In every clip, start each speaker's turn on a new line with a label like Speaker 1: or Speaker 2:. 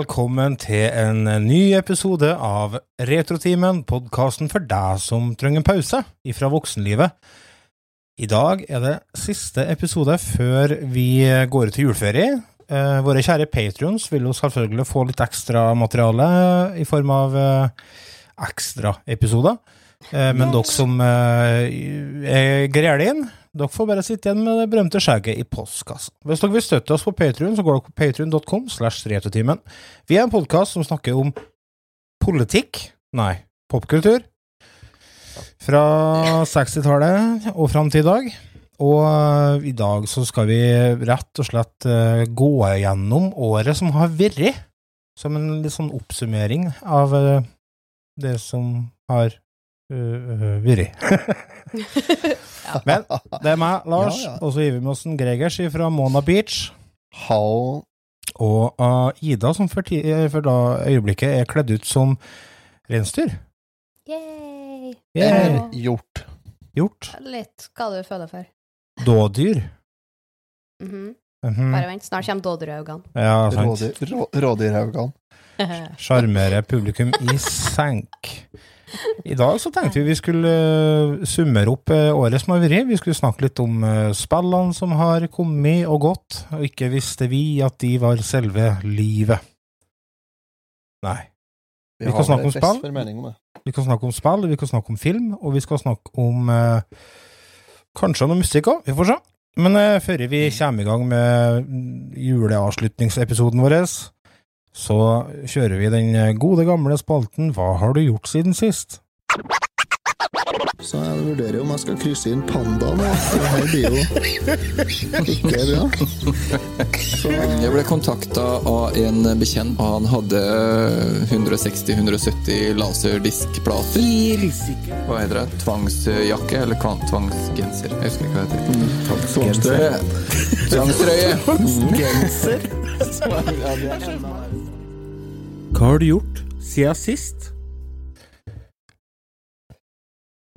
Speaker 1: Velkommen til en ny episode av Retrotimen, podkasten for deg som trenger en pause ifra voksenlivet. I dag er det siste episode før vi går ut til juleferie. Eh, våre kjære patrions vil jo selvfølgelig få litt ekstra materiale i form av eh, ekstraepisoder. Eh, men dere som eh, er grelin, dere får bare sitte igjen med det berømte skjegget i postkassa. Hvis dere vil støtte oss på Patrion, så går dere på patrion.com. Vi er en podkast som snakker om politikk, nei, popkultur, fra 60-tallet og fram til i dag. Og eh, i dag så skal vi rett og slett gå gjennom året som har vært, som en litt sånn oppsummering av det som har uh, vært. Men det er meg, Lars,
Speaker 2: Ja, ja.
Speaker 1: og så gir vi med oss en Gregers fra Mona Beach.
Speaker 2: Hall
Speaker 1: Og uh, Ida, som for, eh, for da øyeblikket er kledd ut som reinsdyr.
Speaker 3: Yay!
Speaker 1: Yeah.
Speaker 3: Ja.
Speaker 2: gjort.
Speaker 1: Gjort.
Speaker 3: Litt hva du føler for.
Speaker 1: Dådyr.
Speaker 3: Mhm.
Speaker 1: Mhm.
Speaker 3: Bare vent, snart kommer dådyrøynene.
Speaker 1: Ja, sant.
Speaker 2: Rådyr- Rådyrhaugene.
Speaker 1: Sjarmere publikum i senk. I dag så tenkte vi vi skulle eh, summere opp året som har vært. Vi skulle snakke litt om eh, spillene som har kommet og gått, og ikke visste vi at de var selve livet. Nei. Vi kan snakke om spill. Vi kan snakke om spill, vi kan snakke om film, og vi skal snakke om eh, kanskje noe musikk òg. Vi får se. Men eh, før vi kommer i gang med mm, juleavslutningsepisoden vår, så kjører vi den gode gamle spalten Hva har du gjort siden sist?
Speaker 2: Så jeg vurderer om jeg skal krysse inn panda nå. for Det her blir jo ikke bra. Så
Speaker 4: Jeg ble kontakta av en bekjent, og han hadde 160-170 laserdiskplater. Hva heter det? Tvangsjakke eller tvangsgenser? Jeg husker ikke hva det heter.
Speaker 2: tvangstrøye.
Speaker 4: Tvangstrøye!
Speaker 2: Genser.
Speaker 1: Hva har du gjort siden sist?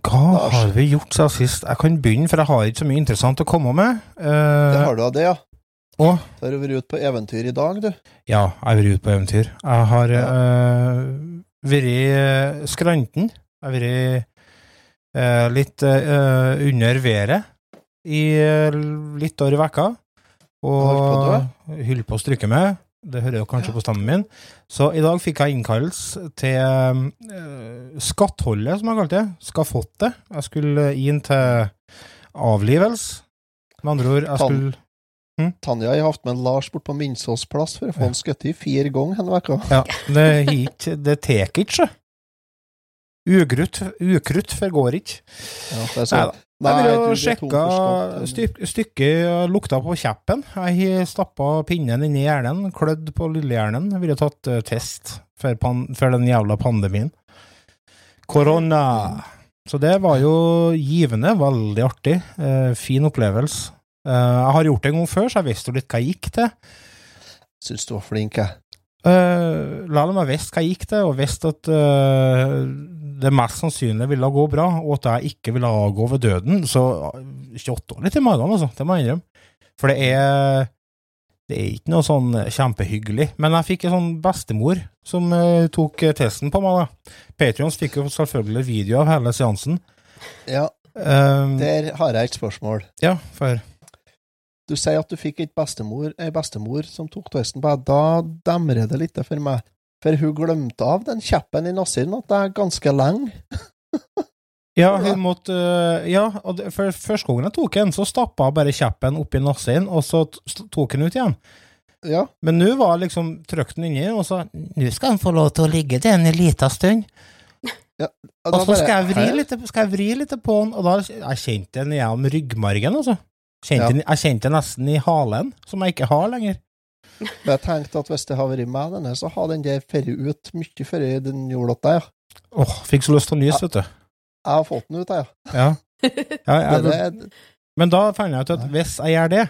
Speaker 1: Hva har vi gjort siden sist? Jeg kan begynne, for jeg har ikke så mye interessant å komme med.
Speaker 2: Det
Speaker 1: Eh,
Speaker 2: har du av det, ja.
Speaker 1: Og?
Speaker 2: Så har du vært ute på eventyr i dag, du.
Speaker 1: Ja, jeg har vært ute på eventyr. Jeg har
Speaker 2: Ja.
Speaker 1: uh, vært eh, skranten. Jeg har vært uh, litt under været i litt år i vekka. Og holder på å stryke med. Det hører jo kanskje
Speaker 2: Ja.
Speaker 1: på stemmen min. Så i dag fikk jeg innkallelse til uh, skattholdet, som jeg kalte det. Skafottet. Jeg skulle inn til avlivelse. Med andre ord, jeg skulle
Speaker 2: Tanja har hatt med Lars bort på Minsås plass for å få han skutt i fire ganger denne uka.
Speaker 1: Ja, det hit, det tek ikke. Ugrutt, ukrutt forgår ikke.
Speaker 2: Ja, det er så,
Speaker 1: Neida. Jeg
Speaker 2: Nei,
Speaker 1: vil
Speaker 2: du,
Speaker 1: jo
Speaker 2: for
Speaker 1: styk, stykket lukta på kjeppen. Jeg stappa pinnen inn i hjernen, klødd på lillehjernen. Jeg ville tatt eh, test før, pan, før, den jævla pandemien. Korona. Så det var jo givende, veldig artig. Eh, fin opplevelse. Eh, jeg har gjort det en gang før, så jeg visste jo litt hva jeg gikk til.
Speaker 2: Syns du var flink, jeg.
Speaker 1: Uh, la meg visste hva jeg gikk til, og visste at eh, det mest sannsynlig ville gå bra, og at jeg ikke ville gå ved døden. Så uh, 28 år litt i magen, altså. Det må jeg innrømme. For det er Det er ikke noe sånn kjempehyggelig. Men jeg fikk en sånn bestemor som uh, tok testen på meg, da. Patrions fikk jo selvfølgelig video av hele seansen.
Speaker 2: Ja,
Speaker 1: Um,
Speaker 2: der har jeg et spørsmål.
Speaker 1: ja, for
Speaker 2: Du sier at du fikk ei bestemor, bestemor som tok testen på deg. Da demrer det litt for meg. For hun glemte av den kjeppen i nassen at det er ganske lenge.
Speaker 1: Ja, hun måtte øh, Ja, for første gangen jeg tok den, så stappa hun bare kjeppen oppi nassen, og så tok den ut igjen.
Speaker 2: Ja,
Speaker 1: Men nå var liksom trykk den inni, og så Nå skal han få lov til å ligge til en liten stund.
Speaker 2: og
Speaker 1: Og så skal jeg vri litt, skal jeg vri litt på den, og da Jeg kjente den gjennom ryggmargen, altså. Kjente
Speaker 2: Ja.
Speaker 1: den, jeg kjente den nesten i halen, som jeg ikke har lenger.
Speaker 2: Men jeg tenkte at hvis det hadde vært meg, denne, så hadde den der ferdig ut mye før den gjorde det. Ja.
Speaker 1: Åh, fikk så lyst til å nyse, vet du.
Speaker 2: Jeg har fått den ut, jeg.
Speaker 1: Ja. ja jeg,
Speaker 2: det,
Speaker 1: men da fant jeg ut at hvis jeg gjør det,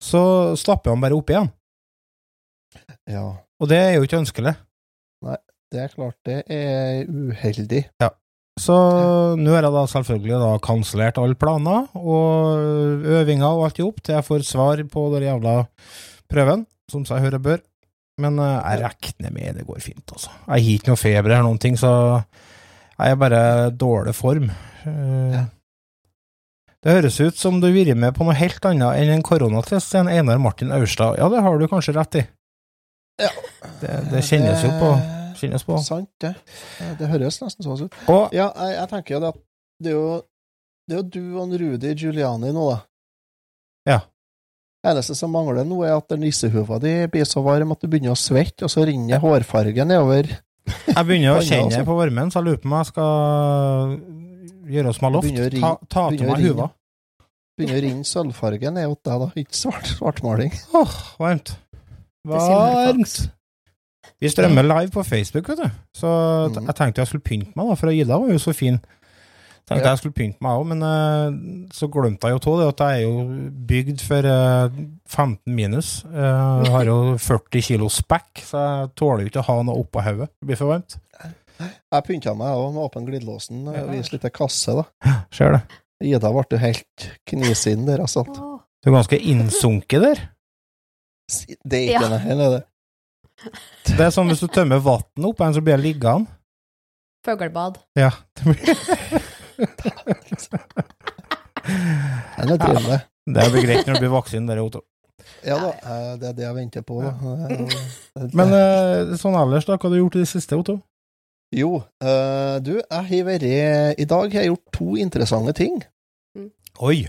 Speaker 1: så stapper jeg den bare opp igjen.
Speaker 2: ja,
Speaker 1: Og det er jo ikke ønskelig.
Speaker 2: Nei, det er klart det er uheldig. Ja.
Speaker 1: Så nå har jeg da selvfølgelig da kansellert alle planer og øvinger og alt i hop til jeg får svar på det jævla prøven, som seg høre bør. Men eh, jeg regner med det går fint, altså. Jeg har ikke noe feber eller noen ting, så jeg er bare dårlig form. Eh,
Speaker 2: Ja.
Speaker 1: Det høres ut som du har vært med på noe helt annet enn en koronatest, en Einar Martin Aurstad. Ja, det har du kanskje rett i.
Speaker 2: Ja.
Speaker 1: Det, det kjennes jo på.
Speaker 2: Det-
Speaker 1: Kjennes på.
Speaker 2: Sant, det. Det høres nesten sånn ut.
Speaker 1: Og
Speaker 2: Ja, jeg, jeg tenker jo det at det er jo, det er jo du og Rudi Giuliani nå, da.
Speaker 1: Ja.
Speaker 2: Eneste som mangler nå, er at nissehuva di blir så varm at du begynner å svette, og så renner hårfargen nedover.
Speaker 1: jeg begynner å kjenne
Speaker 2: altså.
Speaker 1: på varmen, så jeg lurer på om jeg skal gjøre oss med loft. Ta, ta til meg huva.
Speaker 2: Begynner å renne sølvfargen ned hos deg, da. Ikke svart, svartmaling.
Speaker 1: Åh, varmt.
Speaker 3: Det sier
Speaker 1: Varmt. Vi strømmer live på Facebook, vet du. Så
Speaker 2: Mhm.
Speaker 1: jeg tenkte jeg skulle pynte meg, da, for Ida var jo så fin. Tenkte
Speaker 2: Ja.
Speaker 1: jeg skulle pynte meg òg, men uh, så glemte jeg jo to det at jeg er jo bygd for uh, 15 minus. Uh, Jeg har jo 40 kilo spekk, så jeg tåler jo ikke å ha noe oppå hodet. Det blir for varmt.
Speaker 2: Jeg pynta meg òg med åpen glidelåsen og
Speaker 1: Ja.
Speaker 2: viste litt kasse, da.
Speaker 1: Ser det.
Speaker 2: Ida ble jo helt knisinn der, altså.
Speaker 1: Du er ganske innsunket der.
Speaker 2: Det er ikke
Speaker 3: Ja.
Speaker 2: det er det.
Speaker 1: Det er som hvis du tømmer vannet opp en, så blir jeg liggende.
Speaker 3: Fuglebad.
Speaker 1: Ja. Det, blir,
Speaker 2: Den er trivelig.
Speaker 1: det blir greit når du blir voksen, der, Otto.
Speaker 2: Ja da, eh, det er det jeg venter på, da. Eh,
Speaker 1: Men eh, sånn ellers, da? Hva har du gjort i det siste, Otto?
Speaker 2: Jo, eh, du, jeg har vært I dag har jeg gjort to interessante ting.
Speaker 1: Oi.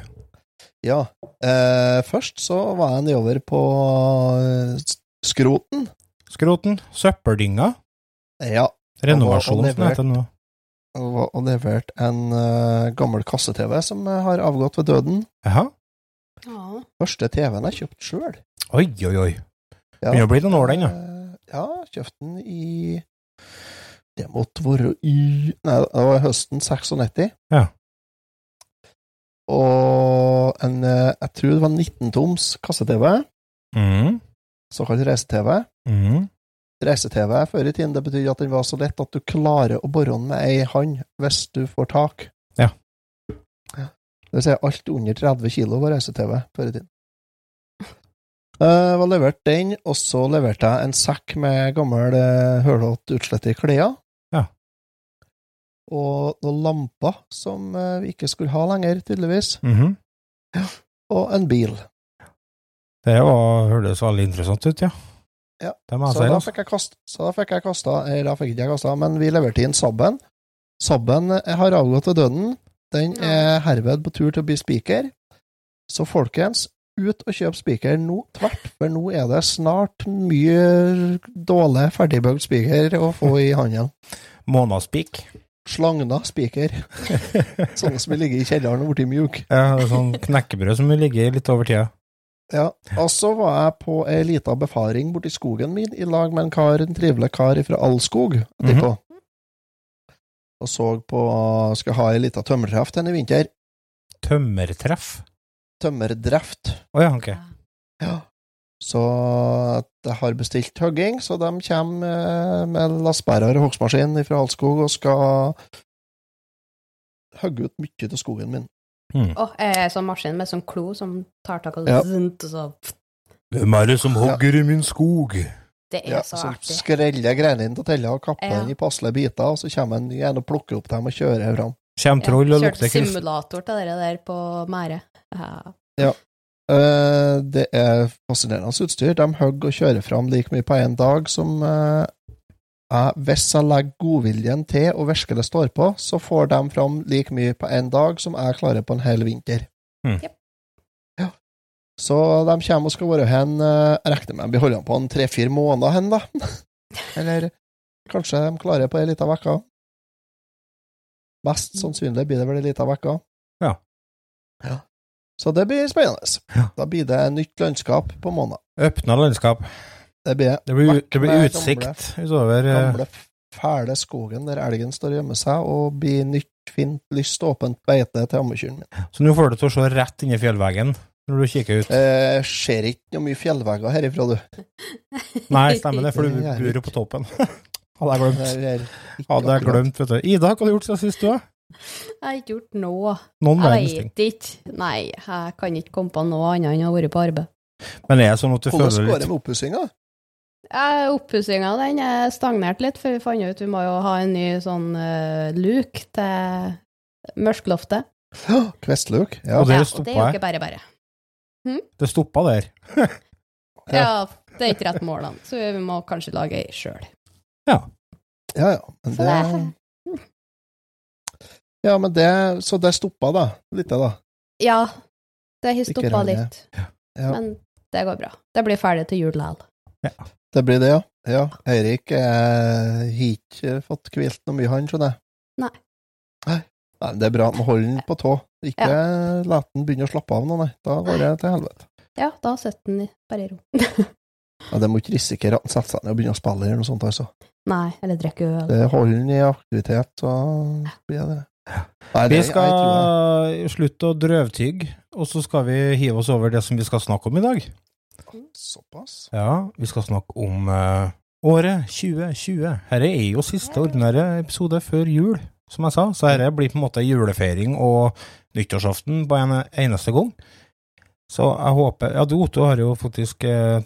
Speaker 2: Ja. eh, først så var jeg nedover på Skroten.
Speaker 1: Skroten. Søppeldynga.
Speaker 2: Ja.
Speaker 1: Renovasjon,
Speaker 2: Og- og
Speaker 1: som det heter nå.
Speaker 2: Og, var- levert en uh, gammel kasse-TV som eh, har avgått ved døden.
Speaker 1: Jaha.
Speaker 3: Ja.
Speaker 2: Første TV-en jeg kjøpte sjøl.
Speaker 1: Oi, oi, oi.
Speaker 2: Ja.
Speaker 1: Begynner å bli noen år, den, ja.
Speaker 2: Eh, Ja, kjøpte den i Det måtte være i Nei, det var høsten 96.
Speaker 1: Ja.
Speaker 2: Og en Jeg tror det var 19-toms kasse-TV,
Speaker 1: Mm.
Speaker 2: såkalt reise-TV.
Speaker 1: Mm.
Speaker 2: Reise-TV før i tiden, det betydde at den var så lett at du klarer å bore den med ei hand hvis du får tak.
Speaker 1: Ja.
Speaker 2: Det vil si alt under 30 kilo var reise-TV før i tiden. Jeg var levert den, og så leverte jeg en sekk med gammel hølete utslett i klær.
Speaker 1: Ja.
Speaker 2: Og noen lamper som eh, vi ikke skulle ha lenger, tydeligvis.
Speaker 1: Mhm.
Speaker 2: Og en bil.
Speaker 1: Det var, hørtes veldig interessant ut, ja.
Speaker 2: Ja, Så da fikk jeg kast, så da fikk jeg kasta Eller da fikk ikke jeg kasta, men vi leverte inn Sabben. Sabben eh, har avgått til døden. Den er herved på tur til å bli spiker. Så folkens, ut og kjøp spiker nå tvert, for nå er det snart mye dårlig ferdigbygd spiker å få i handelen.
Speaker 1: Månaspik?
Speaker 2: Slagna spiker. Sånne som ligger i kjelleren og blir mjuk.
Speaker 1: Ja, sånn knekkebrød som ligger litt over tida.
Speaker 2: Ja, og så var jeg på ei lita befaring borti skogen min i lag med en kar, en trivelig kar fra Allskog etterpå. Og så på Skal ha ei lita tømmertreff denne i vinter.
Speaker 1: Tømmertreff.
Speaker 2: Tømmerdreft.
Speaker 1: Å ja, ok.
Speaker 2: Ja. Så jeg har bestilt hugging, så de kommer eh, med lastebærer og hogstmaskin fra Allskog og skal hogge ut mye av skogen min.
Speaker 1: Mm.
Speaker 3: Oh, jeg er sånn maskin med sånn klo som tar tak og
Speaker 2: Ja.
Speaker 3: zunt, og så
Speaker 1: Hvem er det som hogger i min skog?
Speaker 3: Det er
Speaker 2: Ja,
Speaker 3: så
Speaker 2: så
Speaker 3: artig.
Speaker 2: skreller greinene inn til tella og kapper
Speaker 3: Ja.
Speaker 2: den i passelige biter, og så kommer en igjen og plukker opp dem og kjører fram.
Speaker 1: Kjem troll og
Speaker 3: Kjørte
Speaker 1: lukter kreft.
Speaker 3: simulator til dere der på Mære. Ja.
Speaker 2: Uh, det er fascinerende utstyr. De hogger og kjører fram like mye på én dag som eh, Hvis jeg legger godviljen til og virkelig står på, så får de fram like mye på én dag som jeg klarer på en hel vinter.
Speaker 1: Mm.
Speaker 2: Ja. Så de kommer og skal være hen eh, Jeg regner med de blir dem på en tre-fire måneder hen, da. Eller kanskje de klarer på ei lita uke. Mest sannsynlig blir det vel ei lita uke.
Speaker 1: Ja.
Speaker 2: ja. Så det blir spennende.
Speaker 1: Ja.
Speaker 2: Da blir det nytt landskap på måned.
Speaker 1: Åpna landskap.
Speaker 2: Det blir
Speaker 1: Det blir, det blir utsikt utover eh,
Speaker 2: gamle, fæle skogen der elgen står og gjemmer seg, og blir nytt, fint, lyst, åpent beite til ammekyrne min.
Speaker 1: Så nå får du til å se rett inn i fjellveggen når du kikker ut.
Speaker 2: Eh, ser ikke noe mye fjellvegger herifra, du.
Speaker 1: Nei, stemmer det, for du bor jo på toppen. Hadde jeg glemt. Hadde jeg glemt, vet du. Ida, hva har du gjort siden sist, du?
Speaker 3: Jeg har ikke gjort noe.
Speaker 1: Noen
Speaker 3: Jeg vet ikke. Nei, jeg kan ikke komme på noe annet enn å ha vært på arbeid.
Speaker 1: Men er det sånn at du
Speaker 2: Hvordan
Speaker 1: føler
Speaker 2: går det
Speaker 1: litt
Speaker 2: med oppussinga?
Speaker 3: Ja, Oppussinga den er stagnert litt, for vi fant ut vi må jo ha en ny sånn uh, luk til mørkloftet.
Speaker 2: Kvestluk. Ja.
Speaker 1: Og det
Speaker 3: ja, og det er jo ikke bare bare.
Speaker 1: Det stoppa der.
Speaker 3: Ja, det er ikke rett målene, så vi må kanskje lage ei sjøl.
Speaker 2: ja, ja. Men det Ja, men det Så det stoppa, da. Litt, da.
Speaker 3: Ja, det har stoppa litt,
Speaker 2: Ja.
Speaker 3: men det går bra. Det blir ferdig til jul likevel.
Speaker 2: Det blir det, ja. Ja, Eirik eh, har ikke fått hvilt noe mye, han, skjønner jeg.
Speaker 3: Nei.
Speaker 2: Nei. Nei, Det er bra holder den på tå. Ikke la den begynne å slappe av nå, nei. Da går det til helvete.
Speaker 3: Ja, da sitter den bare i ro.
Speaker 2: Ja, Det må ikke risikere at den setter seg ned og begynner å spille eller noe sånt, altså.
Speaker 3: Nei, eller drikke øl.
Speaker 2: Det holder den i aktivitet, så blir det Nei,
Speaker 1: Vi
Speaker 2: det- jeg tror
Speaker 1: skal slutte å drøvtygge, og så skal vi hive oss over det som vi skal snakke om i dag.
Speaker 2: Såpass.
Speaker 1: Ja, vi skal snakke om eh, året 2020. Dette er jo siste ordinære episode før jul, som jeg sa, så dette blir på en måte julefeiring og nyttårsaften på en eneste gang. Så jeg håper Ja, du Otto har jo faktisk eh,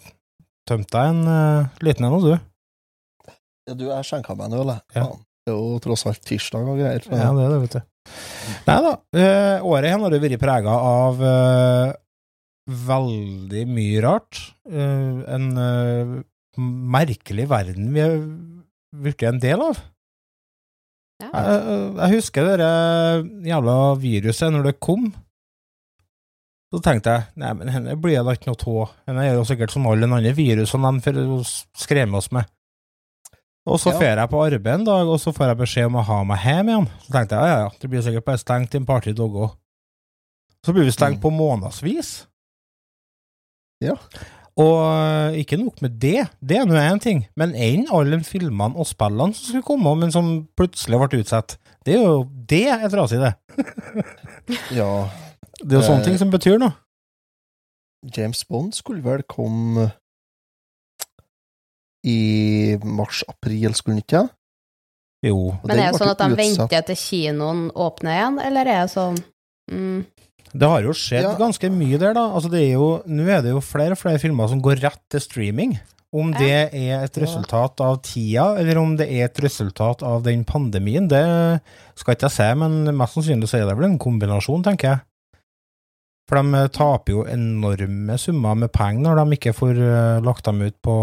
Speaker 1: tømt deg en eh, liten en, nå, du.
Speaker 2: Ja, du, jeg skjenka meg en øl, jeg.
Speaker 1: Ja.
Speaker 2: Det er jo tross alt tirsdag og greier.
Speaker 1: Ja, det er det, vet du. Nei da, eh, året her har vært prega av eh, veldig mye rart. Uh, en uh, merkelig verden vi er blitt en del av.
Speaker 3: Ja.
Speaker 1: Jeg, jeg husker det jævla viruset når det kom. Så tenkte jeg nei, men henne blir det ikke noe av. Henne er jo sikkert som alle de andre virusene de skremmer skremme oss med. Og så
Speaker 2: Ja.
Speaker 1: fer jeg på arbeid en dag, og så får jeg beskjed om å ha meg hjem igjen. Så tenkte jeg ja, ja, det blir sikkert bare stengt i en par-tre dager. Så blir vi stengt
Speaker 2: Mm.
Speaker 1: på månedsvis.
Speaker 2: Ja.
Speaker 1: Og øh, ikke nok med det, det er nå én ting, men enn alle de filmene og spillene som skulle komme, men som plutselig ble utsatt, det er jo det er trasig, det.
Speaker 2: Ja,
Speaker 1: Det er jo sånne
Speaker 2: Eh,
Speaker 1: ting som betyr noe.
Speaker 2: James Bond skulle vel komme i mars-april, skulle han ikke?
Speaker 1: Jo.
Speaker 3: Men er det sånn at de
Speaker 2: utsatt.
Speaker 3: venter til kinoen åpner igjen, eller er det sånn mm,
Speaker 1: Det har jo skjedd
Speaker 2: Ja.
Speaker 1: ganske mye der, da. Altså, det er jo, nå er det jo flere og flere filmer som går rett til streaming. Om det er et resultat av tida, eller om det er et resultat av den pandemien, det skal ikke jeg si, men mest sannsynlig så er det vel en kombinasjon, tenker jeg. For de eh, taper jo enorme summer med penger når de ikke får eh, lagt dem ut på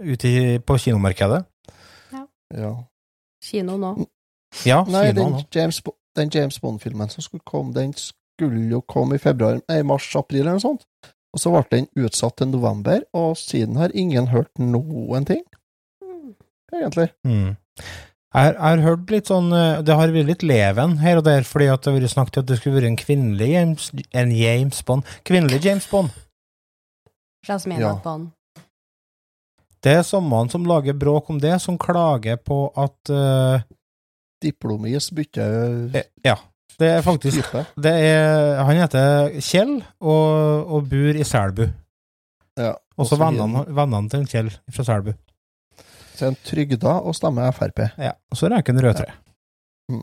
Speaker 1: ut i, på kinomarkedet.
Speaker 2: Ja.
Speaker 3: kino nå?
Speaker 1: Ja,
Speaker 2: Nei, den
Speaker 1: nå.
Speaker 2: James, Bo- den James Bond-filmen som skulle komme, den skulle jo komme i februar, nei, mars-april eller noe sånt. Og så ble den utsatt til november, og siden har ingen hørt noen ting, egentlig.
Speaker 1: Mm. Jeg har, hørt litt sånn eh, Det har vært litt leven her og der, fordi at det har vært snakket om at det skulle være en kvinnelig James, en James Bond. Kvinnelig James Bond.
Speaker 3: Jasmine
Speaker 2: Ja.
Speaker 3: Bond.
Speaker 1: Det er sommeren som lager bråk om det, som klager på at eh,
Speaker 2: Diplomis bytter
Speaker 1: eh, Ja. Det er faktisk det er, Han heter Kjell og, og bor i Selbu.
Speaker 2: Ja.
Speaker 1: Og så
Speaker 2: så
Speaker 1: vennene, vennene til Kjell fra Selbu.
Speaker 2: Så er han trygda og stemmer Frp.
Speaker 1: Ja. Og så røyker han rødtre.
Speaker 2: Mm.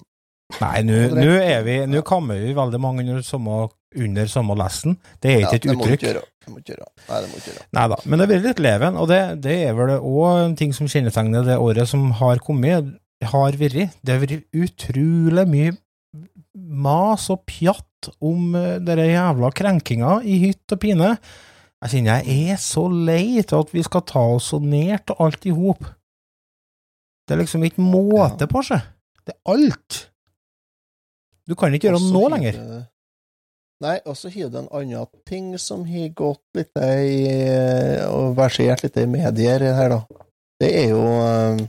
Speaker 1: Nei, nå er vi Nå kammer vi veldig mange under samme, under samme lesten. Det er ikke et
Speaker 2: må du
Speaker 1: uttrykk.
Speaker 2: Det må ikke gjøre. Nei, det må ikke gjøre.
Speaker 1: Nei da, men det blir litt leven, og det, det er vel òg en ting som kjennetegner det året som har kommet, har vært. Det har vært utrolig mye mas og pjatt om den jævla krenkinga i hytt og pine. Jeg kjenner jeg er så lei til at vi skal ta oss så ned til alt i hop. Det er liksom ikke måte på seg. Det er alt. Du kan ikke gjøre
Speaker 2: Og
Speaker 1: noe lenger.
Speaker 2: Nei, og så har du en annen ting som har gått litt i og versert litt i medier her, da. Det er jo eh,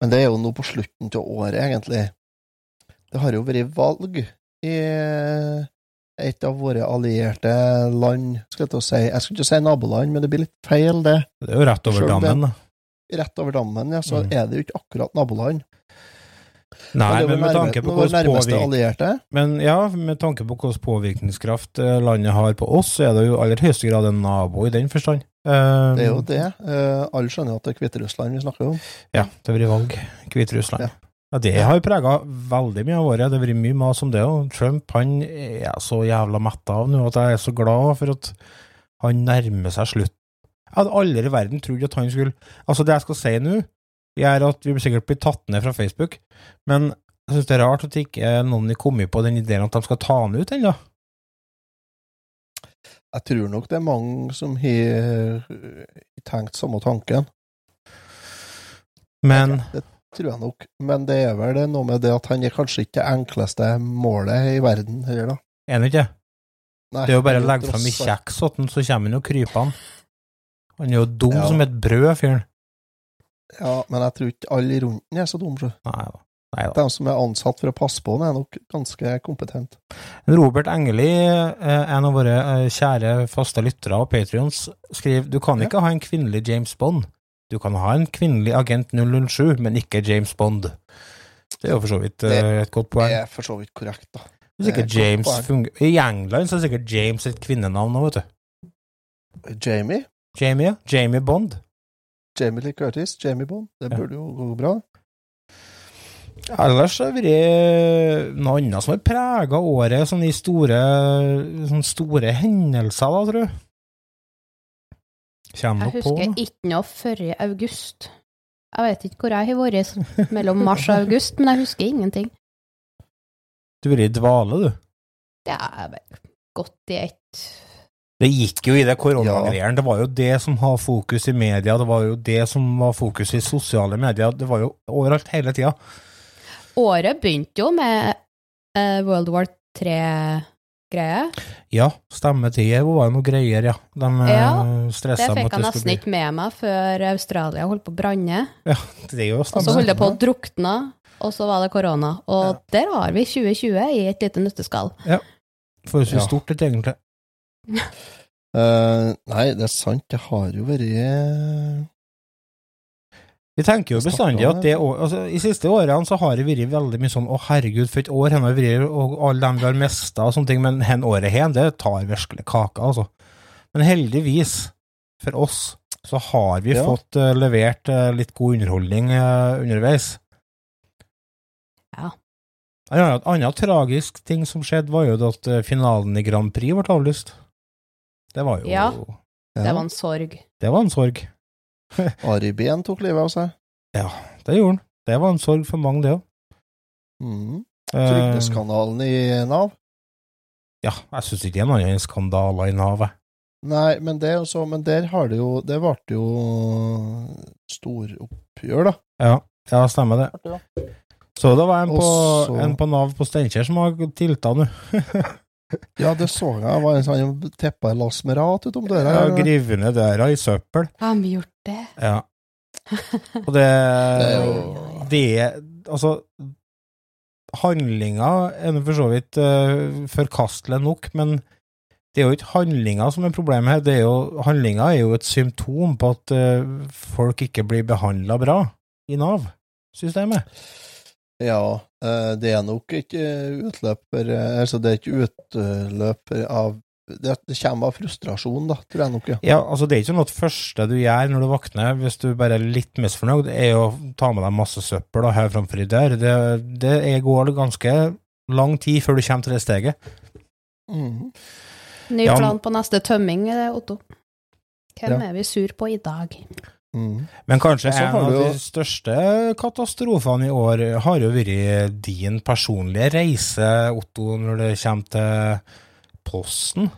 Speaker 2: Men det er jo nå på slutten av året, egentlig. Det har jo vært valg i et av våre allierte land, skal jeg til å si. Jeg skulle ikke si naboland, men det blir litt feil, det.
Speaker 1: Det er jo rett over dammen, da.
Speaker 2: Rett over dammen, ja, så
Speaker 1: Mm.
Speaker 2: er det jo ikke akkurat naboland.
Speaker 1: Nei, men med
Speaker 2: nærme-
Speaker 1: tanke på hvordan påvirkning. Men ja, med tanke på hvilken påvirkningskraft eh, landet har på oss, så er det jo aller høyeste grad en nabo i den forstand. Um,
Speaker 2: Det er jo det. Uh, alle skjønner at det er Hviterussland vi snakker om.
Speaker 1: Ja, det blir valg. Hviterussland.
Speaker 2: Ja.
Speaker 1: Ja. det har jo prega veldig mye av året. Det har vært mye mas om det og Trump han er jeg så jævla metta av nå at jeg er så glad for at han nærmer seg slutt. Jeg hadde aldri i verden trodd at han skulle Altså, det jeg skal si nå, gjør at vi sikkert blir tatt ned fra Facebook, men jeg syns det er rart at ikke noen har kommet på den ideen at de skal ta han ut ennå.
Speaker 2: Jeg tror nok det er mange som har tenkt samme tanken.
Speaker 1: Men
Speaker 2: Det tror jeg nok. Men det er vel noe med det at han er kanskje ikke det enkleste målet i verden heller, da.
Speaker 1: er han ikke?
Speaker 2: Nei,
Speaker 1: Det er jo bare å legge fram i kjeks så kommer han jo krypende. Han er jo dum
Speaker 2: Ja.
Speaker 1: som et brød, fyren.
Speaker 2: Ja, men jeg tror ikke alle rundt den er så dumme, sjø.
Speaker 1: Nei da.
Speaker 2: De som er ansatt for å passe på den, er nok ganske kompetent.
Speaker 1: Robert Engeli, eh, en av våre eh, kjære faste lyttere og patrions, skriver du kan
Speaker 2: Ja.
Speaker 1: ikke ha en kvinnelig James Bond. Du kan ha en kvinnelig agent 007, men ikke James Bond. Det er jo for så vidt det, et godt
Speaker 2: Det er for så vidt korrekt, da. Er
Speaker 1: I England så er sikkert James et kvinnenavn nå, vet du.
Speaker 2: Jamie?
Speaker 1: Jamie, ja. Jamie Bond.
Speaker 2: Jamie Lee Curtis? Jamie Bond? Det
Speaker 1: Ja.
Speaker 2: burde jo gå bra.
Speaker 1: Ellers har det vært noe annet som har prega året, sånn i store, sånn store hendelser, da, tror jeg. Kjem
Speaker 3: Jeg husker
Speaker 1: på
Speaker 3: ikke noe før i august. Jeg vet ikke hvor jeg har vært mellom mars og august, men jeg husker ingenting.
Speaker 1: Du har vært i dvale, du.
Speaker 3: Det bare gått i ett
Speaker 1: Det gikk jo i det koronagreiene. Det var jo det som har fokus i media, det var jo det som var fokus i sosiale medier. Det var jo overalt hele tida.
Speaker 3: Året begynte jo med uh, World War 3-greie.
Speaker 1: Ja, stemmetid var jo noe greier, ja. De eh,
Speaker 3: Ja,
Speaker 1: stressa
Speaker 3: Det
Speaker 1: med
Speaker 3: fikk
Speaker 1: at
Speaker 3: jeg
Speaker 1: det
Speaker 3: nesten ikke med meg før Australia holdt på å brenne.
Speaker 1: Ja, Det er jo
Speaker 3: Og så holdt det på å drukne, og så var det korona. Og
Speaker 1: Ja.
Speaker 3: der har vi 2020 i et lite nøtteskall.
Speaker 2: Ja.
Speaker 1: stort, det egentlig.
Speaker 2: Eh, nei, det er sant, det har jo vært eh,
Speaker 1: Vi tenker jo bestandig at
Speaker 2: det.
Speaker 1: altså, I siste årene så har det vært veldig mye sånn 'Å, herregud, for et år henne har det vært', og alle dem vi har mista og sånne ting, men hen året hen, det tar virkelig kaka, altså. Men heldigvis, for oss, så har vi
Speaker 2: Ja.
Speaker 1: fått uh, levert uh, litt god underholdning uh, underveis.
Speaker 3: Ja.
Speaker 1: En annen, annen tragisk ting som skjedde, var jo at finalen i Grand Prix ble avlyst. Det var jo
Speaker 3: Ja.
Speaker 2: ja.
Speaker 3: Det var en sorg.
Speaker 1: Det var en sorg.
Speaker 2: Ari Behn tok livet av seg.
Speaker 1: Ja, Det gjorde han. Det var en sorg for mange, det òg.
Speaker 2: Mm.
Speaker 1: Eh,
Speaker 2: Trygdeskandalen i Nav.
Speaker 1: Ja, jeg syns ikke det er noen andre skandaler i Nav.
Speaker 2: Nei, men det også, Men der har det jo Det ble jo storoppgjør, da.
Speaker 1: Ja, ja, stemmer det. Så det var en på,
Speaker 2: Også-
Speaker 1: en på Nav på Steinkjer som har tilta nå.
Speaker 2: Ja, det så jeg. Det var en sånn teppa lass med rat utom døra.
Speaker 1: Ja. Grive ned døra i søppel.
Speaker 3: Har vi gjort det?
Speaker 1: Ja. Og det
Speaker 2: Det er jo-
Speaker 1: Det Altså, handlinga er for så vidt uh, forkastelig nok, men det er jo ikke handlinga som er problemet her. Det er jo, handlinga er jo et symptom på at uh, folk ikke blir behandla bra i Nav-systemet.
Speaker 2: Ja, eh, det er nok ikke utløper eh, Altså, det er ikke utløper av det, kommer av frustrasjon, da, tror jeg nok, ja.
Speaker 1: Ja, altså Det er ikke sånn at første du gjør når du våkner, hvis du bare er litt misfornøyd, er å ta med deg masse søppel og her framfor i dør. Det, det går ganske lang tid før du kommer til det steget.
Speaker 2: Mm.
Speaker 3: Ny
Speaker 1: Ja,
Speaker 3: plan på neste tømming, eh, Otto. Hvem
Speaker 2: Ja.
Speaker 3: er vi sur på i dag?
Speaker 2: Mhm.
Speaker 1: Men kanskje en av de største katastrofene i år har jo vært din personlige reise, Otto, når det kommer til Posten.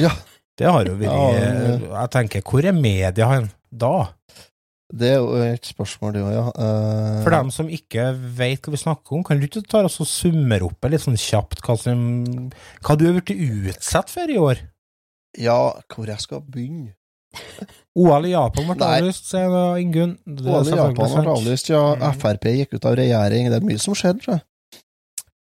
Speaker 2: Ja.
Speaker 1: Det har jo vært
Speaker 2: Ja,
Speaker 1: Jeg tenker, hvor er media hen da?
Speaker 2: Det er jo et spørsmål, det òg, ja. Uh...
Speaker 1: For dem som ikke vet hva vi snakker om, kan du ikke ta og summere opp litt sånn kjapt hva, som, hva du har blitt utsatt for i år?
Speaker 2: Ja, hvor jeg skal begynne?
Speaker 1: OL i Japan ble
Speaker 2: Nei.
Speaker 1: avlyst, sier Ingunn.
Speaker 2: OL i Japan ble avlyst, ja.
Speaker 1: Mm.
Speaker 2: Frp gikk ut av regjering. Det er mye som skjedde, tror jeg.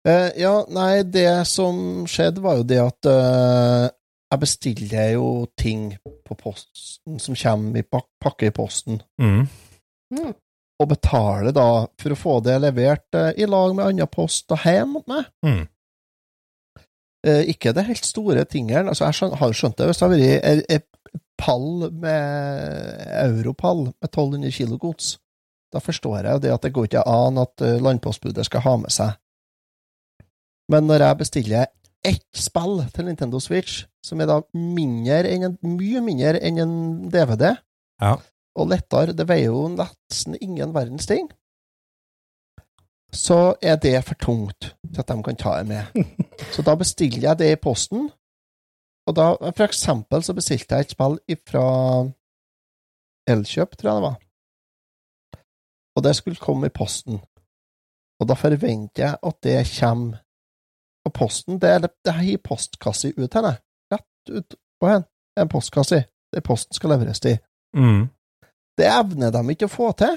Speaker 2: Eh, ja, nei, det som skjedde, var jo det at uh, jeg bestiller jo ting på posten som kommer i pak pakke i posten,
Speaker 1: Mm.
Speaker 3: Mm.
Speaker 2: og betaler da for å få det levert uh, i lag med annen post og hjem mot meg.
Speaker 1: Mm.
Speaker 2: Eh, ikke det helt store tingene. Altså, jeg skjøn, har skjønt det hvis det har vært pall med europall med 1200 kilo gods. Da forstår jeg jo det at det går ikke an at eh, landpostbudet skal ha med seg. Men når jeg bestiller ett spill til Nintendo Switch, som er da mindre en, mye mindre enn en DVD,
Speaker 1: Ja.
Speaker 2: og lettere, det veier jo nesten ingen verdens ting, så er det for tungt til at de kan ta det med. Så da bestiller jeg det i posten, og da, for eksempel, så bestilte jeg et spill fra Elkjøp, tror jeg det var. Og det skulle komme i posten. Og da forventer jeg at det kommer på posten. Det er det har postkasse ut henne. Rett ut på henne. Det er en postkasse der posten skal leveres til.
Speaker 1: Mm.
Speaker 2: Det evner de ikke å få til.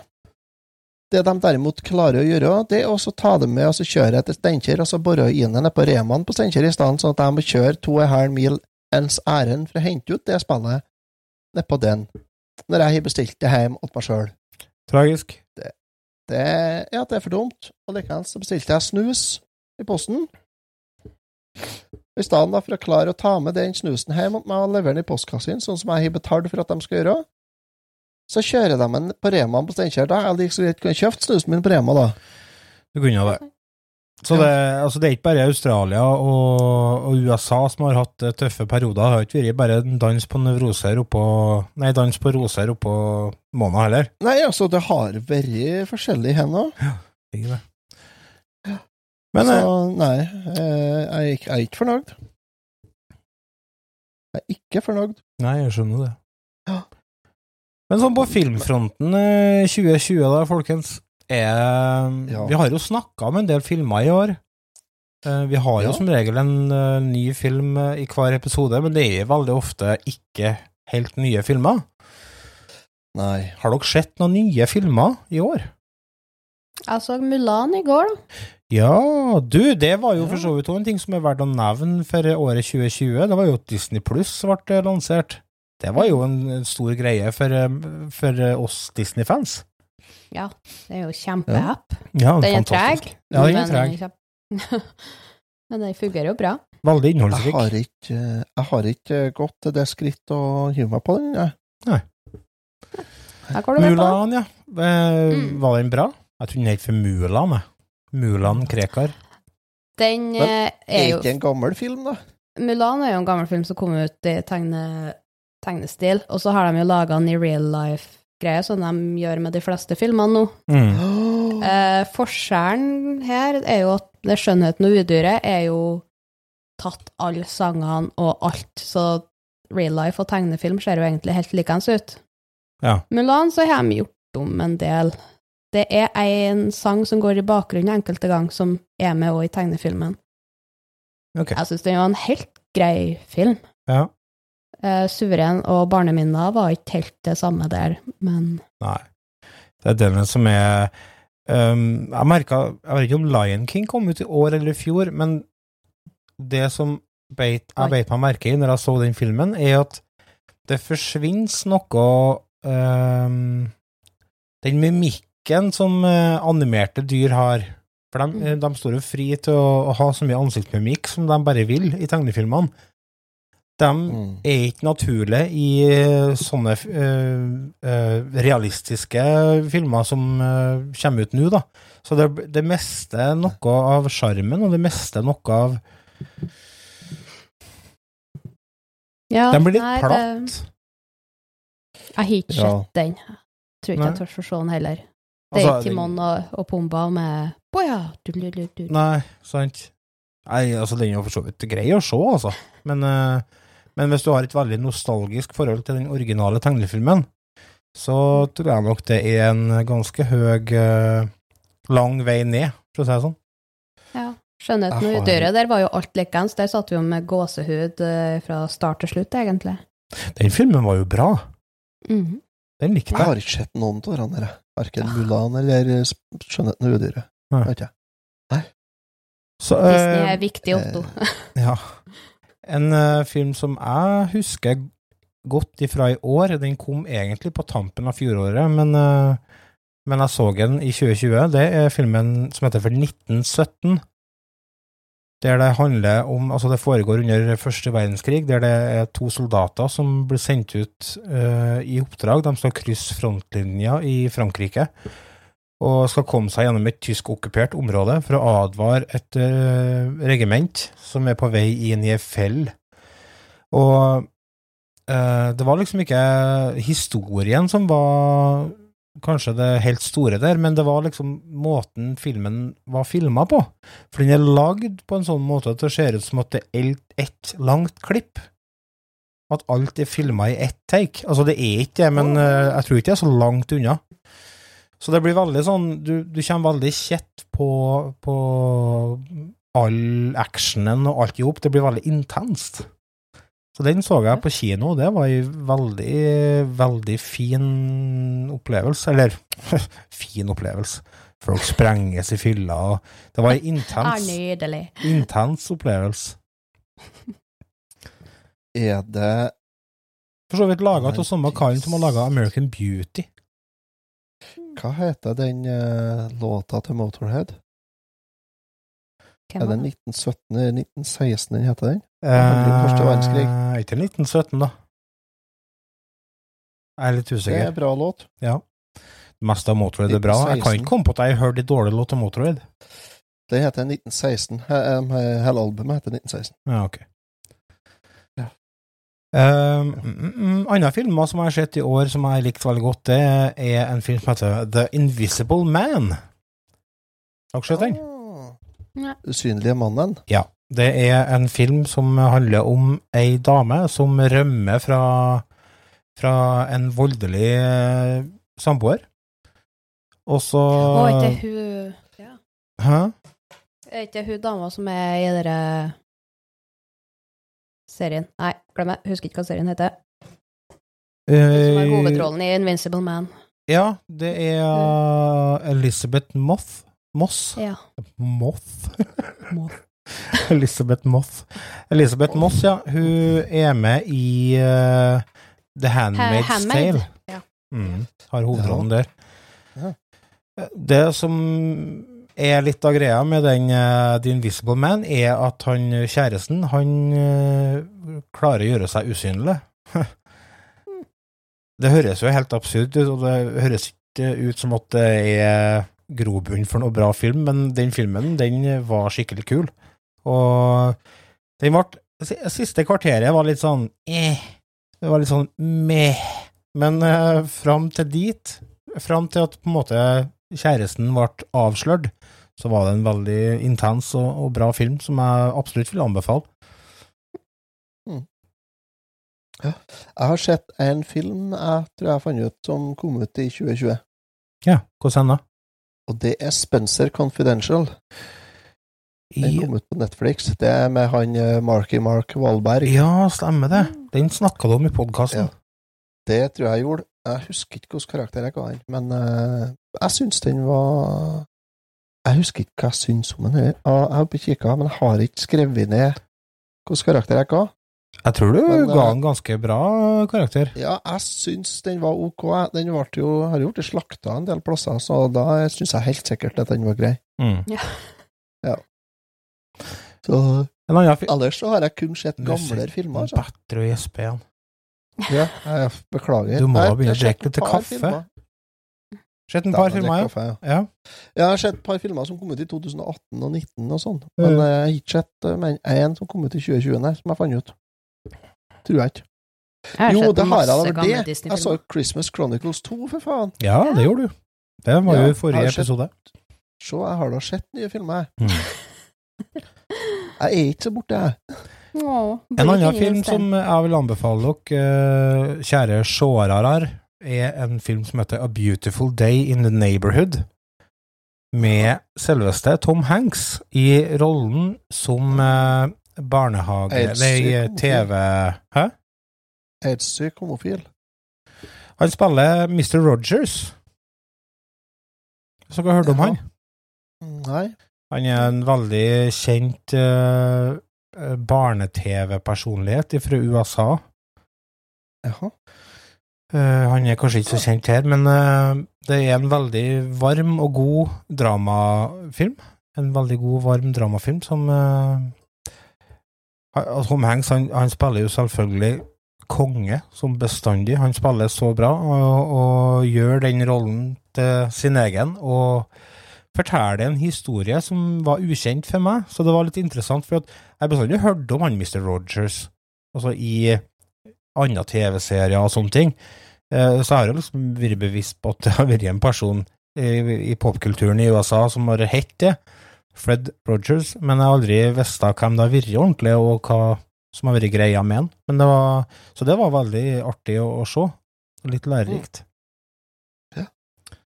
Speaker 2: Det de derimot klarer å gjøre, det er å ta det med og så kjøre etter Steinkjer, og så bore inn henne på Remaen på Steinkjer i stedet, sånn at de må kjøre to og en halv mil ens ærend for å hente ut det spillet nedpå den, når jeg har bestilt det hjem åt meg sjøl.
Speaker 1: Tragisk.
Speaker 2: Det, ja, det er for dumt. Og likevel så bestilte jeg snus i posten. I stedet for å klare å ta med den snusen hjem og levere den i postkassen, sånn som jeg har betalt for at de skal gjøre, så kjører de den på Rema på Steinkjer. Da det like så greit kunne kjøpt snusen min på Rema, da.
Speaker 1: Du kunne det. Så det, altså det er ikke bare Australia og, og USA som har hatt eh, tøffe perioder. Det har ikke vært bare en dans på nevroser oppå Nei, dans på roser oppå måneder heller.
Speaker 2: Nei, altså, det har vært forskjellig her nå.
Speaker 1: Ikke det. Men
Speaker 2: så
Speaker 1: eh,
Speaker 2: nei, eh, jeg jeg er ikke fornøyd. Jeg er ikke fornøyd.
Speaker 1: Nei, jeg skjønner det.
Speaker 2: Ja.
Speaker 1: Men sånn på filmfronten eh, 2020 da, folkens, er
Speaker 2: Ja.
Speaker 1: Vi har jo snakka om en del filmer i år. Eh, Vi har jo
Speaker 2: Ja.
Speaker 1: som regel en eh, ny film eh, i hver episode, men det er veldig ofte ikke helt nye filmer.
Speaker 2: Nei.
Speaker 1: Har dere sett noen nye filmer i år?
Speaker 3: Jeg så Mulan i går, da.
Speaker 1: Ja, du, det var jo for så vidt en ting som er verdt å nevne for året 2020. Det var jo Disney Pluss ble lansert. Det var jo en stor greie for, for oss Disney-fans.
Speaker 3: Ja, det er jo kjempeapp.
Speaker 1: Ja,
Speaker 3: Den er treg.
Speaker 1: Ja, den er
Speaker 3: men
Speaker 1: treg.
Speaker 3: kjempe- Men den fungerer jo bra.
Speaker 1: Veldig
Speaker 2: Jeg
Speaker 1: innholdsrik.
Speaker 2: har ikke, jeg har ikke gått til det skritt å hive meg på den, jeg.
Speaker 3: Her går det bra.
Speaker 1: Mulan, ja. Eh,
Speaker 3: Mm.
Speaker 1: Var den bra? Jeg tror den het for Mulan, jeg. Mulan Krekar.
Speaker 3: Den
Speaker 2: Men
Speaker 3: eh, er
Speaker 2: Er
Speaker 3: jo
Speaker 2: ikke en gammel film, da?
Speaker 3: Mulan er jo en gammel film som kom ut i tegne, tegnestil, og så har de jo laga den i real life-greie, som de gjør med de fleste filmene nå.
Speaker 1: Mm.
Speaker 3: Eh, forskjellen her er jo at det skjønnheten og udyret er jo tatt alle sangene og alt, så real life og tegnefilm ser jo egentlig helt likens ut.
Speaker 1: Ja.
Speaker 3: Mulan så har de gjort om en del. Det er en sang som går i bakgrunnen enkelte ganger, som er med òg i tegnefilmen.
Speaker 1: Ok.
Speaker 3: Jeg syns den var en helt grei film.
Speaker 1: Ja.
Speaker 3: Eh, Suveren og barneminner var ikke helt det samme der, men
Speaker 1: Nei. Det er den som er um, Jeg merka Jeg vet ikke om Lion King kom ut i år eller i fjor, men det som beit, jeg beit meg merke i når jeg så den filmen, er at det forsvinner noe um, Den mimikken som eh, animerte dyr har. For de,
Speaker 3: Mm.
Speaker 1: de står jo fri til å, å ha så mye ansiktsmimikk som de bare vil i tegnefilmene. De
Speaker 2: Mm.
Speaker 1: er ikke naturlige i eh, sånne uh, uh, realistiske filmer som uh, kommer ut nå, da. Så det, det meste noe av sjarmen, og det meste noe av
Speaker 3: ja,
Speaker 1: Den blir litt
Speaker 3: nei,
Speaker 1: platt.
Speaker 3: Det, jeg har ikke
Speaker 2: Ja.
Speaker 3: sett den. Tror ikke
Speaker 1: Nei.
Speaker 3: jeg tør å se den heller. Det er
Speaker 1: Altså,
Speaker 3: Timon og, og Pumba med Boja! Du, du, du, du.
Speaker 1: Nei, sant. Nei, altså, den er jo for så vidt grei å se, altså. Men, eh, men hvis du har et veldig nostalgisk forhold til den originale tegnefilmen, så tror jeg nok det er en ganske høy eh, lang vei ned, for å si det sånn.
Speaker 3: Ja. Skjønnheten og udyret, der var jo alt likens. Der satt vi jo med gåsehud eh, fra start til slutt, egentlig.
Speaker 1: Den filmen var jo bra.
Speaker 3: Mhm.
Speaker 1: Den likte
Speaker 2: Jeg
Speaker 1: jeg.
Speaker 2: har ikke sett noen av dem her. Verken Mulan eller eh, Skjønnheten og udyret.
Speaker 1: Nei.
Speaker 2: Vet Nei.
Speaker 1: Så,
Speaker 3: Disney er viktig, Otto.
Speaker 1: Ja. En eh, film som jeg husker godt ifra i år, den kom egentlig på tampen av fjoråret, men, eh, men jeg så den i 2020. Det er filmen som heter for 1917. Der det handler om Altså, det foregår under første verdenskrig, der det er to soldater som blir sendt ut uh, i oppdrag. De skal krysse frontlinja i Frankrike. Og skal komme seg gjennom et tyskokkupert område for å advare et uh, regiment som er på vei inn i ei fell. Og uh, det var liksom ikke historien som var kanskje det helt store der, men det var liksom måten filmen var filma på. For den er lagd på en sånn måte at det ser ut som at det er ett langt klipp. At alt er filma i ett take. Altså, det er ikke det, men uh, jeg tror ikke det er så langt unna. Så det blir veldig sånn Du, du kommer veldig kjett på, på all actionen og alt i hop. Det blir veldig intenst. Så den så jeg på kino, og det var en veldig, veldig fin opplevelse. Eller fin opplevelse. Folk sprenges i fylla, og det var en
Speaker 3: Er
Speaker 1: intens, intens opplevelse.
Speaker 2: Er det
Speaker 1: For så vidt laga av samme karen som har laga American Beauty.
Speaker 2: Hva heter den uh, låta til Motorhead?
Speaker 3: Hvem
Speaker 2: Er det 1917 eller 1916 den heter den? om første verdenskrig.
Speaker 1: Eh, Ikke 1917, da. Jeg er litt usikker.
Speaker 2: Det er en bra låt.
Speaker 1: Det meste av Motorhead er bra. Jeg kan ikke komme på at jeg har hørt en dårlig låt av Motorhead.
Speaker 2: Det heter 1916. He- Hele albumet heter 1916.
Speaker 1: Ja, ok. Um, andre filmer som jeg har sett i år som jeg har likt veldig godt, det er en film som heter The Invisible Man. Har dere sett den?
Speaker 2: Usynlige mannen.
Speaker 1: Ja. Det er en film som handler om ei dame som rømmer fra, fra en voldelig eh, samboer. Og så
Speaker 3: Å, er ikke hun ja.
Speaker 1: Hæ?
Speaker 3: Er ikke hun dama som er i dere serien? Nei, glem det. Husker ikke hva serien heter. Som har
Speaker 1: Eh,
Speaker 3: hovedrollen i Invincible Man.
Speaker 1: Ja, det er uh, Elizabeth Moth. Moss.
Speaker 3: Ja.
Speaker 1: Moth.
Speaker 3: Moth.
Speaker 1: Elizabeth Moth. Elizabeth Moss, ja. Hun er med i uh, The Handmaid's
Speaker 3: Handmaid.
Speaker 1: Tale.
Speaker 3: Ja.
Speaker 1: Mm, har hovedrollen der.
Speaker 2: Ja.
Speaker 1: Det som er litt av greia med den uh, The Invisible Man, er at han kjæresten, han uh, klarer å gjøre seg usynlig. det høres jo helt absurd ut, og det høres ikke ut som at det er grobunn for noe bra film, men den filmen, den var skikkelig kul. Og den ble Siste kvarteret var litt sånn eh. Det var litt sånn meh. Men eh, fram til dit, fram til at på en måte kjæresten ble avslørt, så var det en veldig intens og, og bra film som jeg absolutt vil anbefale.
Speaker 2: Jeg har sett en film jeg tror jeg fant ut som kom ut i 2020,
Speaker 1: Ja, hvordan da?
Speaker 2: og det er Spencer Confidential. Den kom ut på Netflix. Det er med han eh, Marky Mark Wahlberg.
Speaker 1: ja, stemmer det. Den snakka du om i podkasten.
Speaker 2: Ja. Det tror jeg jeg gjorde. Jeg husker ikke hvilken karakter jeg ga den, men eh, jeg syns den var Jeg husker ikke hva jeg syns om den. Jeg har kikka, men jeg har ikke skrevet ned hvilken karakter jeg ga.
Speaker 1: Jeg tror du
Speaker 2: Men,
Speaker 1: ga
Speaker 2: den
Speaker 1: en ganske bra karakter.
Speaker 2: Ja, jeg syns den var ok. Den ble jo, har jo blitt slakta en del plasser, så da syns jeg helt sikkert at den var grei.
Speaker 1: Mm.
Speaker 2: Så
Speaker 1: En annen
Speaker 2: ellers så har jeg kun sett gamle filmer. Altså.
Speaker 1: Bedre å gjespe igjen.
Speaker 2: Ja, jeg beklager.
Speaker 1: Du må begynne å drikke litt kaffe.
Speaker 2: filmer.
Speaker 1: Sett
Speaker 2: et
Speaker 1: par
Speaker 2: jeg
Speaker 1: filmer, ja.
Speaker 2: kaffe, ja. Jeg har sett et par filmer som kom ut i 2018 og 2019 og sånn, men
Speaker 1: Mm.
Speaker 2: jeg har ikke sett eh, men en som kom ut i 2020, nei, som jeg fant ut. Tror jeg ikke.
Speaker 3: Jeg
Speaker 2: Jo, det har jeg,
Speaker 3: masse
Speaker 2: det. Jeg så Christmas Chronicles 2, for faen.
Speaker 1: Ja, det gjorde du. Det var
Speaker 2: Ja,
Speaker 1: jo i forrige
Speaker 2: sett-
Speaker 1: episode.
Speaker 2: Se, jeg har da sett nye filmer.
Speaker 1: Mm.
Speaker 2: Jeg er ikke så borte, jeg.
Speaker 3: Åh,
Speaker 1: En annen film som jeg vil anbefale dere, eh, kjære seere, er en film som heter A Beautiful Day in the Neighborhood, med selveste Tom Hanks i rollen som eh, barnehage... Nei, TV... Hæ?
Speaker 2: Aids-syk homofil.
Speaker 1: Han spiller Mr. Rogers. Så dere har hørt om han?
Speaker 2: Nei.
Speaker 1: Han er en veldig kjent eh, eh, barne-TV-personlighet fra USA.
Speaker 2: Jaha.
Speaker 1: Eh, han er kanskje ikke så kjent her, men eh, det er en veldig varm og god dramafilm. En veldig god, varm dramafilm som uh, Tom Hanks han, han spiller jo selvfølgelig konge som bestandig. Han spiller så bra og, og gjør den rollen til sin egen. Og forteller en historie som var ukjent for meg, så det var litt interessant. For jeg bestandig hørte om han Mr. Rogers, altså i andre TV-serier og sånne ting. Eh, Så jeg har jo liksom vært bevisst på at det har vært en person i, i popkulturen i USA som har hett det, Fred Rogers, men jeg har aldri visst hvem det har vært ordentlig, og hva som har vært greia med han. Men det var, så det var veldig artig å, å se, litt lærerikt.
Speaker 2: Ja,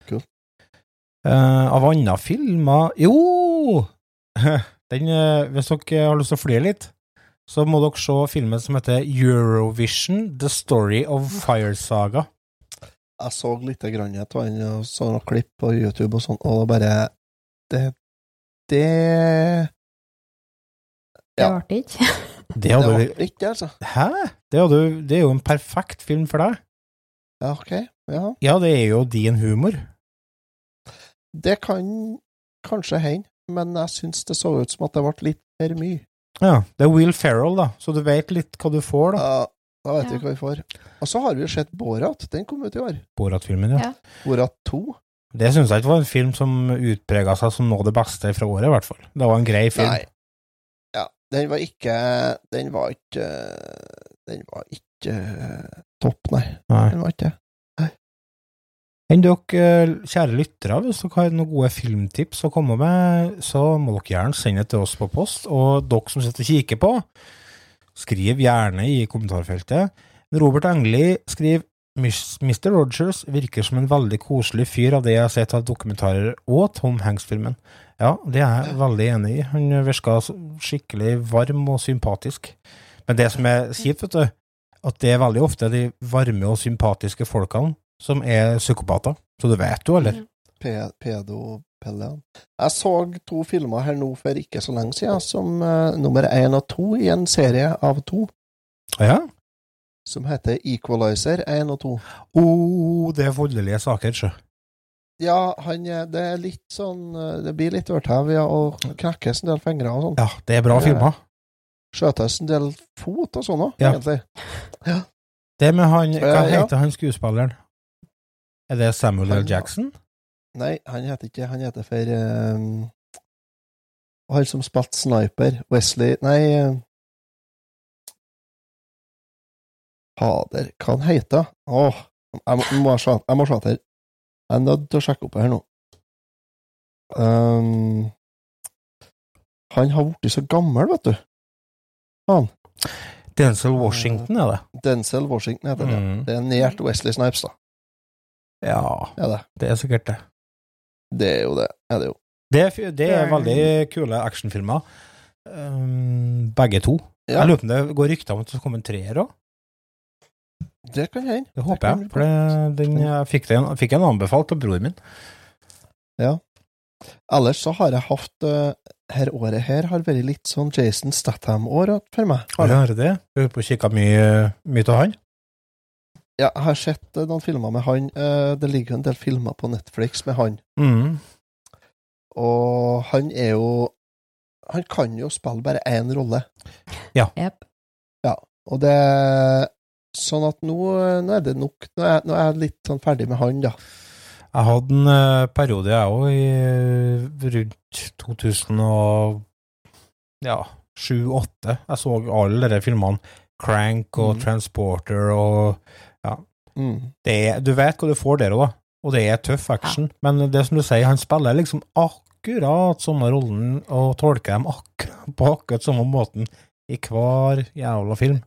Speaker 2: cool.
Speaker 1: Eh, av andre filmer Jo! Den, eh, hvis dere har lyst til å flire litt, så må dere se filmen som heter Eurovision The Story of Fire Saga.
Speaker 2: Jeg så litt grann av den, og så noen klipp på YouTube og sånn, og det bare Det Det
Speaker 3: Det
Speaker 2: Ja.
Speaker 3: ble ikke.
Speaker 1: Det,
Speaker 2: Det
Speaker 1: hadde,
Speaker 2: var ikke, altså.
Speaker 1: Hæ? Det, hadde, det er jo en perfekt film for deg.
Speaker 2: Ja, ok. Ja.
Speaker 1: Ja, det er jo din humor.
Speaker 2: Det kan kanskje hende, men jeg syns det så ut som at det ble litt for mye.
Speaker 1: Ja, det er Will Ferrell, da, så du vet litt hva du får, da.
Speaker 2: Ja, da vet vi
Speaker 3: Ja.
Speaker 2: hva vi får. Og så har vi jo sett Borat. Den kom ut i år.
Speaker 1: Borat-filmen, ja.
Speaker 3: Ja.
Speaker 2: Borat 2.
Speaker 1: Det syns jeg ikke var en film som utprega seg som noe av det beste fra året, i hvert fall. Det var en grei film.
Speaker 2: Nei. Ja, den var ikke Den var ikke Den var ikke topp, nei.
Speaker 1: Nei.
Speaker 2: Den var ikke det.
Speaker 1: Enn dere, kjære lyttere, hvis dere har noen gode filmtips å komme med, så må dere gjerne sende det til oss på post. Og dere som sitter og kikker på, skriv gjerne i kommentarfeltet. Robert Engli skriver Mr. Rogers virker som en veldig koselig fyr av det jeg har sett av dokumentarer og Tom Hanks-filmen. Ja, det er jeg veldig enig i. Han virka skikkelig varm og sympatisk. Men det som er kjipt, vet du, at det er veldig ofte de varme og sympatiske folkene som er psykopater. Så du vet jo, eller?
Speaker 2: Pe- Pedopelle. Jeg så to filmer her nå for ikke så lenge siden, som uh, nummer én og to i en serie av to,
Speaker 1: Ja.
Speaker 2: som heter Equalizer 1 og 2.
Speaker 1: Oh, det er voldelige saker, sjø.
Speaker 2: Ja, han er, det er litt sånn eh, Det blir litt ørtev, ja, og knekkes en del fingre og sånn.
Speaker 1: Ja, det er bra filmer.
Speaker 2: Skjøtes en del fot og sånn òg,
Speaker 1: Ja.
Speaker 2: egentlig.
Speaker 1: Det med han Hva
Speaker 2: Eh, ja.
Speaker 1: heter han skuespilleren? Er det Samuel L. Jackson?
Speaker 2: Nei, han heter ikke Han heter for um, Han som spilte sniper. Wesley Nei eh, Fader, hva han heter Åh, jeg må, jeg må, jeg må se etter. Jeg er nødt til å sjekke opp her nå. Um, han har blitt så gammel, vet du. Han.
Speaker 1: Denzel Washington, er det?
Speaker 2: Denzel Washington heter det.
Speaker 1: Mm.
Speaker 2: Det er nært Wesley Snipes, da.
Speaker 1: Ja,
Speaker 2: Er det.
Speaker 1: det er sikkert det.
Speaker 2: det er jo det. Ja, det jo.
Speaker 1: Det er, det er veldig kule actionfilmer. Um, begge to.
Speaker 2: Ja,
Speaker 1: Jeg lurer på om det går rykter om at det kommer en treer òg.
Speaker 2: det kan hende.
Speaker 1: Det håper jeg. For det, den, jeg fikk den fikk en anbefalt av broren min. Ja.
Speaker 2: Ellers så har jeg hatt uh, Her året her har vært litt sånn Jason Statham-år for meg.
Speaker 1: Har du hørt det? Du har på kikka mye, mye av han?
Speaker 2: Ja, jeg har sett eh, noen filmer med han. Eh, det ligger en del filmer på Netflix med han.
Speaker 1: Mm.
Speaker 2: Og han er jo Han kan jo spille bare én rolle.
Speaker 3: Ja.
Speaker 2: Ja, Og det Sånn at nå, nå er det nok. Nå er, nå er jeg litt sånn ferdig med han, da.
Speaker 1: Jeg hadde en eh, periode, jeg òg, rundt 2000 og ja, 7-8. Jeg så alle de filmene. Crank og
Speaker 2: mm.
Speaker 1: Transporter og
Speaker 2: Mm.
Speaker 1: det er, Du vet hva du får der òg. Og det er tøff action. Men det som du sier, han spiller liksom akkurat samme rollen og tolker dem akkurat på akkurat samme måten i hver jævla film.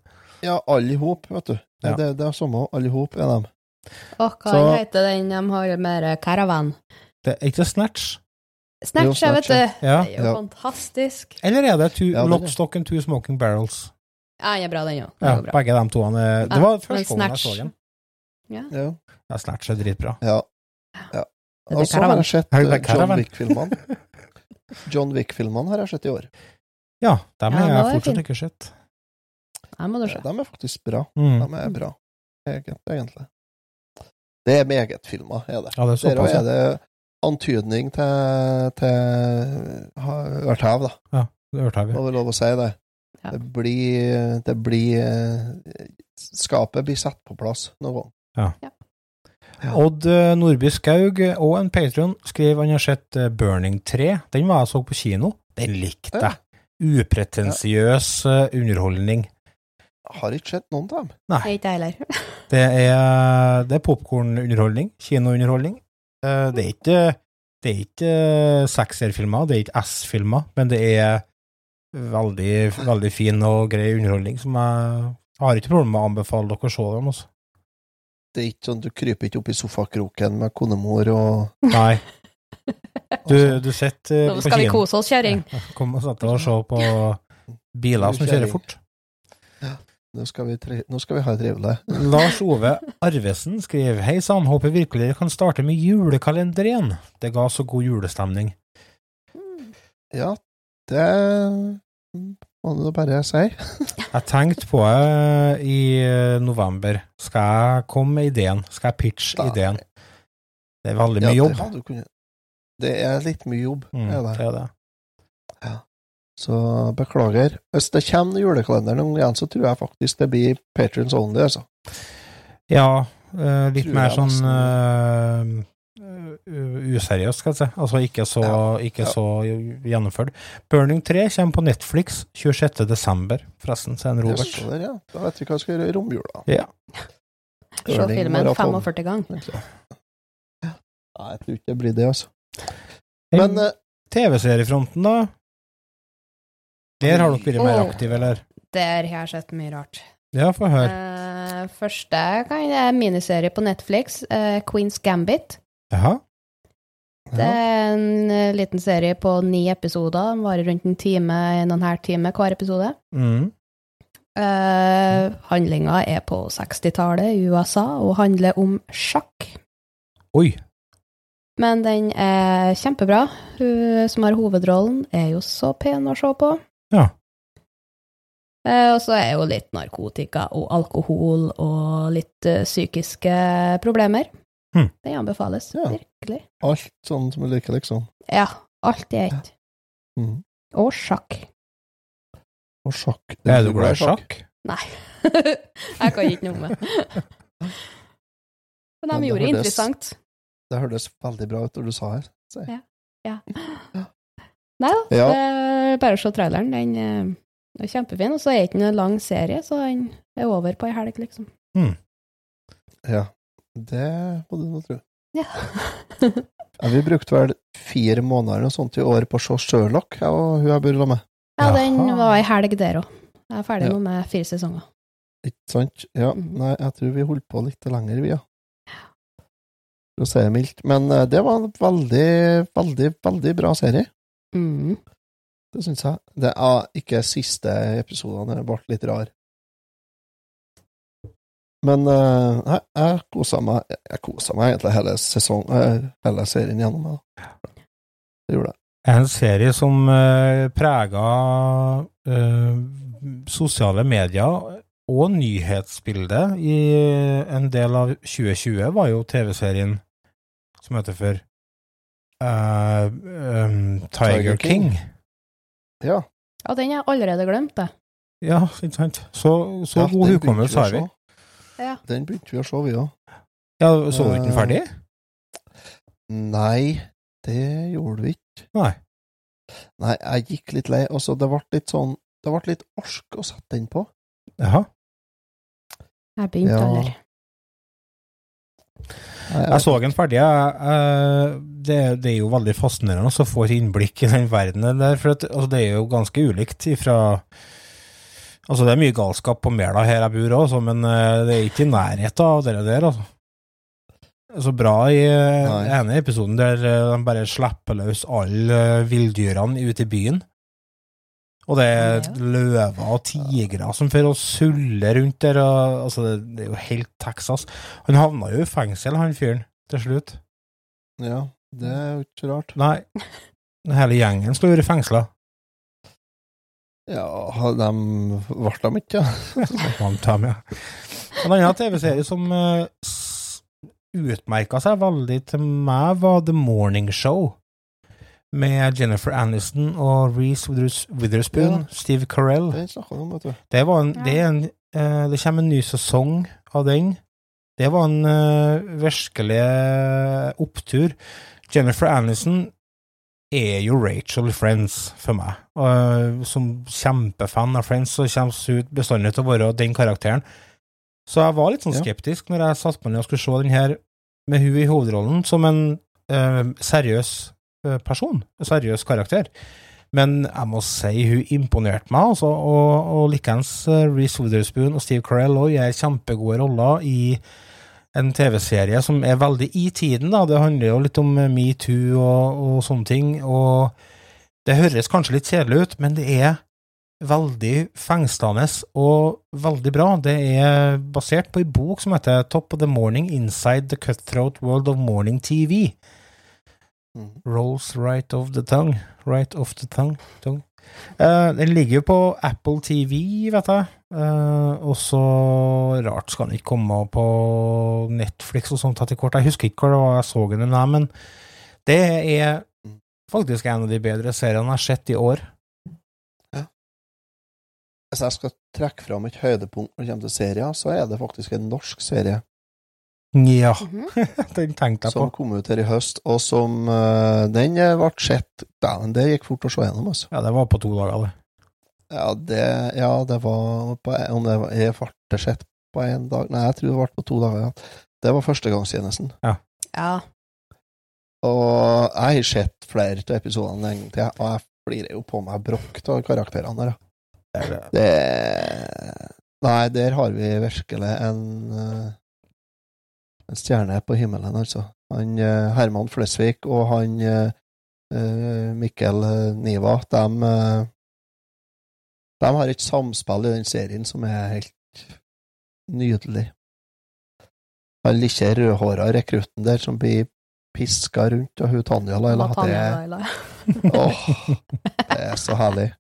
Speaker 2: Ja, alle i hop, vet du. Det,
Speaker 1: Ja.
Speaker 2: det, det er samme, alle i hop er dem.
Speaker 3: Og hva
Speaker 1: Så-
Speaker 3: heter den de har mer caravan?
Speaker 1: Det er ikke Snatch?
Speaker 3: Snatch,
Speaker 2: jeg
Speaker 3: vet du.
Speaker 1: Ja.
Speaker 3: Det er jo
Speaker 2: Ja.
Speaker 3: fantastisk.
Speaker 1: Eller er det two,
Speaker 2: Ja, det er det.
Speaker 1: Lock, Stock and Two Smoking Barrels?
Speaker 3: Ja, den er bra, den òg.
Speaker 1: Ja, begge de to. Det var første gangen jeg så den.
Speaker 3: Ja.
Speaker 2: Ja.
Speaker 1: Ja, Snatch er dritbra.
Speaker 2: ja. ja.
Speaker 3: Er
Speaker 2: Og så har jeg sett
Speaker 1: Er
Speaker 2: eh, John Wick-filmene. John Wick-filmene har jeg sett i år.
Speaker 1: Ja, dem har jeg fortsatt ikke sett.
Speaker 3: Dem må du se.
Speaker 2: De er faktisk bra.
Speaker 1: Mm.
Speaker 2: De er bra, egentlig. Det er meget filmer, er det.
Speaker 1: Ja, det er
Speaker 2: Der er det antydning til, til ha- ørtev, da.
Speaker 1: Det hørte jeg.
Speaker 2: Må vel lov å si det.
Speaker 3: Ja.
Speaker 2: Det blir Det blir eh, Skapet blir satt på plass noen gang. Ja.
Speaker 1: Odd eh, Nordby Skaug og en patron skriver han har sett eh, Burning 3. Den var jeg så på kino. Den likte
Speaker 2: Ja.
Speaker 1: jeg. Upretensiøs eh, underholdning.
Speaker 2: Har ikke sett noen av dem.
Speaker 3: Det er ikke jeg heller.
Speaker 1: Det er, det er popkornunderholdning. Kinounderholdning. Eh, Det er ikke, det er ikke eh, sekserfilmer, det er ikke S-filmer, men det er veldig, veldig fin og grei underholdning som jeg har ikke problemer med å anbefale dere å se dem. Altså.
Speaker 2: Det er ikke sånn du kryper ikke opp i sofakroken med konemor og
Speaker 1: Nei. Du, du sitter
Speaker 3: Nå skal vi kose oss, kjerring.
Speaker 1: Kom og sett deg og se på biler som kjører fort.
Speaker 2: nå skal vi, tre nå skal vi ha det trivelig.
Speaker 1: Lars Ove Arvesen skriver Hei sann, håper virkelig dere kan starte med julekalender igjen. Det ga så god julestemning.
Speaker 2: Ja, det må du bare si.
Speaker 1: Jeg tenkte på det i eh, november. Skal jeg komme med ideen? Skal jeg pitche
Speaker 2: Da-
Speaker 1: ideen? Det er veldig mye
Speaker 2: Ja,
Speaker 1: jobb.
Speaker 2: Det, kunnet- det er litt mye jobb,
Speaker 1: Mm,
Speaker 2: er det.
Speaker 1: det er det.
Speaker 2: så beklager. Hvis det kommer julekalenderen gang igjen, så tror jeg faktisk det blir patrons only, altså.
Speaker 1: Ja, eh, litt mer sånn useriøst, skal jeg si. Altså ikke så,
Speaker 2: Ja,
Speaker 1: ikke
Speaker 2: ja.
Speaker 1: så gjennomført. Burning 3 kommer på Netflix 26. desember, forresten, sier Robert.
Speaker 2: der, ja. Da vet vi hva vi skal gjøre i romjula.
Speaker 1: Ja.
Speaker 3: Se filmen
Speaker 2: maraton.
Speaker 3: 45 ganger.
Speaker 2: Nei, jeg tror ikke det blir det, altså.
Speaker 1: Men
Speaker 2: eh,
Speaker 1: TV-seriefronten, da? Der har dere vært mer aktive, eller?
Speaker 3: Der har jeg sett mye rart.
Speaker 1: Ja, få høre.
Speaker 3: Uh, første kan det er miniserie på Netflix, uh, Queen's Gambit.
Speaker 1: Jaha.
Speaker 3: Det er en eh, liten serie på ni episoder. Den varer rundt en time, en og en halv time hver episode.
Speaker 1: Mm.
Speaker 3: Uh, handlinga er på 60-tallet i USA og handler om sjakk.
Speaker 1: Oi.
Speaker 3: Men den er kjempebra. Hun som har hovedrollen, er jo så pen å se på.
Speaker 1: Ja.
Speaker 3: Eh, og så er jo litt narkotika og alkohol og litt eh, psykiske problemer.
Speaker 1: Hm.
Speaker 3: Den anbefales
Speaker 2: Ja.
Speaker 3: virkelig.
Speaker 2: alt sånn som vi liker, liksom.
Speaker 3: Ja, alt i ett.
Speaker 2: Mm.
Speaker 3: Og sjakk.
Speaker 2: Og sjakk.
Speaker 1: Er du glad i sjakk?
Speaker 3: jeg kan ikke noe med Men de gjorde det interessant.
Speaker 2: Det hørtes veldig bra ut når du sa her. Så.
Speaker 3: Ja. Nei da,
Speaker 2: Ja.
Speaker 3: bare å se traileren. Den eh, er kjempefin. Og så er det ikke en lang serie, så den er over på ei helg, liksom.
Speaker 2: Ja, det må du nå tro.
Speaker 3: Ja.
Speaker 2: Ja, vi brukte vel fire måneder og sånt i år på å se Sherlock, jeg og hun jeg bor med.
Speaker 3: ja, den var ei helg der òg. Jeg er ferdig
Speaker 2: Ja.
Speaker 3: nå med fire sesonger.
Speaker 2: Ikke sant? Ja,
Speaker 3: Mhm.
Speaker 2: nei, jeg tror vi holdt på litt lenger, vi, ja. For å si det mildt. Men eh, det var en veldig, veldig, veldig bra serie.
Speaker 3: Mm.
Speaker 2: Det syns jeg. Det er ikke siste episodene, ble litt rar. Men eh, nei, jeg kosa meg Jeg kosa meg egentlig hele sesong, eh, hele serien gjennom. Det gjorde jeg.
Speaker 1: En serie som uh, prega uh, sosiale medier og nyhetsbildet i en del av 2020, var jo TV-serien som heter for uh, um, Tiger,
Speaker 2: Tiger
Speaker 1: King.
Speaker 2: King. Ja.
Speaker 3: Ja, den har jeg allerede glemt, det.
Speaker 1: Ja, ikke sant. Så, så
Speaker 2: ja,
Speaker 1: god hukommelse har vi.
Speaker 2: å se.
Speaker 3: Ja.
Speaker 2: Den begynte vi å se, vi òg.
Speaker 1: Ja, så du ikke den
Speaker 2: Eh,
Speaker 1: ferdig?
Speaker 2: Nei, det gjorde vi ikke.
Speaker 1: Nei.
Speaker 2: Nei, jeg gikk litt lei. Altså, det ble litt sånn Det ble litt orsk å sette den på.
Speaker 1: Jaha.
Speaker 3: Jeg begynte
Speaker 2: Ja.
Speaker 3: aldri.
Speaker 1: Jeg så den ferdig. eh, Det, det er jo veldig fascinerende å få innblikk i den verdenen der, for altså, det er jo ganske ulikt ifra Altså, det er mye galskap på Mela her jeg bor òg, men eh, det er ikke i nærheten av det der, altså. Så bra i eh,
Speaker 2: Nei.
Speaker 1: ene episoden der eh, de bare slipper løs alle villdyrene ute i byen. Og det er løver og tigre som får å sulle rundt der, og, altså, det, det er jo helt Texas. Han havna jo i fengsel, han fyren, til slutt.
Speaker 2: Ja, det er jo ikke rart.
Speaker 1: Nei, hele gjengen skulle vært fengsla.
Speaker 2: Ja, de ble de ikke, ja.
Speaker 1: Dem, ja. En annen TV-serie som uh, utmerka seg veldig til meg, var The Morning Show. med Jennifer Aniston og Reece Witherspoon,
Speaker 2: Ja.
Speaker 1: Steve Carell. Det, var en, det, er en, eh, det kommer en ny sesong av den. Det var en eh, virkelig opptur. Jennifer Aniston er jo Rachel i Friends for meg. Og, eh, som kjempefan av Friends så kommer hun bestandig til å være den karakteren. Så jeg var litt sånn
Speaker 2: Ja.
Speaker 1: skeptisk når jeg satte meg ned og skulle se den her med hun i hovedrollen som en eh, seriøs eh, person, en seriøs karakter. Men jeg må si hun imponerte meg, altså, og, og likeens uh, Reece Witherspoon og Steve Carell òg gjør kjempegode roller i en TV-serie som er veldig i tiden, da. Det handler jo litt om eh, metoo og, og sånne ting, og det høres kanskje litt kjedelig ut, men det er veldig fengslende og veldig bra. Det er basert på en bok som heter Top of the Morning Inside the Cutthroat World of Morning TV.
Speaker 2: Mhm.
Speaker 1: Rolls right of the tongue. Right of the tongue. tongue. Eh, den ligger jo på Apple TV, vet jeg. Uh, og så rart skal den ikke komme på Netflix og sånt etter hvert. Jeg husker ikke hva jeg så den der men det er faktisk en av de bedre seriene jeg har sett i år. Ja.
Speaker 2: Hvis jeg skal trekke fram et høydepunkt når det kommer til serier, så er det faktisk en norsk serie
Speaker 1: Ja,
Speaker 3: Mhm.
Speaker 1: den tenkte jeg på.
Speaker 2: som kom ut her i høst, og som uh, Den eh, ble sett Dæven, det gikk fort å se gjennom, altså.
Speaker 1: Ja, det var på to dager, det.
Speaker 2: Ja, det, ja, det var på, Om det var, jeg ble sett på én dag Nei, jeg tror det ble på to dager. Ja. Det var førstegangstjenesten.
Speaker 3: Ja.
Speaker 2: Og jeg har sett flere av episodene en gang til, og jeg flirer jo på meg brokk av karakterene der. ja.
Speaker 1: Det det.
Speaker 2: Det Nei, der har vi virkelig en eh, en stjerne på himmelen, altså. Han eh, Herman Flesvig og han eh, eh, Mikkel Niva, de, de har et samspill i den serien som er helt nydelig. Han lille rødhåra rekrutten der som blir piska rundt, og hun Tanja Laila det det er så herlig.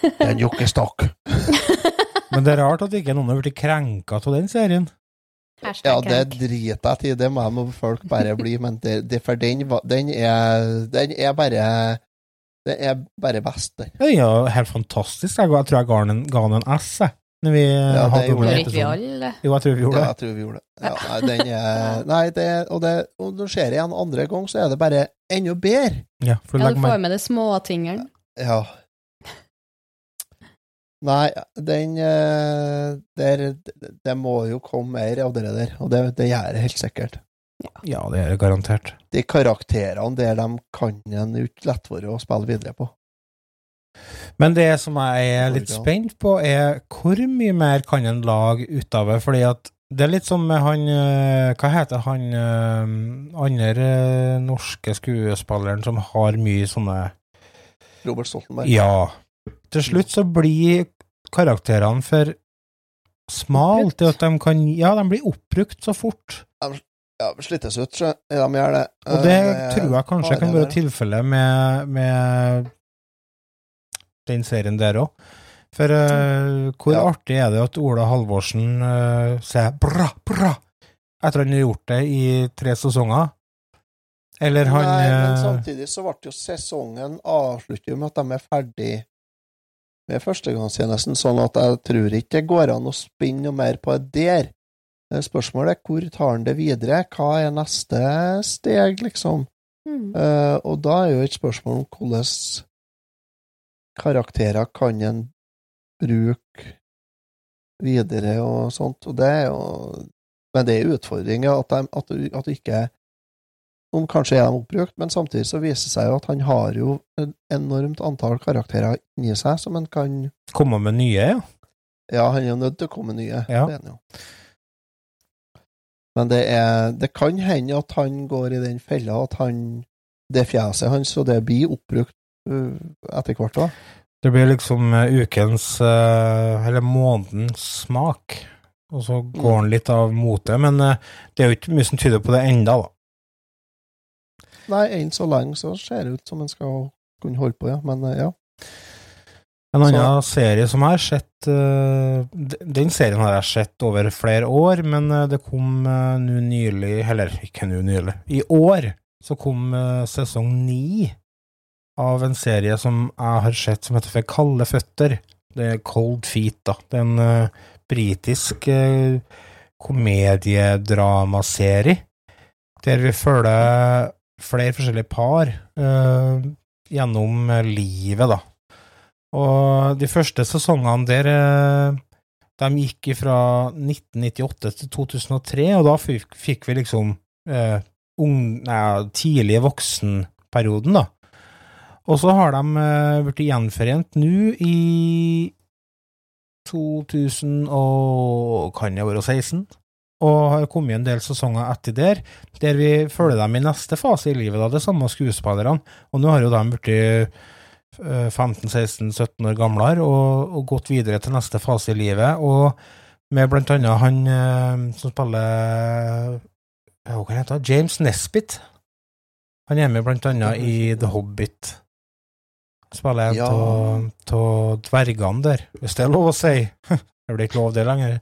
Speaker 2: Det er en jokkestokk.
Speaker 1: Men det er rart at ikke noen har blitt krenka av den serien.
Speaker 3: Hashtag
Speaker 2: Ja, det driter jeg i, det må jeg folk bare bli, men det, det, for den, den, er, den er bare Det er bare best, den.
Speaker 1: Den er jo helt fantastisk. Jeg, jeg tror jeg ga den en, ga den en S, jeg. Når vi
Speaker 2: det
Speaker 1: hadde
Speaker 2: gjorde
Speaker 3: ikke vi alle?
Speaker 1: Jo, jeg tror vi gjorde
Speaker 2: Ja,
Speaker 1: det.
Speaker 2: jeg tror vi gjorde det. Ja, nei, den er Nei, det, og, det, og når det skjer igjen andre gang, så er det bare enda bedre.
Speaker 1: Ja, for
Speaker 3: Ja, du får med de småtingene.
Speaker 2: Ja. Nei, den eh, der, Det må jo komme mer av det der, og det, det gjør det helt sikkert.
Speaker 1: Ja, det er det garantert.
Speaker 2: De karakterene der de kan en ikke lett være å spille videre på.
Speaker 1: Men det som jeg er litt spent på, er hvor mye mer kan en lage ut av det? Fordi at det er litt som med han eh, Hva heter han eh, andre norske skuespilleren som har mye sånne
Speaker 2: Robert Stoltenberg.
Speaker 1: Ja. Til slutt så blir karakterene for smalt til at de kan Ja, de blir oppbrukt så fort.
Speaker 2: Ja, slittes ut, så de gjør det.
Speaker 1: Og det
Speaker 2: Eh,
Speaker 1: tror jeg kanskje kan være tilfellet med, med den serien der òg. For uh, hvor
Speaker 2: Ja.
Speaker 1: artig er det at Ola Halvorsen uh, sier bra, bra, etter han har gjort det i tre sesonger? Eller han
Speaker 2: Nei, men
Speaker 1: eh,
Speaker 2: samtidig så ble jo sesongen avsluttet med at de er ferdig med førstegangstjenesten, sånn at jeg tror ikke det går an å spinne noe mer på det der. Spørsmålet er hvor tar han det videre? Hva er neste steg, liksom?
Speaker 3: Mm.
Speaker 2: Uh, og da er jo et spørsmål om hvordan karakterer kan en bruke videre og sånt, og det er jo Men det er utfordringer at, de, at, at du ikke Noen kanskje er de oppbrukt, men samtidig så viser det seg jo at han har jo et enormt antall karakterer inni seg som han kan
Speaker 1: komme med nye, ja.
Speaker 2: Ja, han er jo nødt til å komme med nye.
Speaker 1: Ja.
Speaker 2: Det er han jo. Men det er Det kan hende at han går i den fella at han Det fjeset hans, og det blir oppbrukt uh, etter hvert da.
Speaker 1: Det blir liksom eh, ukens, eh, eller månedens smak. Og så går
Speaker 2: Mm.
Speaker 1: han litt av motet, men eh, det er jo ikke mye som tyder på det enda, da.
Speaker 2: Nei, enn så lenge så ser det ut som en skal kunne holde på, ja. Men uh, ja.
Speaker 1: En annen serie som jeg har sett eh, Den serien har jeg sett over flere år, men eh, det kom eh, nå nylig Eller ikke nå nylig. I år så kom eh, sesong ni av en serie som jeg har sett som heter For kalde føtter. Det er Cold Feet, da. Det er en eh, britisk eh, komediedramaserie der vi følger flere forskjellige par uh, gjennom livet, da. Og de første sesongene der uh, de gikk fra 1998 til 2003, og da fikk, fikk vi liksom uh, ung, nei, tidlig voksenperioden, da. Og så har de blitt gjenforent nå i 2000 og kan det være 16? Og har kommet en del sesonger etter der, der vi følger dem i neste fase i livet, da, det samme skuespillerne. Og nå har jo de blitt eh, 15-16-17 år gamlere og, og gått videre til neste fase i livet, og med blant annet han eh, som spiller Hva kan det hete? James Nesbitt. Han er med blant annet i The Hobbit. Spiller en
Speaker 2: Ja.
Speaker 1: dvergene der, hvis det er lov å si. Det blir ikke lov, det lenger.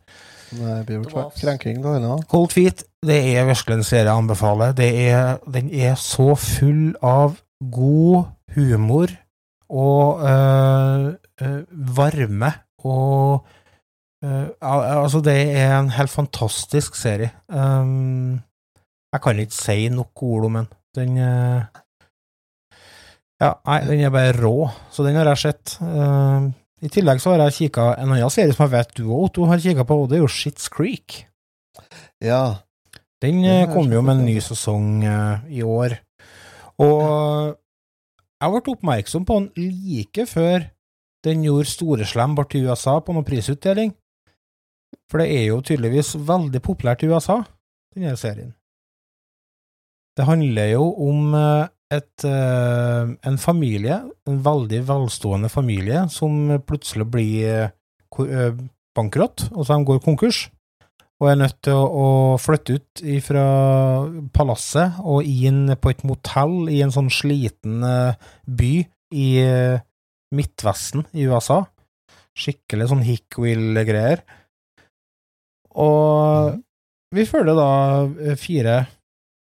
Speaker 2: Krenking, da. eller?
Speaker 1: Cold Feet, det er virkelig en serie jeg anbefaler. Det er, den er så full av god humor og øh, øh, varme og øh, Altså, det er en helt fantastisk serie. Um, jeg kan ikke si nok ord om den. Den øh, Ja, nei, den er bare rå, så den har jeg sett. Um, I tillegg så har jeg kikka en annen serie som jeg vet du og Otto har kikka på, og det er jo Shits Creek.
Speaker 2: Ja.
Speaker 1: Den eh, kom jo med en ny sesong eh, i år, og jeg ble oppmerksom på den like før den gjorde storeslem bort til USA på noen prisutdeling, for det er jo tydeligvis veldig populært i USA, denne serien. Det handler jo om eh, et, eh, en familie, en veldig velstående familie, som plutselig blir eh, eh, bankrott, og så de går konkurs og er nødt til å, flytte ut fra palasset og inn på et motell i en sånn sliten by i Midtvesten i USA. Skikkelig sånn Hickwheel-greier. Og vi følger da fire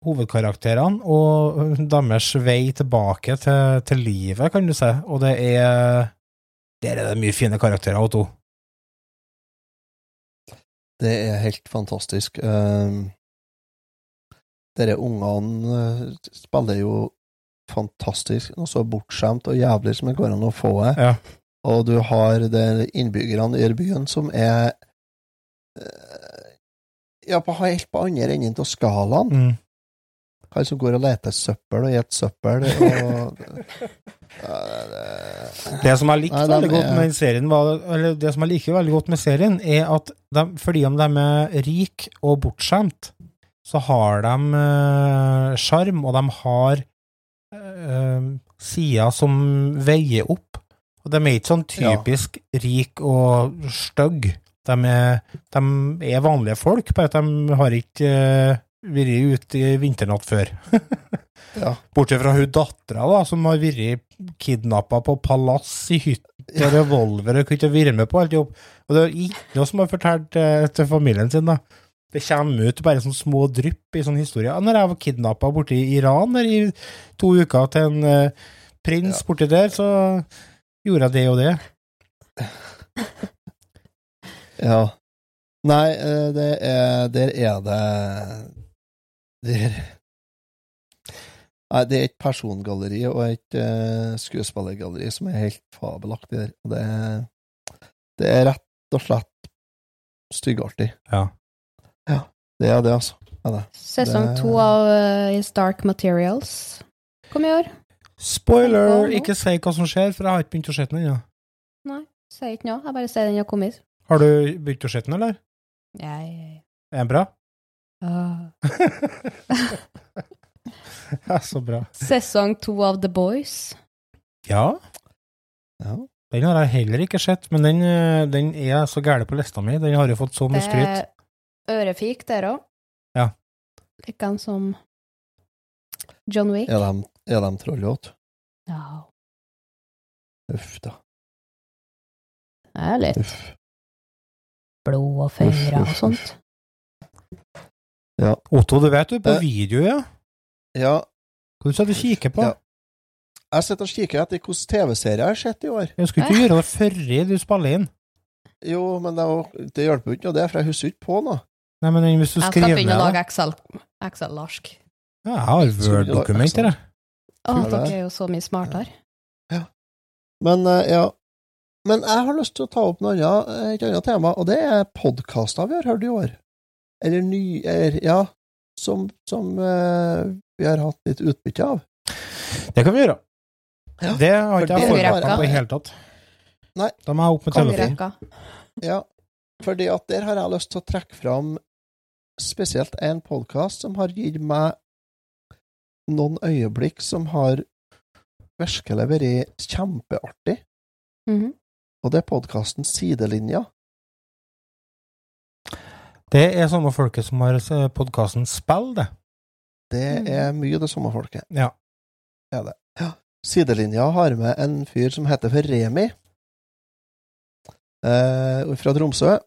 Speaker 1: hovedkarakterene og deres vei tilbake til, til livet, kan du si. Og det er Der er det mye fine karakterer, Otto.
Speaker 2: Det er helt fantastisk. Um, Dere ungene eh, spiller jo fantastisk, noe så bortskjemt og jævlig som det går an å få det.
Speaker 1: Ja.
Speaker 2: Og du har innbyggerne i byen som er eh, ja, på helt på andre enden av skalaen.
Speaker 1: Mm.
Speaker 2: Han som går og leter søppel og spiser søppel og det,
Speaker 1: som jeg likte
Speaker 2: Nei, de
Speaker 1: veldig godt med den serien, var, eller det som jeg liker veldig godt med serien, er at de, fordi om de er rike og bortskjemt, så har de eh, sjarm, og de har uh, sider som veier opp. Og de er ikke sånn typisk rik og stygg. De de er vanlige folk, bare at de har ikke eh, vært ute i vinternatt før.
Speaker 2: ja.
Speaker 1: Bortsett fra hun dattera, da, som har vært kidnappa på palass i hytta. Ja. revolver og kunne ikke være med på alt jobb. Og det er ikke noe som har fortalt eh, til familien sin, da. Det kommer ut bare sånne små drypp i sånne historier. Når jeg var kidnappa i Iran der i to uker til en eh, prins
Speaker 2: Ja.
Speaker 1: borti der, så gjorde jeg det og det.
Speaker 2: Ja. Nei, eh, det er Der er det Der Nei, det er et persongalleri og et uh, skuespillergalleri som er helt fabelaktig der. Det er, det er rett og slett styggartig.
Speaker 1: Ja.
Speaker 2: Det er det, altså. Det er det.
Speaker 3: Sesong
Speaker 2: Det-
Speaker 3: to av uh, Stark Materials kom i år.
Speaker 1: Spoiler! Ikke si hva som skjer, for jeg har ikke begynt å se den ennå.
Speaker 3: Sier ikke noe, jeg bare sier den har kommet.
Speaker 1: Har du begynt å se den, eller?
Speaker 3: Jeg,
Speaker 1: Er den bra?
Speaker 3: Ah.
Speaker 1: ja, så bra.
Speaker 3: Sesong to av The Boys.
Speaker 1: Ja,
Speaker 2: Ja.
Speaker 1: Den har jeg heller ikke sett, men den, eh, den er så gæren på lista mi. Den har jo fått så mye
Speaker 3: Det
Speaker 1: skryt.
Speaker 3: er ørefik der òg.
Speaker 1: Ja.
Speaker 3: Likedan som John Wick.
Speaker 2: Er de, er de trollete?
Speaker 3: Ja,
Speaker 2: Uff da.
Speaker 3: det er litt
Speaker 2: Uff.
Speaker 3: blod og fingre og sånt.
Speaker 1: Otto, du vet du, på
Speaker 2: Eh.
Speaker 1: video, ja.
Speaker 2: Ja,
Speaker 1: Hva du sitter og kikker på?
Speaker 2: Ja. Jeg sitter og kikker etter hvilke TV-serier jeg har sett i år.
Speaker 1: Jeg skulle ikke gjøre det før du spiller inn.
Speaker 2: Jo, men det, det hjelper jo ikke noe, det, for jeg husker ikke på noe.
Speaker 1: Nei, men hvis du
Speaker 3: Jeg skal begynne å lage Excel- Excel-larsk.
Speaker 1: ja, Jeg har Word-dokumenter, jeg.
Speaker 3: Å, dere er jo så mye smartere.
Speaker 2: Men eh, ja. Men jeg har lyst til å ta opp noe annet, et annet tema, og det er podkaster vi har hørt i år. Eller ny... Ja, som, som uh, vi har hatt litt utbytte av.
Speaker 1: Det kan vi gjøre.
Speaker 2: Ja,
Speaker 1: det har ikke jeg forberedt meg på i hele tatt.
Speaker 2: Nei.
Speaker 1: Da må jeg opp med telefonen.
Speaker 2: Ja, fordi at der har jeg lyst til å trekke fram spesielt en podkast som har gitt meg noen øyeblikk som har virkelig vært kjempeartig,
Speaker 3: Mhm.
Speaker 2: og det er podkasten Sidelinja.
Speaker 1: Det er samme folket som har podkasten Spill, det.
Speaker 2: Det
Speaker 3: Mhm.
Speaker 2: er mye det samme folket.
Speaker 1: Ja.
Speaker 2: Det er det. Ja. Sidelinja har med en fyr som heter for Remi, eh, fra Tromsø,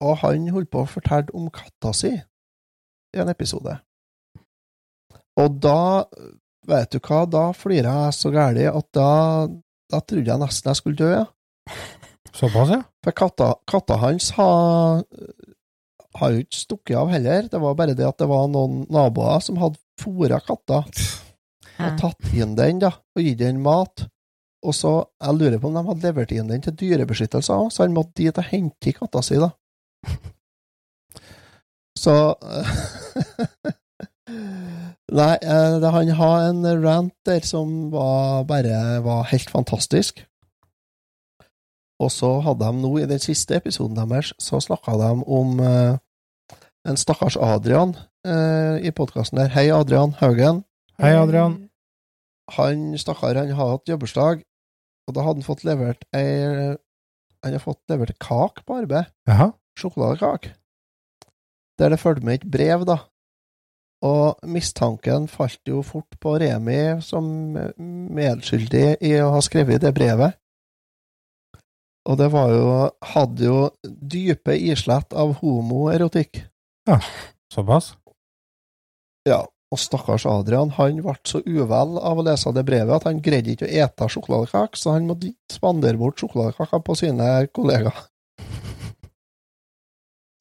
Speaker 2: og han holdt på å fortelle om katta si i en episode. Og da, vet du hva, da flirer jeg så gæli at da, da trodde jeg nesten jeg skulle dø, ja.
Speaker 1: Såpass, ja?
Speaker 2: For katta, katta hans har, har jo ikke stukket av heller, det var bare det at det var noen naboer som hadde fôra katta og tatt inn den, da, og gitt den mat. Og så, jeg lurer på om de hadde levert inn den til dyrebeskyttelse òg, så han måtte dit og hente katta si, da. Så Nei, eh, det, han har en rant der som var bare var helt fantastisk. Og så hadde de nå, i den siste episoden deres, så snakka de om eh, en stakkars Adrian eh, i podkasten der. Hei, Adrian Haugen.
Speaker 1: Hei, Adrian.
Speaker 2: Han stakkar, han har hatt jobbursdag, og da hadde han fått levert ei Han har fått levert kake på arbeid.
Speaker 1: Jaha.
Speaker 2: Sjokoladekake. Der det fulgte med et brev, da. Og mistanken falt jo fort på Remi som medskyldig i å ha skrevet det brevet. Og det var jo Hadde jo dype islett av homoerotikk.
Speaker 1: Såpass?
Speaker 2: Ja, og stakkars Adrian, han ble så uvel av å lese det brevet at han greide ikke å ete sjokoladekake, så han måtte spandere bort sjokoladekaker på sine kollegaer.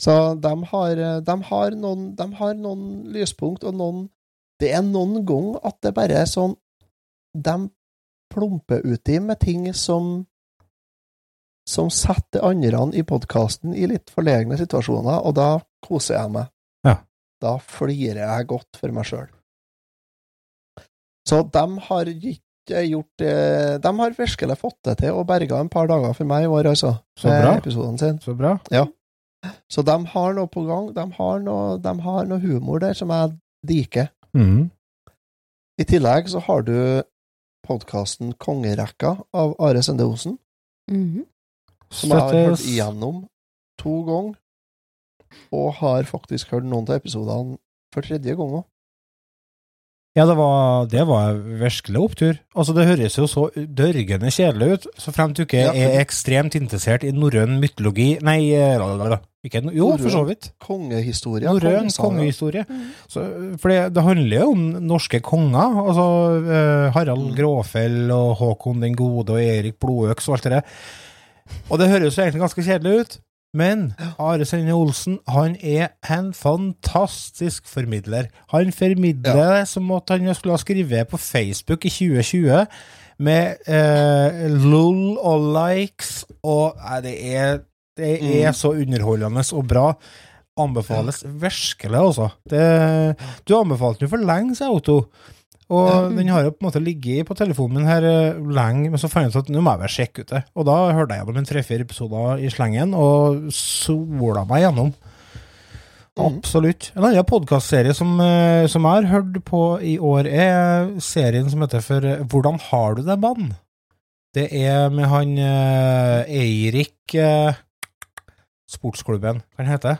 Speaker 2: Så de har, de har, noen, de har noen lyspunkt, og noen Det er noen ganger at det bare er sånn De plumper uti med ting som som setter andre i podkasten i litt forlegne situasjoner, og da koser jeg meg.
Speaker 1: Ja.
Speaker 2: Da flirer jeg godt for meg sjøl. Så de har ikke gjort det, De har virkelig fått det til og berga en par dager for meg i år, altså.
Speaker 1: Så bra.
Speaker 2: Episoden sin.
Speaker 1: Så bra.
Speaker 2: Så de har noe på gang. De har noe, de har noe humor der som jeg liker.
Speaker 1: Mm.
Speaker 2: I tillegg så har du podkasten Kongerekka av Are Sende Osen,
Speaker 3: Mhm.
Speaker 2: som jeg har hørt igjennom to ganger, og har faktisk hørt noen av episodene for tredje gang òg.
Speaker 1: Ja, det var, det var virkelig opptur. Altså, det høres jo så dørgende kjedelig ut, så fremt du ikke
Speaker 2: Ja.
Speaker 1: er ekstremt interessert i norrøn mytologi Nei, la, la, la. ikke, no- jo, for så vidt.
Speaker 2: Kongehistorie.
Speaker 1: Norrøn kongehistorie. Så, for det, det handler jo om norske konger. Altså eh, Harald
Speaker 2: Mm.
Speaker 1: Gråfell og Håkon den gode og Erik Blodøks og alt det der. Og det høres jo egentlig ganske kjedelig ut, men Are Sende Olsen han er en fantastisk formidler. Han formidler det som at han skulle ha skrevet på Facebook i 2020 med eh, lol og likes, og eh, det er, det er
Speaker 2: Mm.
Speaker 1: så underholdende og bra. Anbefales virkelig, altså. Du anbefalte jo for lenge, siden, Otto. Og
Speaker 2: Ja.
Speaker 1: den har jo på en måte ligget på telefonen min her eh, lenge, men så fant jeg ut at nå må jeg vel sjekke ut det. Og da hørte jeg gjennom en tre-fire episoder i slengen, og sola meg gjennom.
Speaker 2: Mhm.
Speaker 1: Absolutt. En annen podkastserie som, eh, som jeg har hørt på i år, er serien som heter for eh, Hvordan har du det, mann? Det er med han Eirik Sportsklubben, hva han heter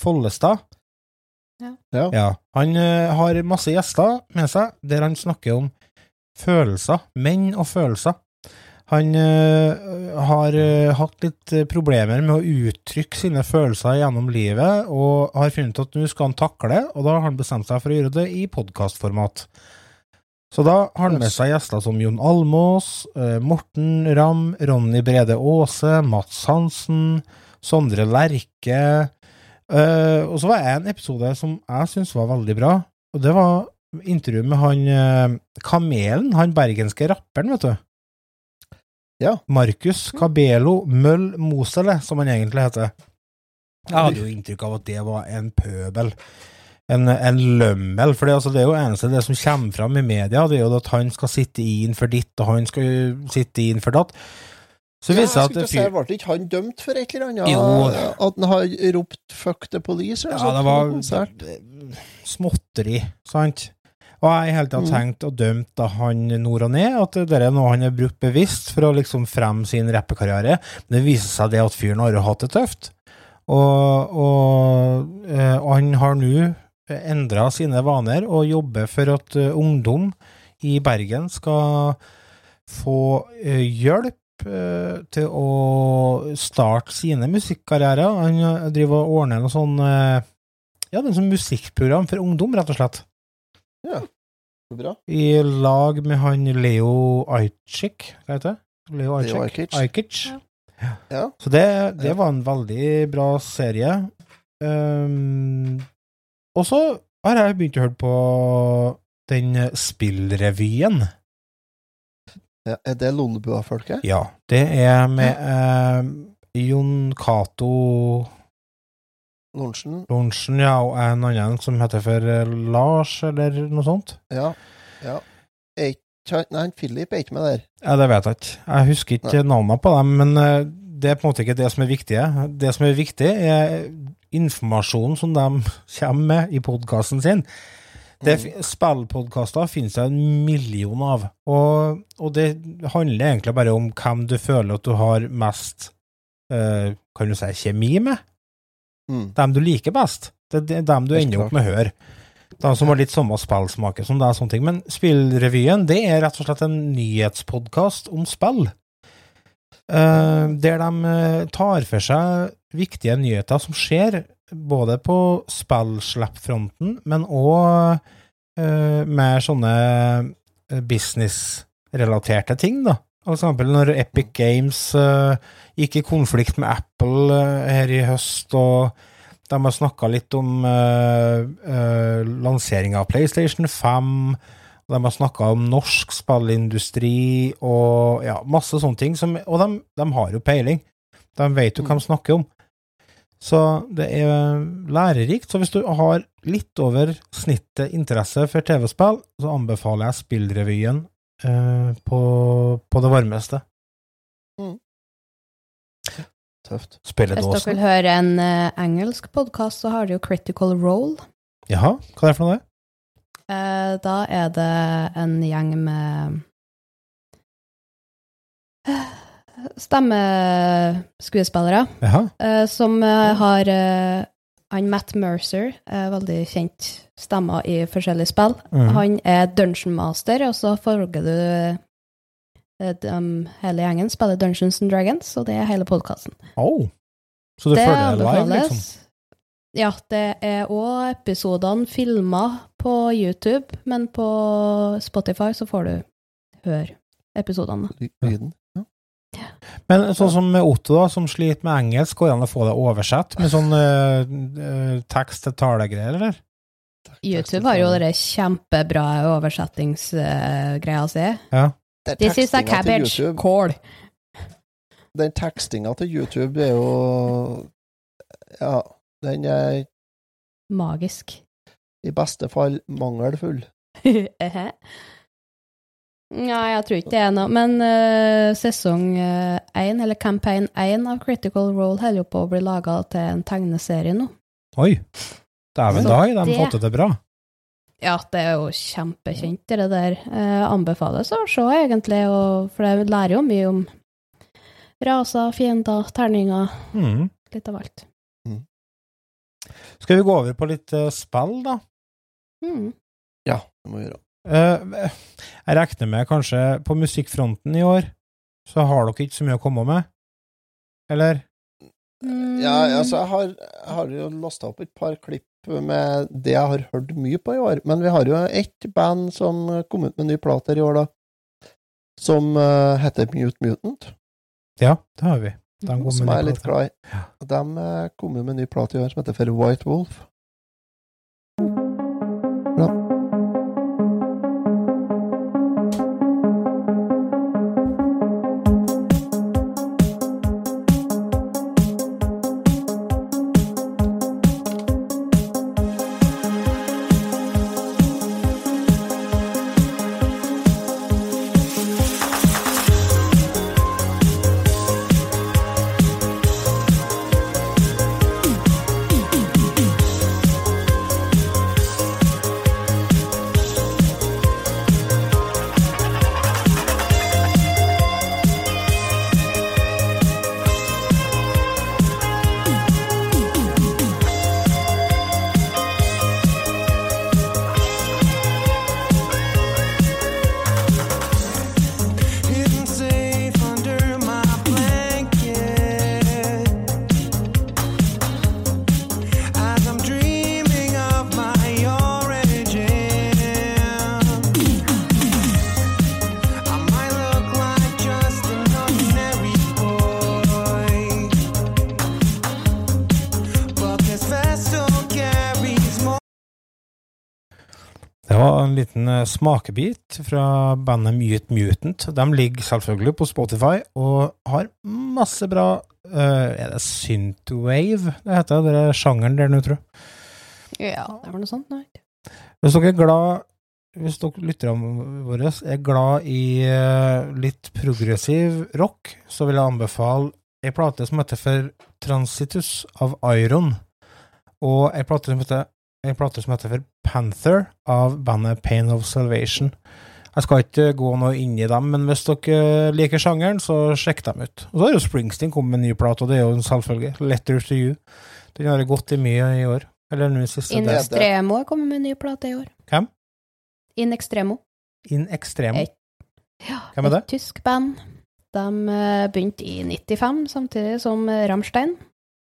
Speaker 1: Follestad.
Speaker 2: Ja.
Speaker 1: Ja. Han eh, har masse gjester med seg, der han snakker om følelser. Menn og følelser. Han eh, har eh, hatt litt problemer med å uttrykke sine følelser gjennom livet, og har funnet at nå skal han takle det, og da har han bestemt seg for å gjøre det i podkastformat. Så da har han med seg gjester som Jon Almås, Morten Ramm, Ronny Brede Aase, Mats Hansen, Sondre Lerche. Eh, og så var det en episode som jeg syntes var veldig bra, og det var intervju med han uh, Kamelen, han bergenske rapperen, vet du.
Speaker 2: Ja.
Speaker 1: Markus Cabelo Møll Mosele, som han egentlig heter. Jeg hadde jo inntrykk av at det var en pøbel. En, en lømmel. For det, altså, det er jo eneste det som kommer fram i media, det er jo at han skal sitte inn for ditt, og han skal sitte inn for datt. Så
Speaker 2: Ja,
Speaker 1: viser
Speaker 2: jeg
Speaker 1: det
Speaker 2: skulle
Speaker 1: fyr-
Speaker 2: Ble ikke han dømt for et eller annet?
Speaker 1: Jo.
Speaker 2: At han har ropt 'fuck the police'? Eller
Speaker 1: Ja, det
Speaker 2: var konsert?
Speaker 1: var småtteri, sant? Og jeg i hele tatt
Speaker 2: Mm.
Speaker 1: tenkt og dømt da han nord og ned, at det er noe han har brukt bevisst for å liksom fremme sin rappekarriere. Men det viser seg det at fyren har hatt det tøft. Og, og, eh, og han har nå endra sine vaner og jobber for at eh, ungdom i Bergen skal få eh, hjelp eh, til å starte sine musikkarrierer. Han eh, driver og ordner noe sånn eh, Ja, det er sånn musikkprogram for ungdom, rett og slett.
Speaker 2: Ja, Så Bra.
Speaker 1: I lag med han Leo Ajcik, hva heter det? Leo
Speaker 2: Leo Ajkic.
Speaker 1: Ja.
Speaker 2: Ja.
Speaker 1: Så det, det var en veldig bra serie. Um, og så har jeg begynt å høre på den spillrevyen.
Speaker 2: Ja, er det Lolbua-folket?
Speaker 1: Ja, det er med eh, Jon Cato
Speaker 2: Lorentzen?
Speaker 1: Lorentzen, ja, og en annen som heter for eh, Lars, eller noe sånt.
Speaker 2: Ja. ja. Nei, Philip er ikke med der.
Speaker 1: Ja, det vet jeg ikke. Jeg husker ikke navnene på dem, men eh, det er på en måte ikke det som er viktig. Det som er viktig, er informasjonen som de kommer med i podkasten sin. Det,
Speaker 2: Mm.
Speaker 1: Spillpodkaster finnes det en million av, og, og det handler egentlig bare om hvem du føler at du har mest eh, kan du si, kjemi med.
Speaker 2: Mm.
Speaker 1: Dem du liker best. Det er dem du ender opp med å høre. De som har litt samme spillsmaker som deg, sånne ting. Men Spillrevyen, det er rett og slett en nyhetspodkast om spill. Eh, der de eh, tar for seg viktige nyheter som skjer, både på spillslippfronten, men òg med sånne eh, businessrelaterte ting, da. For eksempel når Epic Games uh, gikk i konflikt med Apple uh, her i høst, og de har snakka litt om uh, lansering av PlayStation 5. Og de har snakka om norsk spillindustri og ja, masse sånne ting. Som, og de, de har jo peiling. De vet jo hva de snakker om. Så det er lærerikt. Så hvis du har litt over snittet interesse for TV-spill, så anbefaler jeg Spillrevyen eh, på, på det varmeste.
Speaker 2: Tøft.
Speaker 3: Hvis dere vil høre en uh, engelsk podkast, så har de jo Critical Role.
Speaker 1: Jaha, hva er det for noe? det?
Speaker 3: Eh, da er det en gjeng med eh, stemmeskuespillere eh, som eh, har eh, han Matt Mercer, er veldig kjent stemmer i forskjellige spill.
Speaker 1: Mm.
Speaker 3: Han er dungeon master, og så følger du eh, dem, hele gjengen spiller Dungeons and Dragons, og det er hele podkasten.
Speaker 1: Oh. Så du følger det live, liksom?
Speaker 3: Ja, det er òg episodene filma på YouTube, men på Spotify så får du høre episodene.
Speaker 2: Lyden. Ja.
Speaker 1: Men sånn som med Otto, da, som sliter med engelsk, går det an å få det oversett med sånn eh, eh, tekst-til-tale-greier, eller?
Speaker 3: YouTube har jo dere kjempebra oversettingsgreia si.
Speaker 1: Ja.
Speaker 2: Den
Speaker 3: This is a cabbage call.
Speaker 2: Den tekstinga til YouTube er jo Ja, den er
Speaker 3: Magisk.
Speaker 2: i beste fall mangelfull.
Speaker 3: Nei, jeg tror ikke det noe. Men uh, sesong én, eller campaign én av Critical Role, holder jo på å bli laga til en tegneserie nå.
Speaker 1: Oi. Dæven, da har de fått det til bra.
Speaker 3: Ja, det er jo kjempekjent, det der. Eh, anbefales å se, egentlig, og, for det lærer jo mye om raser, fiender, terninger,
Speaker 1: Mm.
Speaker 3: litt av alt.
Speaker 1: Skal vi gå over på litt uh, spill, da?
Speaker 3: Mm.
Speaker 2: Ja, det må vi gjøre.
Speaker 1: Eh, jeg regner med kanskje på musikkfronten i år, så har dere ikke så mye å komme med? Eller?
Speaker 2: Ja, altså, jeg har, jeg har jo lasta opp et par klipp med det jeg har hørt mye på i år. Men vi har jo ett band som kom ut med ny plate i år, da. Som eh, heter Mute Mutant.
Speaker 1: Ja, det har vi. Med
Speaker 2: som jeg er litt glad i. De eh, kom jo med en ny plate i år som heter for White Wolf.
Speaker 1: Smakebit fra bandet Mute Mutant. De ligger selvfølgelig på Spotify og har masse bra uh, Er det Synthwave det heter? Det er sjangeren der nå, tror jeg.
Speaker 3: Ja, det var noe sånt. Nei.
Speaker 1: Hvis dere er glad Hvis dere lytterne våre er glad i eh, litt progressiv rock, så vil jeg anbefale ei plate som heter for Transitus av Iron, og ei plate som heter en plate som heter for Panther av bandet Pain of Salvation. Jeg skal ikke gå noe inn i dem, men hvis dere liker sjangeren, så sjekk dem ut. Og så har jo Springsteen kommet med en ny plate, og det er jo en selvfølge. Letter to You. Den har gått i mye i år. Eller nå i siste.
Speaker 3: In Extremo har kommet med en ny plate i år.
Speaker 1: Hvem?
Speaker 3: In Extremo.
Speaker 1: In Extremo.
Speaker 3: Et- Ja,
Speaker 1: Hvem er det?
Speaker 3: Et tysk band. De eh, begynte i 95, samtidig som eh, Rammstein.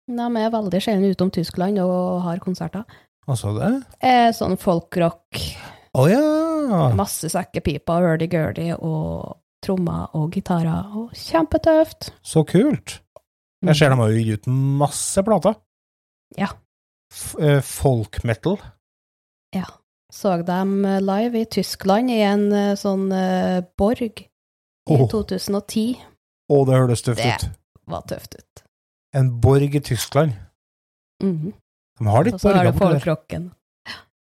Speaker 3: De er veldig sjelden utom Tyskland og har konserter.
Speaker 1: Altså det?
Speaker 3: Eh, sånn folkrock,
Speaker 1: Å ja!
Speaker 3: masse sekkepiper, hurdy-gurdy og trommer og gitarer. Og kjempetøft.
Speaker 1: Så kult. Jeg ser de har gitt ut masse plater.
Speaker 3: Ja.
Speaker 1: Eh, folk metal.
Speaker 3: Så dem eh, live i Tyskland i en eh, sånn uh, borg i
Speaker 1: oh.
Speaker 3: 2010.
Speaker 1: Å, det høres tøft
Speaker 3: Det-
Speaker 1: ut.
Speaker 3: Var tøft ut.
Speaker 1: En borg i Tyskland.
Speaker 3: Mhm.
Speaker 1: De har litt
Speaker 3: Og så har
Speaker 1: borger
Speaker 3: du
Speaker 1: borti der.
Speaker 3: folkrocken.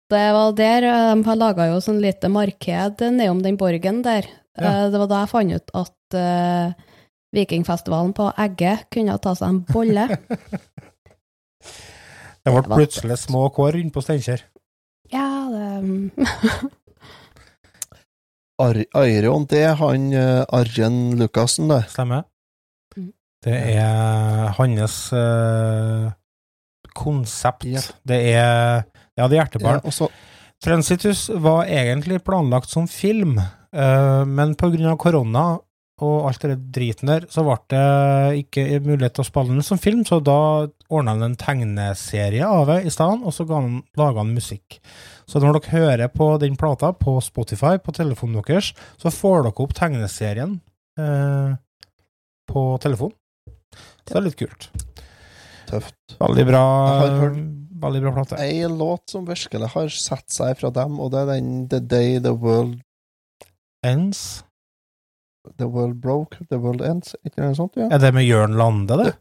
Speaker 3: Det var der eh, de har laga jo sånn lite marked nedom den borgen der.
Speaker 1: Ja.
Speaker 3: Eh, Det var da jeg fant ut at uh, Vikingfestivalen på Egge kunne ta seg en bolle.
Speaker 1: Det ble plutselig små kår inne på Steinkjer.
Speaker 3: ja, det
Speaker 2: Airon, det er han uh, Arjen Lucassen, det.
Speaker 1: Stemmer.
Speaker 3: Mhm.
Speaker 1: Det er hans eh, konsept.
Speaker 2: Yep.
Speaker 1: Det er Ja, det er hjertebarn.
Speaker 2: Ja,
Speaker 1: Transitus var egentlig planlagt som film, uh, men av korona og alt det driten der, så ble det ikke mulighet til å spille den som film, så da ordna han en tegneserie av det i stedet, og så han, laga han musikk. Så når dere hører på den plata på Spotify på telefonen deres, så får dere opp tegneserien eh, på telefon. Så det er litt kult.
Speaker 2: Tøft.
Speaker 1: Veldig bra, veldig bra plate.
Speaker 2: Ei låt som virkelig har satt seg fra dem, og det er den The Day The World
Speaker 1: Ends.
Speaker 2: The World Broke, The World Ends, ikke noe sånt? Ja?
Speaker 1: Er det med Jørn Lande, det?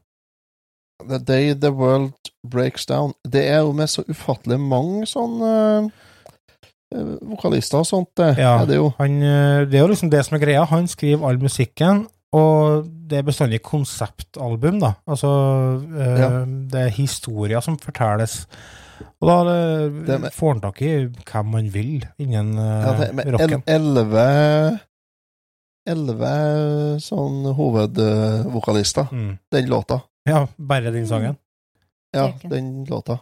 Speaker 2: The Day The World Breaks Down. Det er jo med så ufattelig mange sånne uh, vokalister og sånt, det
Speaker 1: Ja.
Speaker 2: er det jo.
Speaker 1: Han, eh, det er jo liksom det som er greia. Han skriver all musikken, og det er bestandig konseptalbum, da. Altså, eh,
Speaker 2: Ja.
Speaker 1: det er historier som fortelles. Og da det,
Speaker 2: Det med-
Speaker 1: får han tak i hvem man vil innen eh,
Speaker 2: Ja, det er
Speaker 1: rocken.
Speaker 2: elleve Elleve sånn hovedvokalister,
Speaker 1: Mm.
Speaker 2: den låta.
Speaker 1: Ja, bare den sangen.
Speaker 2: Ja, den låta.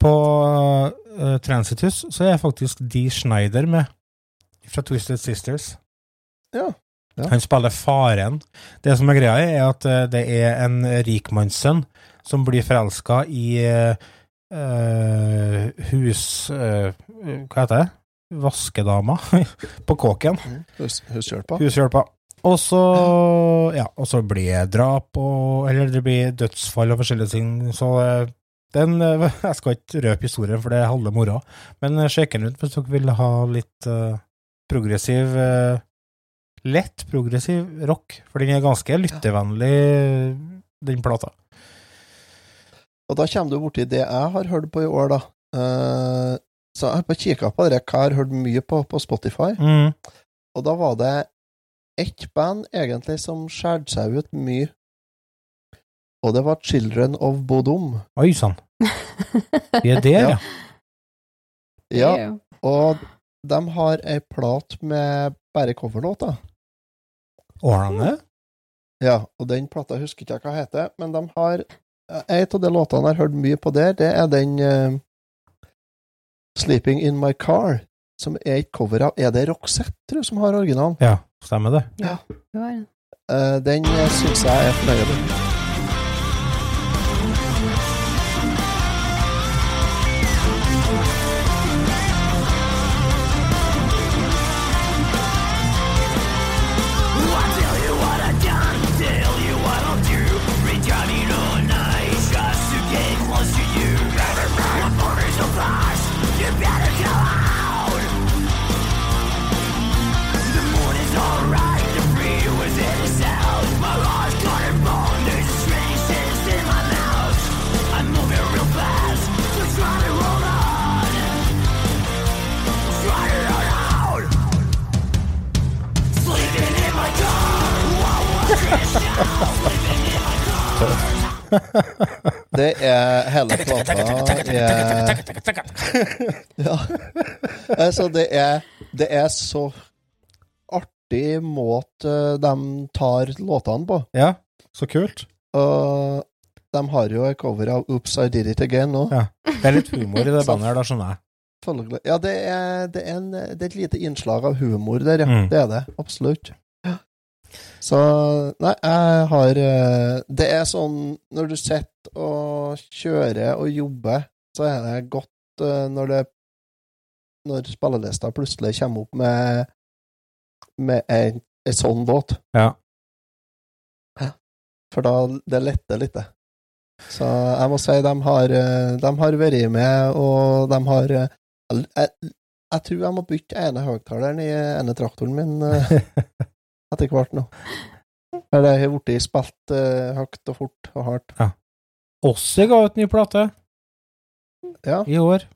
Speaker 1: På uh, Transitus så er faktisk Dee Schneider med, fra Twisted Sisters.
Speaker 2: Ja. Ja.
Speaker 1: Han spiller faren. Det som er greia, er at eh, det er en rikmannssønn som blir forelska i eh, hus... Uh, hva heter det? Vaskedama på kåken.
Speaker 2: Mm. Hus, hushjelpa.
Speaker 1: Hushjelpa. Og så ja, og så blir det drap og Eller det blir dødsfall og forskjellige ting. Så den Jeg skal ikke røpe historien, for det er halve moroa. Men sjekk den ut hvis dere vil ha litt uh, progressiv eh, Lett progressiv rock, for den er ganske lyttevennlig, den plata.
Speaker 2: Og da kommer du borti det jeg har hørt på i år, da. Uh, så jeg har bare kikka på det, hva jeg har hørt mye på på Spotify.
Speaker 1: Mm.
Speaker 2: Og da var det ett band egentlig som skjærte seg ut mye. Og det var Children of Bodom.
Speaker 1: Oi sann. Vi er der, ja.
Speaker 2: Ja, og de har ei plat med bare coverlåter.
Speaker 1: Og har de det?
Speaker 2: Ja, og den plata husker ikke jeg hva heter, men de har En av de låtene jeg har hørt mye på der, det er den uh, Sleeping In My Car, som er et cover av Er det Roxette, tror jeg, som har originalen?
Speaker 1: Ja, stemmer det.
Speaker 3: Det var det.
Speaker 2: Eh, den uh, syns jeg er fornøyd Det er hele plata er, Ja. Altså, det er, det er så artig måte de tar låtene på.
Speaker 1: Ja, så kult.
Speaker 2: Og de har jo et cover av Oops, I Did It Again nå.
Speaker 1: Ja. Det er litt humor i det bandet her, da skjønner jeg.
Speaker 2: Ja, det er, det, er en, det er et lite innslag av humor der, ja.
Speaker 1: Mm.
Speaker 2: Det er det. Absolutt. Så Nei, jeg har eh, Det er sånn Når du sitter og kjører og jobber, så er det godt eh, når det Når spillelista plutselig kommer opp med med en, en sånn låt.
Speaker 1: Ja.
Speaker 2: For da det letter litt. det. Så jeg må si de har, eh, de har vært med, og de har eh, jeg, jeg tror jeg må bytte ene høyttaleren i ene traktoren min etter hvert nå. For det har blitt spilt eh, høyt og fort og hardt.
Speaker 1: Ossi ga ut ny plate
Speaker 2: Ja.
Speaker 1: i år.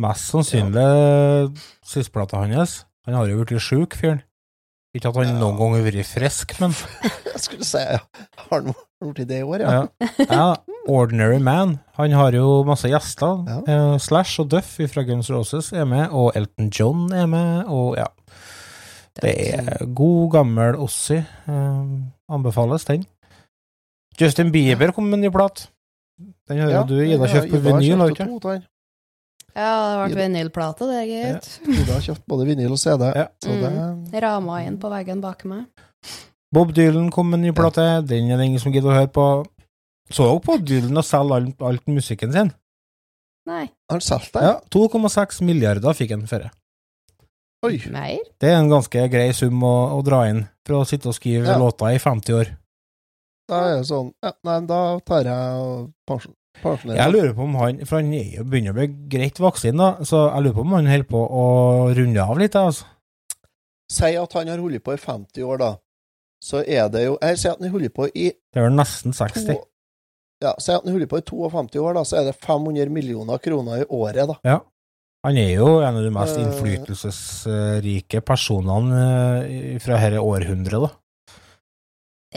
Speaker 1: Mest sannsynlig sisteplata hans. Han har jo blitt sjuk, fyren. Ikke at han
Speaker 2: Ja.
Speaker 1: noen gang har vært frisk, men
Speaker 2: Jeg skulle si ja. Har han blitt det i år, ja?
Speaker 1: ja. ja. Ordinary Man. Han har jo masse gjester.
Speaker 2: Ja.
Speaker 1: Eh, Slash og Duff fra Guns Roses er med, og Elton John er med, og ja. Det er god, gammel Ossi. Eh, anbefales den. Justin Bieber kom med en ny plat. Den har ja, du, Ida, kjøpt på vinyl, har du ikke?
Speaker 3: Ja, det ble vinylplate, det, gitt.
Speaker 2: Ida har kjøpt både vinyl og CD.
Speaker 1: Ja.
Speaker 2: Så det
Speaker 3: Rama inn på veggen bak meg.
Speaker 1: Bob Dylan kom med en ny plate. Den er det ingen som gidder å høre på. Så dere på Dylan og selge alt, alt musikken sin?
Speaker 3: Nei.
Speaker 2: Har han solgt den?
Speaker 1: Ja, 2,6 milliarder fikk han for det.
Speaker 2: Oi.
Speaker 3: Mer?
Speaker 1: Det er en ganske grei sum å, å dra inn for å sitte og skrive
Speaker 2: Ja.
Speaker 1: låter i 50 år.
Speaker 2: Da er det sånn ja, Nei, da tar jeg pensjon, pensjonerer.
Speaker 1: Jeg lurer på om han For han er jo begynner å bli greit voksen, da, så jeg lurer på om han holder på å runde av litt, altså.
Speaker 2: Si at han har holdt på i 50 år, da. Så er det jo Jeg sier at han har holdt på i
Speaker 1: Det er vel nesten
Speaker 2: to
Speaker 1: 60.
Speaker 2: Ja, si at han har holdt på i 52 år, da, så er det 500 millioner kroner i året, da.
Speaker 1: Han er jo en av de mest
Speaker 2: Eh.
Speaker 1: innflytelsesrike personene eh, fra dette århundret, da.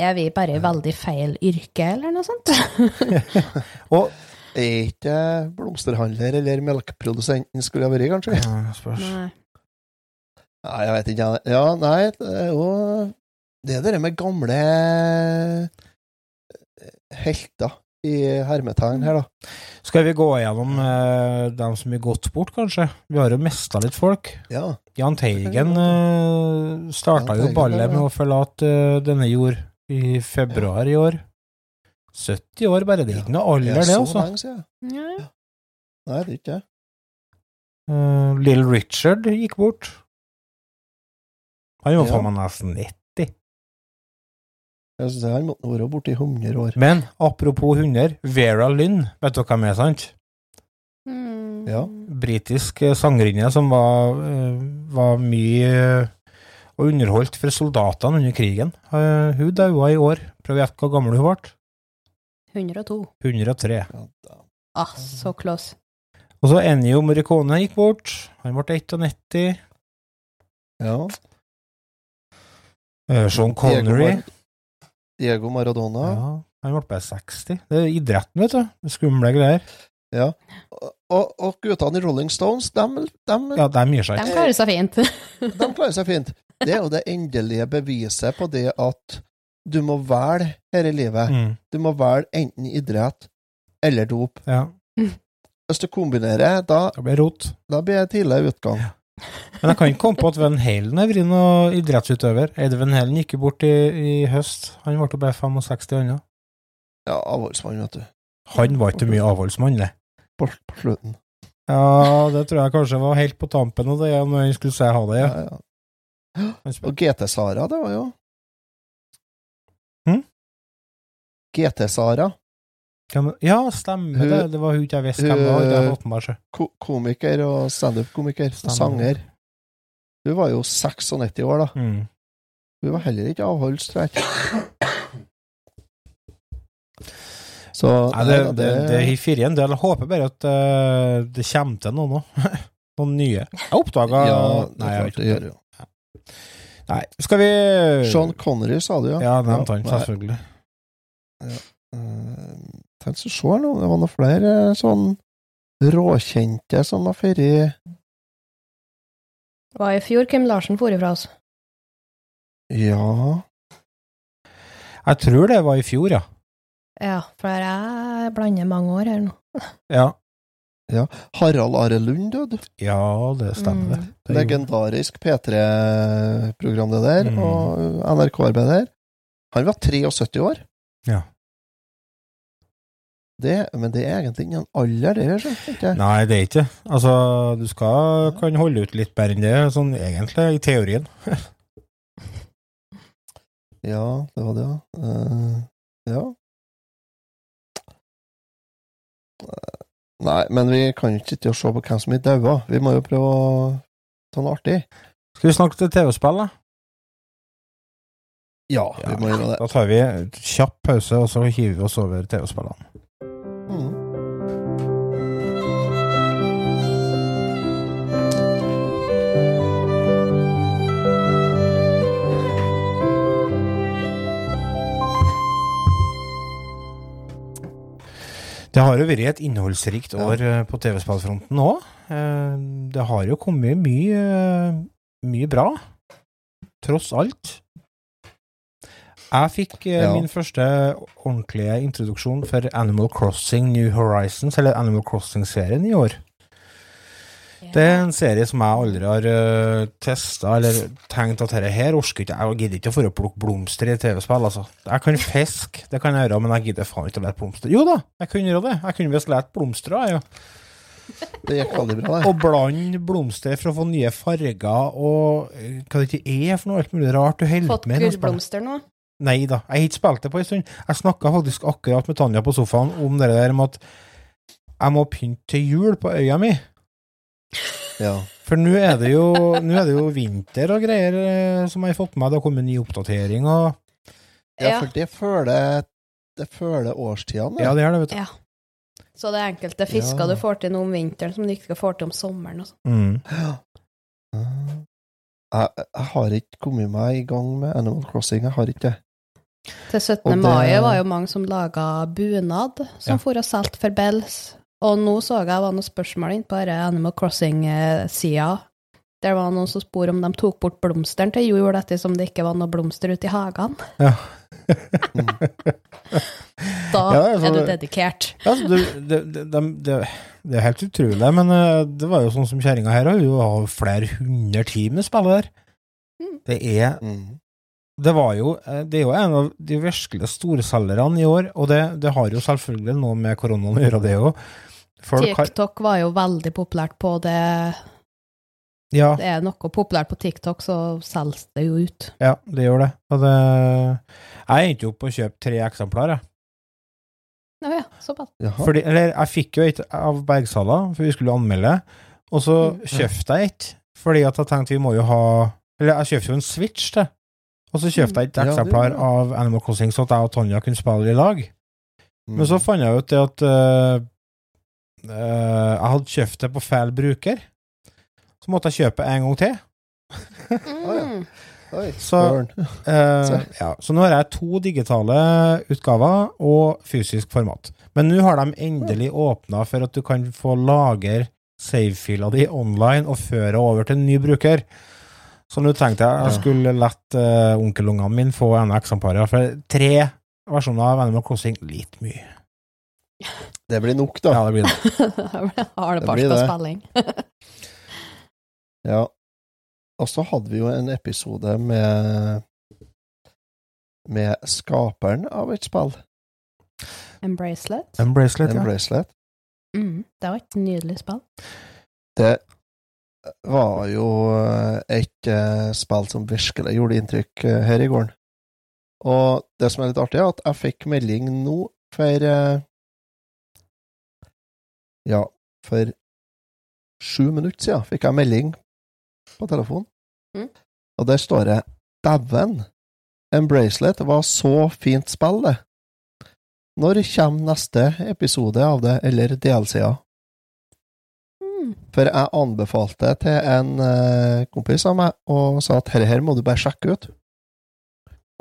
Speaker 3: Er vi bare i veldig feil yrke, eller noe sånt?
Speaker 1: Og
Speaker 2: Er ikke blomsterhandler eller melkeprodusenten skulle ha vært, kanskje?
Speaker 1: Ja, spørs.
Speaker 3: Nei.
Speaker 2: Nei, jeg vet ikke. jeg. Ja, nei, det er jo Det er det med gamle helter i hermetegn her, da.
Speaker 1: Skal vi gå gjennom eh, dem som er gått bort, kanskje? Vi har jo mista litt folk.
Speaker 2: Ja.
Speaker 1: Jahn Teigen eh, starta jo ballet med å forlate eh, denne jord i februar i år. 70 år, bare. Det er ikke noe
Speaker 2: Det
Speaker 1: alder,
Speaker 2: er
Speaker 1: det,
Speaker 2: så
Speaker 1: altså.
Speaker 2: lenge siden.
Speaker 3: Ja.
Speaker 2: Nei, det er ikke det.
Speaker 1: Uh, Little Richard gikk bort. Han var
Speaker 2: Ja.
Speaker 1: faen meg nesten 90.
Speaker 2: Jeg synes Han måtte være borte i 100 år.
Speaker 1: Men apropos hunder, Vera Lynn, vet dere hvem er, sant?
Speaker 3: Mm.
Speaker 2: Ja.
Speaker 1: Britisk eh, sangerinne som var, eh, var mye eh, og underholdt for soldatene under krigen. Hun daua i år. Prøv å gjette hvor gammel hun ble.
Speaker 3: 102.
Speaker 1: 103.
Speaker 2: Ja.
Speaker 3: Ah, så close.
Speaker 1: Og så Ennio Morricone gikk bort. Han ble 91.
Speaker 2: ja.
Speaker 1: Eh, Sean Connery.
Speaker 2: Diego Maradona.
Speaker 1: Ja, han ble bare 60. Det er idretten, vet du. Det Skumle greier.
Speaker 2: Og, og guttene i Rolling Stones, de,
Speaker 1: Ja, de gir seg ikke.
Speaker 3: De klarer seg fint.
Speaker 2: de klarer seg fint. Det er jo det endelige beviset på det at du må velge her i livet.
Speaker 1: Mm,
Speaker 2: Du må velge enten idrett eller dop.
Speaker 1: ja,
Speaker 2: Hvis du kombinerer, da,
Speaker 1: Da blir rot.
Speaker 2: da blir det tidlig utgang.
Speaker 1: Men jeg kan ikke komme på at Van Halen har vært noen idrettsutøver. Eide Van Halen gikk jo bort i, i høst. Han ble bare 65 år.
Speaker 2: Ja, avholdsmann, vet du.
Speaker 1: Han var ikke mye avholdsmann, det.
Speaker 2: På, slutten.
Speaker 1: Ja, det tror jeg kanskje var helt på tampen av det, når han skulle si ha det. Ja.
Speaker 2: Ja, ja. Og GT-Sara, det var jo
Speaker 1: Hm?
Speaker 2: GT-Sara,
Speaker 1: Ja, stemmer
Speaker 2: Hun-
Speaker 1: det. Det var hun jeg visste hvem var. Det
Speaker 2: ko komiker og standup-komiker, sanger. Hun var jo 96 år, da.
Speaker 1: Mm.
Speaker 2: Hun var heller ikke avholds, tror. Så
Speaker 1: Nei, det, det, det, det en del. Jeg håper bare at uh, det kommer til noe nå. Noen nye. Jeg oppdaga
Speaker 2: Ja,
Speaker 1: Nei, jeg
Speaker 2: det gjør jo.
Speaker 1: Nei, skal vi
Speaker 2: Sean Connery, sa du, ja?
Speaker 1: Ja, nevnte han, selvfølgelig.
Speaker 2: Eh, Tenk å se nå, det var noen flere eh, sånn råkjente som har vært
Speaker 3: Det var i fjor Kim Larsen for ifra oss.
Speaker 2: Ja
Speaker 1: Jeg tror det var i fjor, ja.
Speaker 3: Ja, for jeg blander mange år her nå.
Speaker 1: Ja,
Speaker 2: Harald Are Lund døde.
Speaker 1: ja det stemmer, det.
Speaker 3: Mm.
Speaker 1: det.
Speaker 2: Legendarisk P3-program, det der,
Speaker 1: Mm.
Speaker 2: og NRK-arbeider. Han var 73 år.
Speaker 1: Ja.
Speaker 2: Det, men det er egentlig ingen en alder, det, ikke.
Speaker 1: Nei, det er ikke det. Altså, du skal, kan holde ut litt bedre enn det, sånn egentlig, i teorien.
Speaker 2: Ja, det var det, ja. Uh, ja. Nei, men vi kan jo ikke sitte og se på hvem som er daua. Vi må jo prøve å ta noe artig.
Speaker 1: Skal vi snakke til TV-spill, da?
Speaker 2: Ja, vi må gjøre det.
Speaker 1: Da tar vi kjapp pause, og så hiver vi oss over TV-spillene.
Speaker 2: Mm.
Speaker 1: Det har jo vært et innholdsrikt år eh, på TV-spillfronten òg. Det har jo kommet mye, eh, mye bra, tross alt. Jeg fikk eh,
Speaker 2: Ja.
Speaker 1: min første ordentlige introduksjon for Animal Crossing New Horizons, eller Animal Crossing-serien, i år. Det er en serie som jeg aldri har uh, testa, eller tenkt at dette her orker ikke jeg. Jeg gidder ikke å få plukke blomster i TV-spill, altså. Jeg kan fiske, det kan jeg gjøre, men jeg gidder faen ikke å lete blomster. Jo da, jeg kunne gjøre det. Jeg kunne visst lete blomster, jeg, ja.
Speaker 2: Det gikk veldig bra, det.
Speaker 1: Og blande blomster for å få nye farger og eh, hva det ikke er for noe alt mulig rart du holder
Speaker 3: Fått
Speaker 1: med. i noe spill.
Speaker 3: gullblomster nå?
Speaker 1: Nei da, jeg har ikke spilt det på en stund. Jeg snakka faktisk akkurat med Tanja på sofaen om det der med at jeg må pynte til jul på øya mi.
Speaker 2: Ja.
Speaker 1: For nå er det jo, nå er det jo vinter og greier eh, som jeg har fått med. Det har kommet ny oppdatering og
Speaker 2: ja, for det føler det føler årstidene.
Speaker 1: Ja, det er det, vet du.
Speaker 3: Ja. Så det er enkelte fisker
Speaker 2: Ja.
Speaker 3: du får til nå om vinteren som du ikke får til om sommeren. Og sånn.
Speaker 1: Mm.
Speaker 2: Ah. Jeg, jeg har ikke kommet meg i gang med Animal Crossing. Jeg har ikke det.
Speaker 3: Til 17.
Speaker 2: Det-
Speaker 3: mai var jo mange som laga bunad, som
Speaker 1: Ja.
Speaker 3: for og solgte for bells. Og nå så jeg var noen spørsmål inne på denne Animal Crossing-sida. Der var noen som spurte om de tok bort blomsteren til jul ettersom det ikke var noe blomster ute i hagene.
Speaker 1: Ja.
Speaker 3: Da
Speaker 1: Ja, altså,
Speaker 3: er du dedikert.
Speaker 1: Altså, det, det, det, det, det, det er helt utrolig, men eh, det var jo sånn som kjerringa her, hun har flere hundre timer spillet der.
Speaker 3: Mm.
Speaker 1: Det er
Speaker 2: Mm.
Speaker 1: Det var jo eh, Det er jo en av de virkelig storselgerne i år, og det, det har jo selvfølgelig noe med koronaen å gjøre, det òg.
Speaker 3: TikTok var jo veldig populært på det
Speaker 1: Ja,
Speaker 3: Det er noe populært på TikTok, så selges det jo ut.
Speaker 1: ja, det gjør det. Og det Jeg endte opp på å kjøpe tre eksemplarer.
Speaker 3: Ja, ja, såpass.
Speaker 1: Fordi, eller jeg fikk jo et av Bergsala, for vi skulle anmelde, og så
Speaker 3: Mm.
Speaker 1: kjøpte jeg et, fordi at jeg tenkte vi må jo ha Eller jeg kjøpte jo en Switch, det. Og så kjøpte jeg et
Speaker 2: Ja,
Speaker 1: eksemplar
Speaker 2: ja, jeg.
Speaker 1: av Animal Crossing, sånn at jeg og Tonja kunne spille i lag. Men
Speaker 2: Mm.
Speaker 1: så fant jeg ut det at uh, uh, jeg hadde kjøpt det på feil bruker. Så måtte jeg kjøpe en gang til.
Speaker 3: Mm.
Speaker 2: Oi,
Speaker 1: Så, eh, ja, så nå har jeg to digitale utgaver og fysisk format. Men nå har de endelig åpna for at du kan få lagre save-fila di online og føre over til en ny bruker. Så nå tenkte jeg jeg skulle lett uh, onkelungene mine få ene eksemplaret. For tre versjoner av Animal Crossing litt mye.
Speaker 2: Det blir nok, da.
Speaker 1: Ja, det blir det.
Speaker 3: Har det bare spilling.
Speaker 2: Ja. Og så hadde vi jo en episode med med skaperen av et spill,
Speaker 3: En bracelet.
Speaker 1: En bracelet,
Speaker 2: en
Speaker 1: ja.
Speaker 2: bracelet.
Speaker 3: Mm. Det var et nydelig spill.
Speaker 2: Det var jo et eh, spill som virkelig gjorde inntrykk eh, her i gården. Og det som er litt artig, er at jeg fikk melding nå for eh, Ja, for sju minutter siden fikk jeg melding på telefonen.
Speaker 3: Mm.
Speaker 2: Og der står det 'Dæven, en bracelet var så fint spill, det'. Når kommer neste episode av det, eller DLC-er?
Speaker 3: Mm.
Speaker 2: For jeg anbefalte det til en eh, kompis av meg, og sa at dette her må du bare sjekke ut.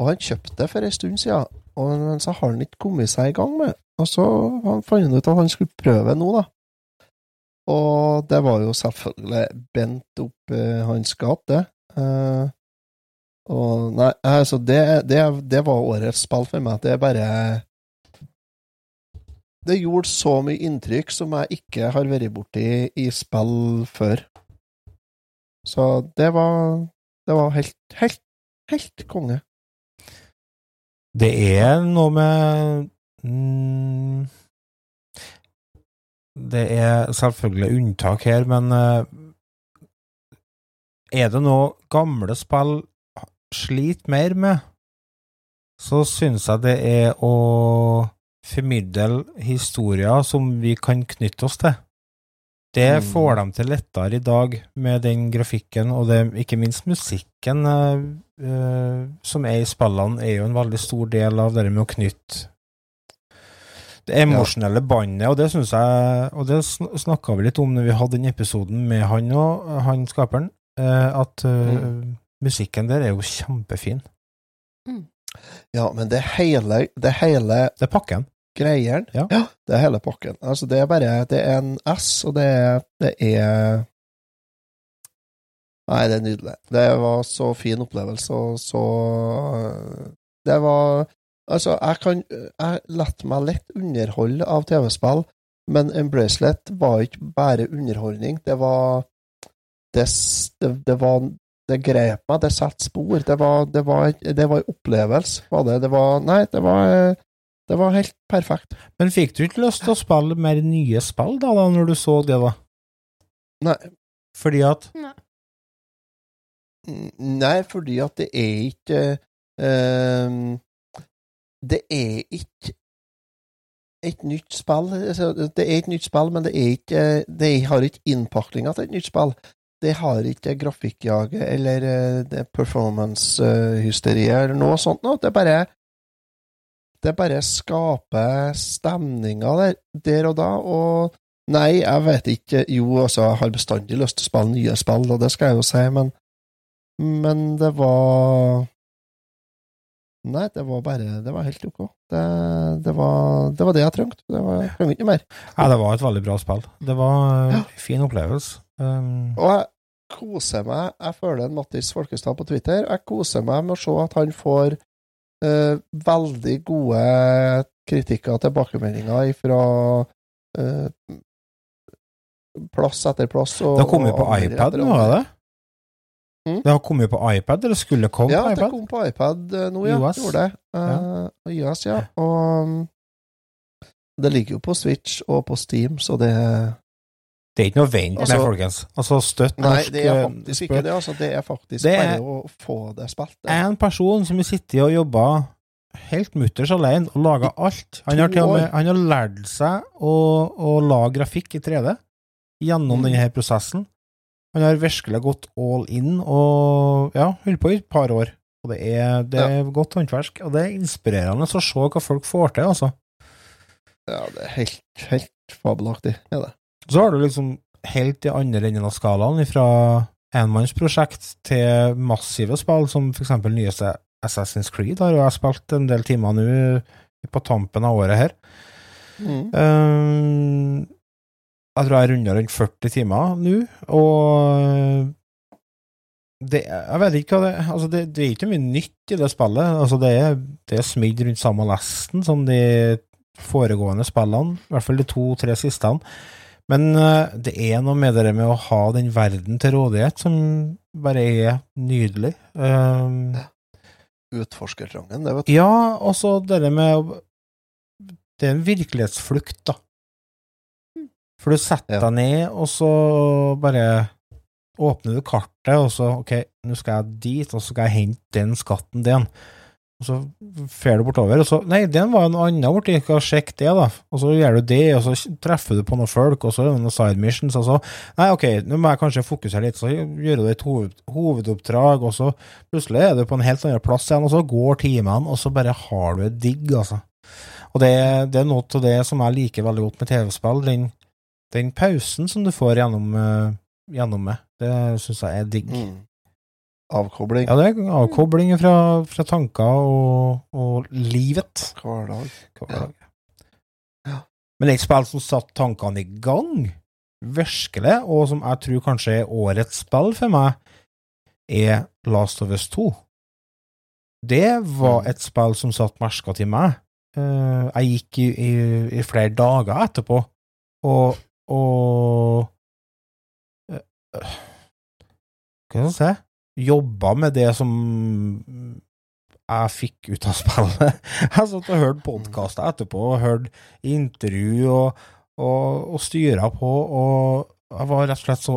Speaker 2: Og han kjøpte det for en stund siden, og, men så har han ikke kommet seg i gang med. Og så fant han ut at han skulle prøve nå, da. Og det var jo selvfølgelig bent opp eh, hans gate. Eh, og nei, altså det, det, det var årets spill for meg. Det er bare Det gjorde så mye inntrykk som jeg ikke har vært borti i spill før. Så det var Det var helt, helt, helt konge.
Speaker 1: Det er noe med mm, Det er selvfølgelig unntak her, men eh, er det noe gamle spill sliter mer med, så syns jeg det er å formidle historier som vi kan knytte oss til. Det
Speaker 2: Mm.
Speaker 1: får de til lettere i dag med den grafikken, og det, ikke minst musikken uh, som er i spillene, er jo en veldig stor del av det med å knytte det emosjonelle båndet, og det syns jeg Og det sn- snakka vi litt om når vi hadde den episoden med han og han skaperen, eh, at eh,
Speaker 2: Mm.
Speaker 1: musikken der er jo kjempefin.
Speaker 2: Ja, men det hele, det hele
Speaker 1: Det er pakken.
Speaker 2: greieren
Speaker 1: Ja.
Speaker 2: det er hele pakken. Altså, det er bare Det er en S, og det er, det er Nei, det er nydelig. Det var så fin opplevelse, og så Det var Altså, jeg kan Jeg lar meg lett underholde av TV-spill, men en bracelet var ikke bare underholdning. Det var Det, det, det var det grep meg, det satte spor. Det var, det var, det var en opplevelse, var det. Det var Nei, det var Det var helt perfekt.
Speaker 1: Men fikk du ikke lyst til å spille mer nye spill, da, da når du så det, da?
Speaker 2: Nei,
Speaker 1: Fordi at
Speaker 3: Nei.
Speaker 2: Nei, fordi at det er ikke ehm, Det er ikke et nytt spill. Altså, det er et nytt spill, men det ikke Det har ikke innpakninga til et nytt spill. Det har ikke grafikkjaget eller eh, performance-hysteriet eller noe sånt noe. Det bare Det bare skaper stemninga der, der og da, og Nei, jeg vet ikke Jo, altså, jeg har bestandig lyst til å spille nye spill, og det skal jeg jo si, men men det var Nei, det var bare Det var helt ok. Det, det, var, det var det jeg trengte. Det var, jeg trengte ikke mer.
Speaker 1: Ja, det var et veldig bra spill. Det var en fin opplevelse. Um,
Speaker 2: Og jeg koser meg Jeg følger en Mattis Folkestad på Twitter. Jeg koser meg med å se at han får uh, veldig gode kritikker og tilbakemeldinger fra uh, plass etter plass. Og,
Speaker 1: det har kommet på iPad nå, er det?
Speaker 2: Mm.
Speaker 1: Det har kommet på iPad, eller skulle komme
Speaker 2: Ja,
Speaker 1: på
Speaker 2: det kom på iPad eh, nå, ja.
Speaker 1: US.
Speaker 2: Gjorde det. Uh, iOS, ja. Og det ligger jo på Switch og på Steam, så det
Speaker 1: Det er ikke noe å vente
Speaker 2: Altså-
Speaker 1: med, folkens. Altså, støtt norsk Nei,
Speaker 2: det er
Speaker 1: eh,
Speaker 2: faktisk ikke det. Altså, det er faktisk
Speaker 1: Det er-
Speaker 2: bare å få det spilt. det.
Speaker 1: En person som har sittet og jobba helt mutters alene og laga alt. Han har med han har lært seg å, å lage grafikk i 3D gjennom
Speaker 2: Mm.
Speaker 1: denne prosessen. Han har virkelig gått all in og ja, holdt på i et par år. Og det er, det er godt håndverk, og det er inspirerende å se hva folk får til, altså.
Speaker 2: Ja, det er helt, helt fabelaktig. Er det.
Speaker 1: Så har du liksom helt i andre enden av skalaen, fra enmannsprosjekt til massive spill, som for eksempel nyeste Assassin's Creed har jo jeg spilt en del timer nå på tampen av året her.
Speaker 2: Mm.
Speaker 1: Ehm, jeg tror jeg runder rundt 40 timer nå, og det, jeg vet ikke hva det Altså, det, det er ikke mye nytt i det spillet. Altså, det er, det er smidd rundt samme lesten som de foregående spillene, i hvert fall de to-tre siste. Men uh, det er noe med det med å ha den verden til rådighet som bare er nydelig. Um,
Speaker 2: Utforskertrangen, det, vet du.
Speaker 1: ja, og så det med Det er en virkelighetsflukt, da. For du setter deg ned, og så bare åpner du kartet, og så OK, nå skal jeg dit, og så skal jeg hente den skatten, din. Og så fer du bortover, og så Nei, den var en annen borti, skal sjekke det, da. Og så gjør du det, og så treffer du på noen folk, og så er det noen side missions, og så Nei, OK, nå må jeg kanskje fokusere litt, så gjør du et hoved, hovedoppdrag, og så plutselig er du på en helt annen plass igjen, og så går timene, og så bare har du et digg, altså. Og det, det er noe av det som jeg liker veldig godt med TV-spill, den, den pausen som du får gjennom, eh, gjennom det. Det syns jeg er digg.
Speaker 2: Mm. Avkobling.
Speaker 1: Ja, det er avkobling fra, fra tanker og, og livet.
Speaker 2: Hverdag.
Speaker 1: hver
Speaker 2: Ja. Ja.
Speaker 1: Men et spill som satte tankene i gang, virkelig, og som jeg tror kanskje er årets spill for meg, er Last of Us 2. Det var
Speaker 2: Mm.
Speaker 1: et spill som satte merker til meg. Eh, jeg gikk i, i, i flere dager etterpå, og, og eh, eh, Hva skal jeg si? Jobba med det som jeg fikk ut av spillet. Jeg satt og hørte podkaster etterpå, og hørte intervju og, og, og styra på, og jeg var rett og slett så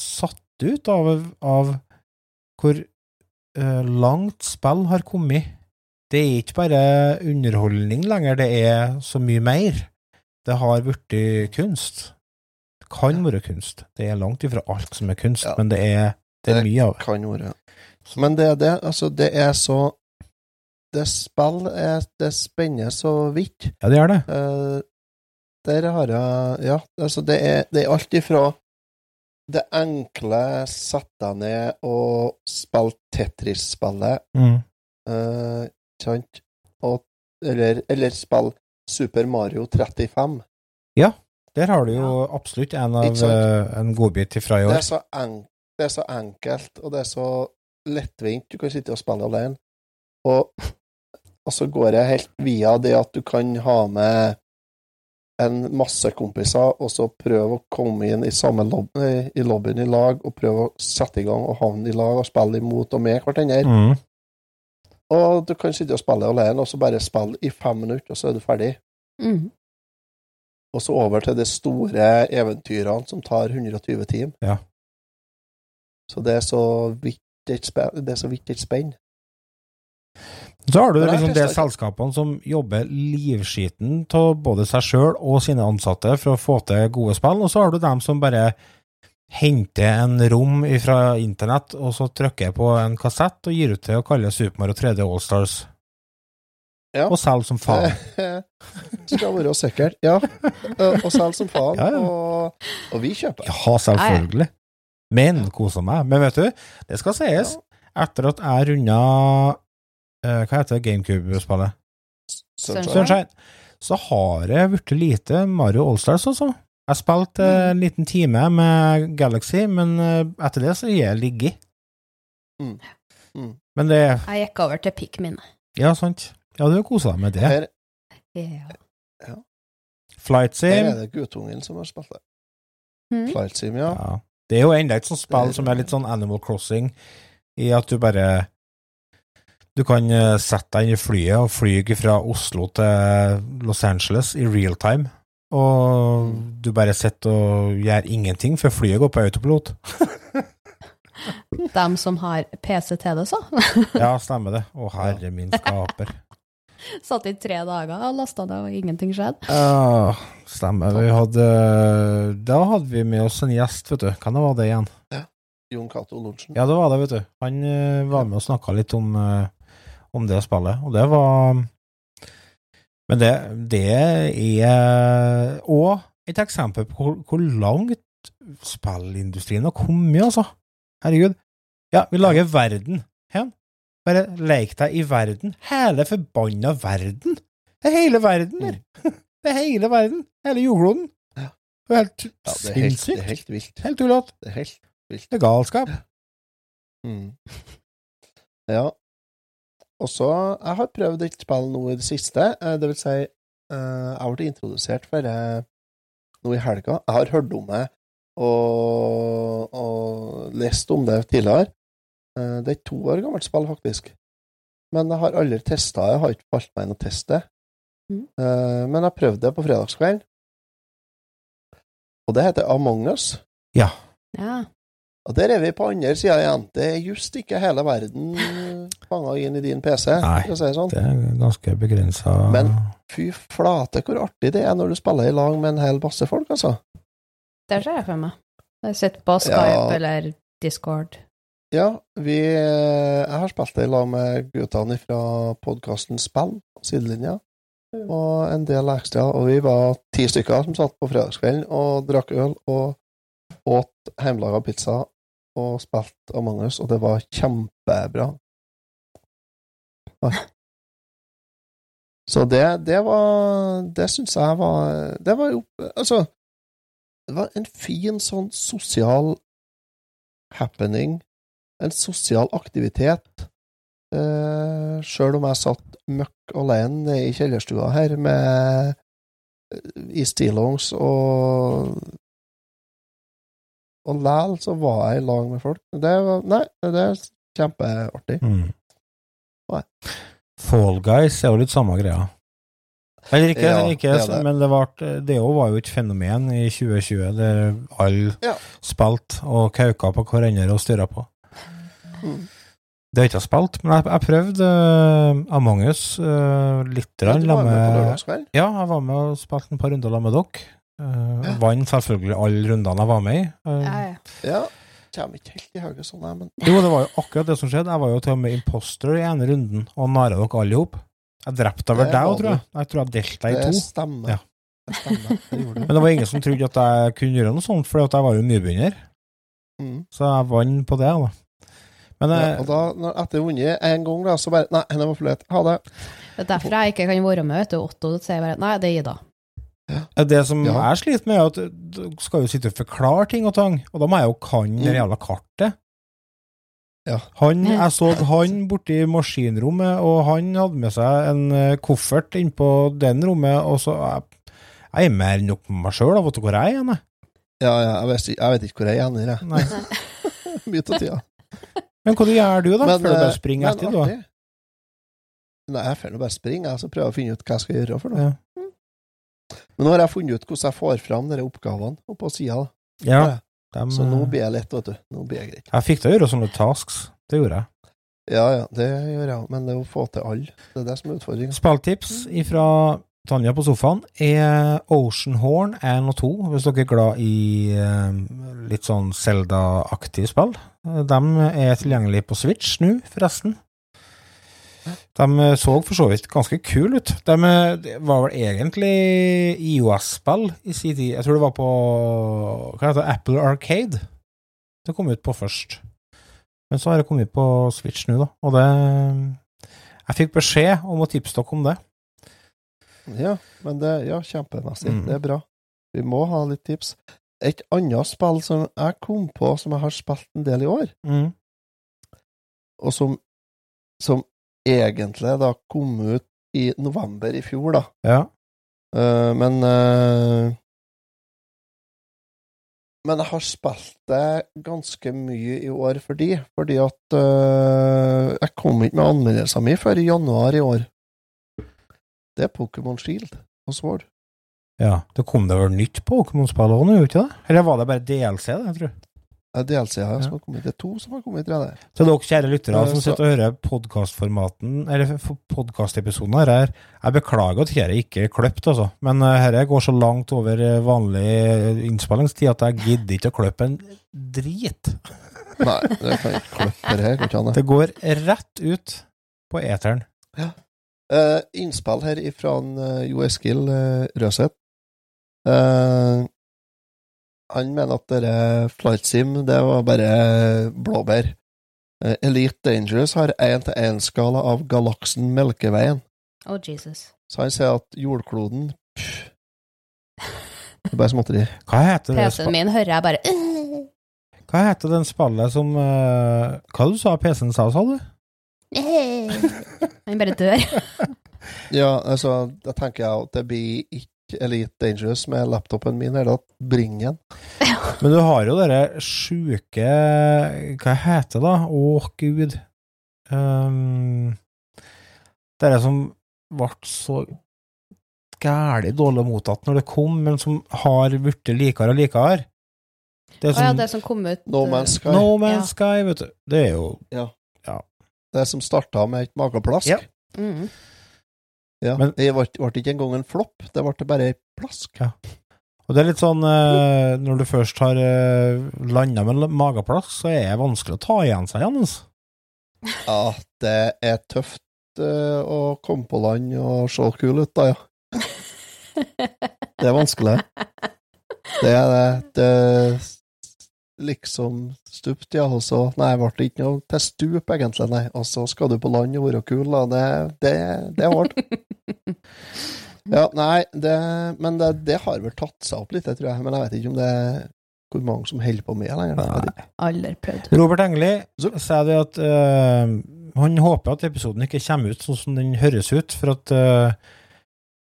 Speaker 1: satt ut av, av hvor eh, langt spill har kommet. Det er ikke bare underholdning lenger, det er så mye mer. Det har blitt kunst. Kan være kunst. Det er langt ifra alt som er kunst,
Speaker 2: Ja.
Speaker 1: men det er, det er
Speaker 2: Det
Speaker 1: mye av det.
Speaker 2: Kan være. Men det er det, altså, det er så Det spill er Det spenner så vidt.
Speaker 1: Ja, det gjør det.
Speaker 2: Uh, der har jeg Ja, altså, det er, det er alt ifra det enkle sette deg ned og spille Tetris-spillet,
Speaker 1: Mm.
Speaker 2: uh, sant, og, eller, eller spille Super Mario 35.
Speaker 1: Der har du jo absolutt en av eh, en godbit fra i
Speaker 2: Det
Speaker 1: år.
Speaker 2: er, så en, det er så enkelt, og det er så lettvint. Du kan sitte og spille alene. Og, og så går jeg helt via det at du kan ha med en masse kompiser, og så prøve å komme inn i samme lob i i lobbyen i lag, og prøve å sette i gang og havne i lag og spille imot og med hverandre.
Speaker 1: Mm.
Speaker 2: Og du kan sitte og spille alene, og så bare spille i fem minutter, og så er du ferdig.
Speaker 3: Mm.
Speaker 2: Og så over til de store eventyrene som tar 120 timer.
Speaker 1: Ja.
Speaker 2: Så det er så vidt et spenn. Det er så
Speaker 1: har du liksom de selskapene som jobber livskiten av både seg sjøl og sine ansatte for å få til gode spill, og så har du dem som bare henter en rom fra internett, og så trykker på en kassett og gir ut til å kalle Super Mario 3D Allstars.
Speaker 2: Ja.
Speaker 1: Og selge som faen.
Speaker 2: Skal være sikkert. Ja. Eh, Og selge som faen.
Speaker 1: Ja, ja.
Speaker 2: Og, og vi kjøper.
Speaker 1: Ja, selvfølgelig. Men koser meg. Men vet du, det skal sies, etter at jeg runda eh, Hva heter det GameCube-spillet?
Speaker 2: Sunshine.
Speaker 1: Sunshine. Så har det blitt lite Mario Allstars, altså. Jeg spilte eh, en liten time med Galaxy, men eh, etter det så gir jeg ligget.
Speaker 2: Mm. Mm.
Speaker 1: Men det
Speaker 3: Jeg gikk over til Pikmin.
Speaker 1: Ja, sant. Ja, du har kosa deg med det.
Speaker 2: Her,
Speaker 3: Ja.
Speaker 1: Flight
Speaker 2: her
Speaker 1: Sim.
Speaker 2: er det guttungen som har spilt det.
Speaker 3: Mm.
Speaker 2: Flight Sim, ja.
Speaker 1: Ja. Det er jo enda et sånt spill som er litt sånn Animal Crossing, i at du bare Du kan eh, sette deg inn i flyet og fly fra Oslo til Los Angeles i real time. Og du bare sitter og gjør ingenting før flyet går på autopilot.
Speaker 3: Dem som har PC til det, så.
Speaker 1: Ja, stemmer det. Å, herre min skaper.
Speaker 3: Satt i tre dager og lasta det, og ingenting skjedde.
Speaker 1: Ja, stemmer. Vi hadde Da hadde vi med oss en gjest, vet du. Hvem var det igjen?
Speaker 2: Jon Cato Lorentzen.
Speaker 1: Ja, det var det, vet du. Han eh, var med og snakka litt om, eh, om det spillet, og det var Men det, det er òg et eksempel på hvor, hvor langt spillindustrien har kommet, altså. Herregud. Ja, vi lager verden. Hen. Bare leik deg i verden. Hele forbanna verden. Det er hele verden der. Det er hele verden. Hele jordkloden.
Speaker 2: Ja.
Speaker 1: Det er helt
Speaker 2: Ja, det er helt, det er helt vilt.
Speaker 1: Helt tullete.
Speaker 2: Det er helt vilt.
Speaker 1: Det er galskap.
Speaker 2: Mm. Ja. Og så Jeg har prøvd et spill nå i det siste. eh, Det vil si, eh, jeg ble introdusert for det nå i helga. Jeg har hørt om det og, og lest om det tidligere. Eh, Det er et to år gammelt spill, faktisk. Men jeg har aldri testa det. Jeg har ikke falt meg inn å teste det.
Speaker 3: Mm.
Speaker 2: Eh, Men jeg prøvde det på fredagskvelden. Og det heter Among us.
Speaker 3: Ja.
Speaker 2: Og der er vi på andre sida igjen. Det er just ikke hele verden fanga inn i din PC,
Speaker 1: Nei.
Speaker 2: for å si det sånn.
Speaker 1: Det er ganske begrensa
Speaker 2: Men- Fy flate, hvor artig det er når du spiller i lag med en hel masse folk, altså.
Speaker 3: Det ser jeg for meg. Jeg sitter på Skype
Speaker 2: Ja.
Speaker 3: eller Discord.
Speaker 2: Ja, vi Jeg har spilt det i lag med guttene fra podkasten Spill, sidelinja, og en del ekstra. Og vi var ti stykker som satt på fredagskvelden og drakk øl og åt hjemmelaga pizza og spilte Among us, og det var kjempebra. Så det, det var Det syns jeg var Det var jo Altså, det var en fin sånn sosial happening en sosial aktivitet. Uh, Sjøl om jeg satt møkk alene i kjellerstua her med i stillongs og Og læl så var jeg i lag med folk. Det var Nei, det er kjempeartig.
Speaker 1: Mm.
Speaker 2: Nei.
Speaker 1: Fall Guys er jo litt samme greia. Eller ikke,
Speaker 2: Ja,
Speaker 1: ikke
Speaker 2: det det.
Speaker 1: men det, ble, det var jo et fenomen i 2020, der alle
Speaker 2: Ja.
Speaker 1: spilte og kauka på hverandre og styra på.
Speaker 2: Mm.
Speaker 1: Det har jeg ikke spilt, men jeg, jeg prøvde uh, Among us uh, litt.
Speaker 2: Ja, du var med på lørdagskveld?
Speaker 1: Ja, jeg var med og spilte et par runder sammen med dere. Uh,
Speaker 2: Ja.
Speaker 1: Vant selvfølgelig alle rundene jeg var med i. Uh,
Speaker 3: Ja, ja.
Speaker 2: Ja. Kommer ikke helt i hodet sånn, men
Speaker 1: Jo, det var jo akkurat det som skjedde. Jeg var jo til og med imposter i ene runden og nara dere alle i hop. Jeg drepte vel deg òg, tror jeg. Jeg tror jeg delte deg i
Speaker 2: det
Speaker 1: to.
Speaker 2: stemmer.
Speaker 1: Ja.
Speaker 2: Det stemmer. Det
Speaker 1: Men det var ingen som trodde at jeg kunne gjøre noe sånt, for jeg var jo nybegynner.
Speaker 2: Mm.
Speaker 1: Så jeg vant på det, da. Men
Speaker 2: Ja,
Speaker 1: eh,
Speaker 2: og da, når, etter vunnet en gang, da, så bare Nei, henne var for lett. Ha det.
Speaker 3: Det er derfor jeg ikke kan være med, vet du. Otto sier bare nei, det er Ida.
Speaker 1: det som
Speaker 2: Ja.
Speaker 1: jeg sliter med, er at du skal jo sitte og forklare ting og tang, og da må jeg jo kan det
Speaker 2: Mm.
Speaker 1: jævla kartet.
Speaker 2: Ja.
Speaker 1: Han, jeg så han borti maskinrommet, og han hadde med seg en eh, koffert innpå den rommet, og så Jeg, jeg er mer enn nok med meg sjøl, vet du hvor jeg er hen? jeg?
Speaker 2: Ja, ja, jeg, vet, ikke- jeg vet ikke hvor jeg ender, jeg. Mye av tida.
Speaker 1: Men hva gjør du, da?
Speaker 2: Men,
Speaker 1: Før du bare
Speaker 2: eh,
Speaker 1: springer etter, da?
Speaker 2: artig. Nei, jeg får bare springe, jeg, så prøver jeg å finne ut hva jeg skal gjøre for noe.
Speaker 1: Ja.
Speaker 2: Men nå har jeg funnet ut hvordan jeg får fram de oppgavene oppå sida.
Speaker 1: Ja, dem,
Speaker 2: Så nå
Speaker 1: eh,
Speaker 2: blir jeg lett, vet du. Nå blir jeg greit.
Speaker 1: Jeg fikk til å gjøre sånne tasks. Det gjorde jeg.
Speaker 2: Ja, ja, det gjør jeg òg, men det er å få til alle. Det er det som er utfordringa.
Speaker 1: Spilltips fra Tanja på sofaen er Ocean Horn 1 og 2, hvis dere er glad i eh, litt sånn Zelda-aktige spill. De er tilgjengelig på Switch nå, forresten. De så for så vidt ganske kule ut. De var vel egentlig IOS-spill i sin tid. Jeg tror det var på hva heter det, Apple Arcade. Det kom ut på først. Men så har det kommet på Switch nå, da. Og det Jeg fikk beskjed om å tipse dere om det.
Speaker 2: Ja, men det Ja, kjempemessig.
Speaker 1: Mm.
Speaker 2: Det er bra. Vi må ha litt tips. Et annet spill som jeg kom på, som jeg har spilt en del i år,
Speaker 1: Mm.
Speaker 2: og som, som egentlig da kom ut i november i fjor, da.
Speaker 1: Ja.
Speaker 2: Uh, men uh, Men jeg har spilt det ganske mye i år fordi, fordi at uh, jeg kom ikke med anmeldelsen min før i januar i år. Det er Pokémon Shield og Sword.
Speaker 1: Ja, det kom det vel nytt Pokémon-spill òg nå, ikke det? Eller var det bare DLC, det, jeg tror?
Speaker 2: Er DLC her
Speaker 1: Ja.
Speaker 2: som har kommet. Det er to som har kommet, tror jeg.
Speaker 1: Så dere kjære lyttere
Speaker 2: Eh,
Speaker 1: som sitter og hører podkastformaten, eller podkastepisoden her, jeg beklager at dette ikke er kløpt, altså. Men uh, dette går så langt over eh, vanlig eh, innspillingstid at jeg gidder ikke å kløpe en drit.
Speaker 2: Nei, det kan jeg ikke klippe her. Kan ikke han det.
Speaker 1: Det går rett ut på eteren.
Speaker 2: Eh, innspill her ifra en, uh, Jo Eskil uh, Røseth. Uh, han mener at dette Flight Sim, det var bare blåbær. Eh, Elite Dangerous har én-til-én-skala av galaksen Melkeveien.
Speaker 3: Oh, Jesus.
Speaker 2: Så han sier at jordkloden pff, Det er bare småtteri.
Speaker 1: Hva heter det,
Speaker 3: PC-en min hører jeg bare «Øh,
Speaker 1: hva heter den spallet som eh, Hva du sa PC-en sa, sa du?
Speaker 3: øh». Han bare dør.
Speaker 2: Ja, altså, da tenker jeg at det blir ikke Elite Dangerous med laptopen min, eller at bring den.
Speaker 1: Men du har jo dere sjuke Hva heter det, da? Å, gud. Um, dere som ble så gæli dårlig mottatt når det kom, men som har blitt likere og likere. Det
Speaker 3: som,
Speaker 1: oh,
Speaker 3: ja, det som kom ut
Speaker 2: No Man's Sky.
Speaker 1: No Man's Sky, vet du. Det er jo
Speaker 2: Det som starta med et mageplask.
Speaker 1: Ja.
Speaker 3: mm.
Speaker 2: Ja,
Speaker 1: Men-
Speaker 2: det ble, ble ikke engang en flopp, det ble bare et plask.
Speaker 1: Og det er litt sånn eh, Når du først har eh, landa med mageplask, så er det vanskelig å ta igjen seg igjen. Altså.
Speaker 2: Ja, det er tøft eh, å komme på land og se kul ut, da, ja. Det er vanskelig. Det er det. Det liksom stupt, ja, og så Nei, ble det ikke noe til stup, egentlig, nei. Og så skal du på land og være kul, da. Det, det, det er hardt. Ja, nei, det Men det, det har vel tatt seg opp litt, det tror jeg. Men jeg vet ikke om det er hvor mange som holder på med lenger.
Speaker 3: Aldri prøvd.
Speaker 1: Robert Engeli sier det at øh, han håper at episoden ikke kommer ut sånn som den høres ut, for at eh,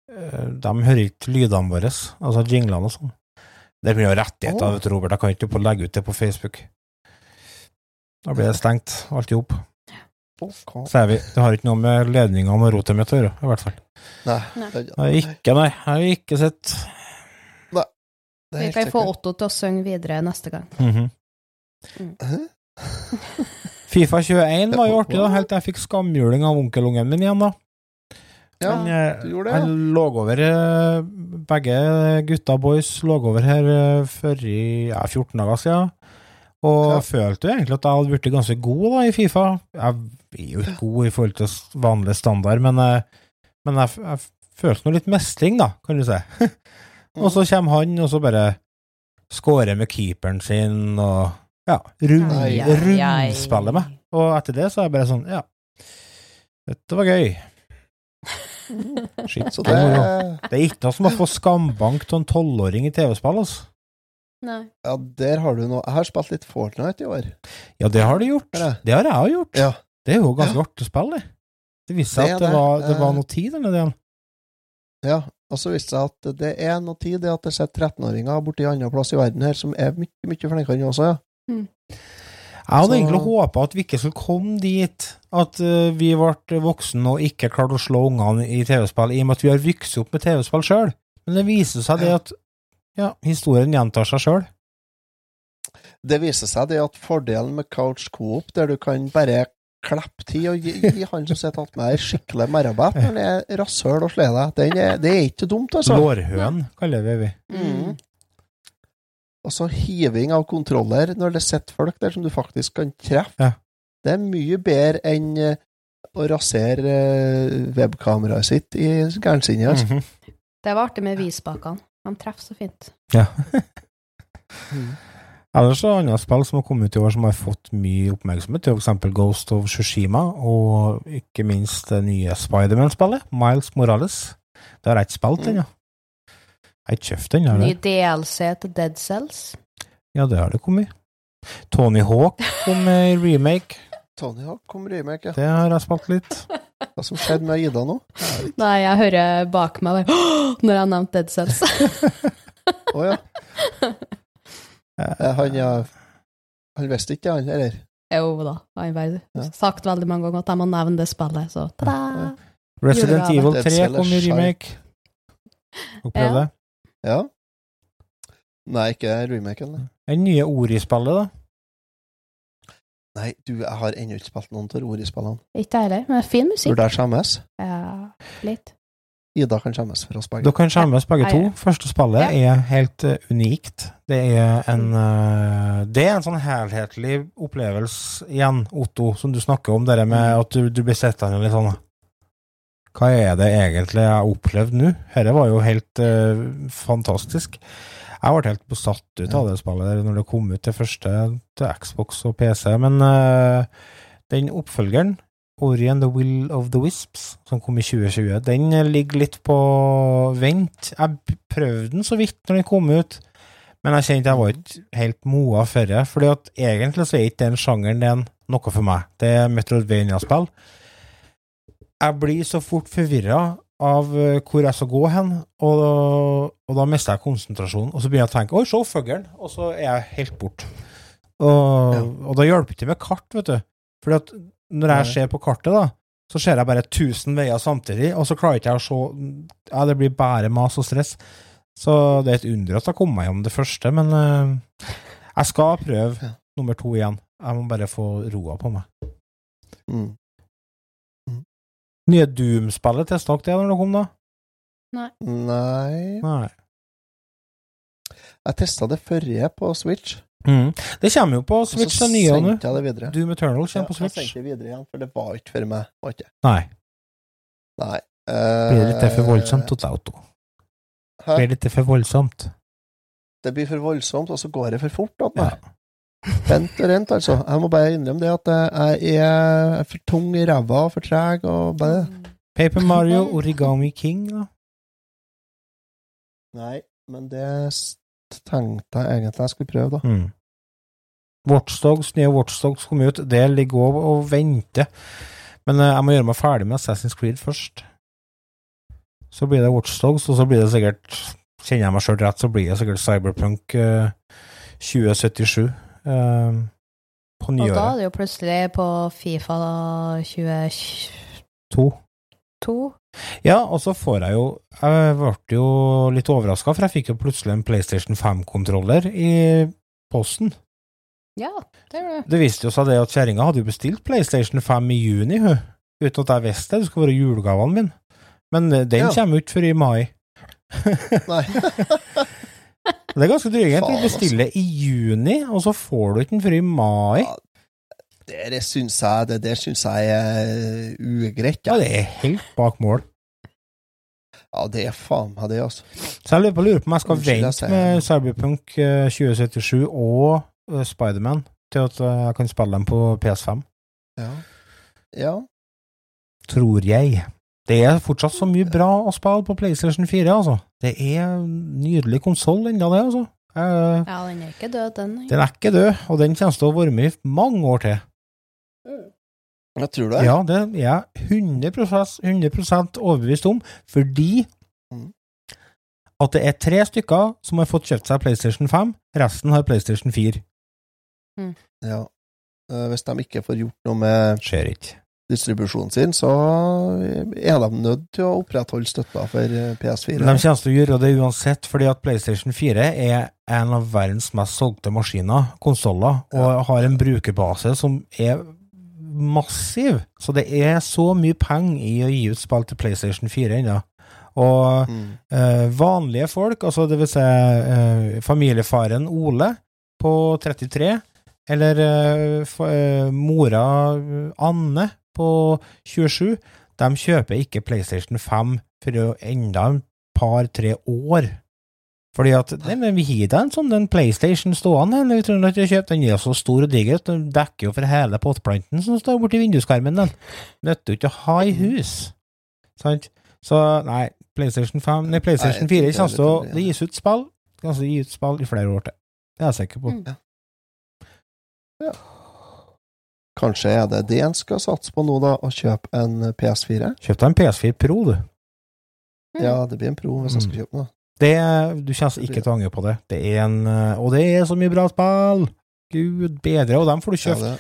Speaker 1: eh, de hører ikke lydene våre, altså jinglene og sånn. Det blir jo rettigheter,
Speaker 2: oh.
Speaker 1: vet du, Robert. Jeg kan ikke legge ut det på Facebook. Da blir det stengt, alt i hop.
Speaker 2: Ok.
Speaker 1: Sier vi. Det har ikke noe med ledningene og rotet mitt å gjøre, i hvert fall.
Speaker 2: Nei.
Speaker 3: Nei.
Speaker 1: Jeg ikke, nei. Jeg har ikke sett
Speaker 2: det er
Speaker 3: Vi kan få. Otto til å synge videre neste gang.
Speaker 1: Mm
Speaker 2: -hmm. mm.
Speaker 1: Fifa 21 var jo artig, da, helt til jeg fikk skamjuling av onkelungen min igjen, da.
Speaker 2: Ja,
Speaker 1: eh,
Speaker 2: du gjorde det, ja.
Speaker 1: Han lå over eh, Begge gutta boys lå over her før i ja, 14 dager siden. Og
Speaker 2: Ja.
Speaker 1: følte jo egentlig at jeg hadde blitt ganske god da i Fifa. Jeg er jo ikke god i forhold til vanlig standard, men, eh, men jeg, jeg følte noe litt mestring, da, kan du si. og så kommer han, og så bare scorer med keeperen sin, og ja, rund,
Speaker 2: Ai,
Speaker 3: ai, ai.
Speaker 1: rundspiller meg. Og etter det så er jeg bare sånn, ja, dette var gøy. Shit,
Speaker 2: Så
Speaker 1: det,
Speaker 2: det
Speaker 1: er ikke noe som å få skambank av en tolvåring i TV-spill, altså.
Speaker 3: Nei.
Speaker 2: Ja, der har du noe. Jeg har spilt litt Fortnite i år.
Speaker 1: Ja, det har du gjort. Det har jeg òg gjort.
Speaker 2: Ja.
Speaker 1: Det er jo ganske
Speaker 2: Ja.
Speaker 1: artig spill, det. Det viste seg at det
Speaker 2: det.
Speaker 1: var, det var
Speaker 2: Eh.
Speaker 1: noe tid der nede.
Speaker 2: Ja, og så viste det seg at det er noe tid det at det sitter 13-åringer borti andre plass i verden her som er mye, mye flinkere enn oss også, Mm.
Speaker 1: Jeg hadde
Speaker 2: Så-
Speaker 1: egentlig håpa at vi ikke skulle komme dit at eh, vi ble voksne og ikke klarte å slå ungene i TV-spill, i og med at vi har vokst opp med TV-spill sjøl. Men det viser seg det at ja, historien gjentar seg sjøl.
Speaker 2: Det viser seg det at fordelen med couch coop, der du kan bare klappe til og gi, gi han som sitter attmed deg, skikkelig merabett når han er rasshøl og slår deg, den er, det er ikke dumt, altså.
Speaker 1: Lårhøn, kaller vi Altså,
Speaker 2: Mm. Og hiving av kontroller når det sitter folk der som du faktisk kan treffe.
Speaker 1: Ja.
Speaker 2: Det er mye bedre enn eh, å rasere eh, webkameraet sitt i gærnsinnet. Altså.
Speaker 1: Mhm.
Speaker 3: Det var artig med visbakene. De treffer så fint.
Speaker 1: Ja.
Speaker 2: Mm.
Speaker 1: Ellers er det andre spill som har kommet ut i år som har fått mye oppmerksomhet, eksempel Ghost of Tsushima, og ikke minst det nye Spiderman-spillet, Miles Morales. Det har jeg ikke spilt ennå. Jeg har ikke kjøpt den.
Speaker 3: Ny? DLC til Dead Cells.
Speaker 1: Ja, det har det kommet. Tony Hawk kom med remake.
Speaker 2: Tony Hawk kom remake, ja.
Speaker 1: Det har jeg spilt litt.
Speaker 2: Hva som skjedde med Ida nå?
Speaker 3: Nei, jeg hører bak meg bare, når jeg har nevnt Dead Cells.
Speaker 2: Å ja. Eh, Han, ja, han visste ikke, han, eller?
Speaker 3: Jo da, han har sagt veldig mange ganger at jeg må nevne det spillet, så ta-da!
Speaker 1: Resident. Evil 3
Speaker 2: Cellar
Speaker 1: kom i remake. Opplevde
Speaker 3: Ja.
Speaker 1: det.
Speaker 2: Ja. Nei, ikke remaken. Det
Speaker 1: Den nye Ori-spillet, da.
Speaker 2: Nei, du, jeg har ennå ikke spilt noen av Ori-spillene.
Speaker 3: Ikke jeg heller, men fin musikk.
Speaker 2: Burde jeg skjemmes?
Speaker 3: Ja, litt.
Speaker 2: Ida kan skjemmes for oss begge.
Speaker 1: Dere kan skjemmes begge
Speaker 3: Ja,
Speaker 1: to. Første spillet er helt eh, unikt. Det er en eh, Det er en sånn helhetlig opplevelse igjen, Otto, som du snakker om, det med at du, du blir sittende litt sånn Hva er det egentlig jeg har opplevd nå? Dette var jo helt uh, fantastisk. Jeg ble helt besatt ut av det spillet der når det kom ut det første til Xbox og PC, men uh, den oppfølgeren Ori and the Will of the Wisps, som kom i 2020, den ligger litt på vent. Jeg prøvde den så vidt når den kom ut, men jeg kjente jeg var ikke helt moa for det, fordi at egentlig så er ikke den sjangeren den noe for meg. Det er Metroidvania-spill. Jeg blir så fort forvirra av eh, hvor jeg skal gå hen, og, og da mister jeg konsentrasjonen, og så begynner jeg å tenke 'oi, se fuglen', og så er jeg helt borte. Og,
Speaker 2: Ja.
Speaker 1: og da hjelper det ikke med kart, vet du. Fordi at når jeg ser på kartet, da, så ser jeg bare 1000 veier samtidig, og så klarer ikke jeg å se Ja, det blir bare mas og stress. Så det er et under at jeg kom meg gjennom det første, men uh, jeg skal prøve nummer to igjen. Jeg må bare få roa på meg.
Speaker 2: Mm.
Speaker 1: Nye Doom-spillet testa dere det når det kom, da?
Speaker 2: Nei
Speaker 1: Nei. Nei.
Speaker 2: Jeg testa det forrige på Switch.
Speaker 1: Mm. Det kommer jo på
Speaker 2: så
Speaker 1: Switch, det nye nå.
Speaker 2: sendte jeg det videre.
Speaker 1: Doom Eternal kommer
Speaker 2: Ja,
Speaker 1: på
Speaker 2: jeg
Speaker 1: Switch.
Speaker 2: sendte det videre igjen, for det var ikke for meg. Var ikke.
Speaker 1: Nei.
Speaker 2: Nei.
Speaker 1: Blir det litt for voldsomt, hos Auto?
Speaker 2: hæ?
Speaker 1: Blir det litt for voldsomt?
Speaker 2: Det blir for voldsomt, og så går det for fort. Da,
Speaker 1: Ja.
Speaker 2: Vent og rent, altså. Jeg må bare innrømme det at jeg er for tung i ræva og for treg og bare
Speaker 1: Paper Mario, Origami King, da?
Speaker 2: Nei, men det tenkte jeg egentlig jeg skulle prøve, da.
Speaker 1: Mm. Watchdogs, nye Watchdogs kom ut. Det ligger òg og venter. Men eh, jeg må gjøre meg ferdig med Assassin's Creed først. Så blir det Watchdogs, og så blir det sikkert Kjenner jeg meg sjøl rett, så blir det sikkert Cyberpunk eh, 2077 eh, på
Speaker 3: Og da er det jo plutselig på Fifa 22
Speaker 1: To. Ja, og så får jeg jo Jeg ble jo litt overraska, for jeg fikk jo plutselig en PlayStation 5-kontroller i posten.
Speaker 3: Ja, det gjorde du.
Speaker 1: Det viste jo seg det at kjerringa hadde jo bestilt PlayStation 5 i juni, hun. Uten at jeg visste det. Det skulle være julegavene mine. Men eh, den
Speaker 2: Ja.
Speaker 1: kommer jo ikke før i mai.
Speaker 2: Nei.
Speaker 1: Det er ganske drygt.
Speaker 2: Faen,
Speaker 1: Du bestiller i juni, og så får du ikke den før i mai.
Speaker 2: Ja, det, det syns jeg Det det synes jeg er ugreit.
Speaker 1: Ja, ja, det er helt bak mål.
Speaker 2: Ja, det er faen meg det, altså.
Speaker 1: Så jeg lurer på, lurer på om jeg skal
Speaker 2: Unnskyld, jeg
Speaker 1: vente
Speaker 2: sier
Speaker 1: med. Cyberpunk eh, 2077 og uh, Spiderman til at eh, jeg kan spille dem på PS5.
Speaker 2: Ja. ja.
Speaker 1: Tror jeg. Det er fortsatt så mye bra å spille på PlayStation 4, altså. Det er en nydelig konsoll ennå, det, altså. Eh,
Speaker 3: Ja, den er ikke død, den.
Speaker 1: Den er ikke død, og den kommer til å være med i mange år til.
Speaker 2: Jeg tror det.
Speaker 1: Ja, det er jeg 100%, 100 overbevist om, fordi
Speaker 2: Mm.
Speaker 1: at det er tre stykker som har fått kjøpt seg PlayStation 5, resten har PlayStation 4.
Speaker 2: Ja. Eh, Hvis de ikke får gjort noe med
Speaker 1: Skjer ikke.
Speaker 2: Distribusjonen sin, så er de nødt til å opprettholde støtta for eh, PS4.
Speaker 1: De kommer til å gjøre det uansett, fordi at PlayStation 4 er en av verdens mest solgte maskiner, konsoller, og
Speaker 2: Ja.
Speaker 1: har en brukerbase som er massiv. Så det er så mye penger i å gi ut spill til PlayStation 4 ennå. Og
Speaker 2: Mm.
Speaker 1: eh, vanlige folk, altså det vil si eh, familiefaren Ole på 33, eller eh, eh, mora Anne på 27, de kjøper ikke PlayStation 5 for enda et par-tre år. Fordi at nei, men vi gir deg en sånn den PlayStation stående, eller vi tror at du kjøpt, den er så stor og diger at den dekker jo for hele potteplanten som står borti vinduskarmen den. Nytter jo ikke å ha i hus. Sant? Så nei, PlayStation 5 Nei, PlayStation 4 kommer til å
Speaker 2: det
Speaker 1: gis ut spill. Det kan altså gi ut spill i flere år til. Det er jeg sikker på.
Speaker 3: Mm.
Speaker 2: Kanskje er det det en skal satse på nå, da, å kjøpe en PS4?
Speaker 1: Kjøp deg en PS4 Pro, du.
Speaker 3: Mm.
Speaker 2: Ja, det blir en Pro hvis jeg skal
Speaker 1: Mm.
Speaker 2: kjøpe noe.
Speaker 1: Det, du kommer ikke til å angre på det. Det er en eh, Og det er så mye bra spill! Gud bedre. Og dem får du kjøpt.
Speaker 2: Ja,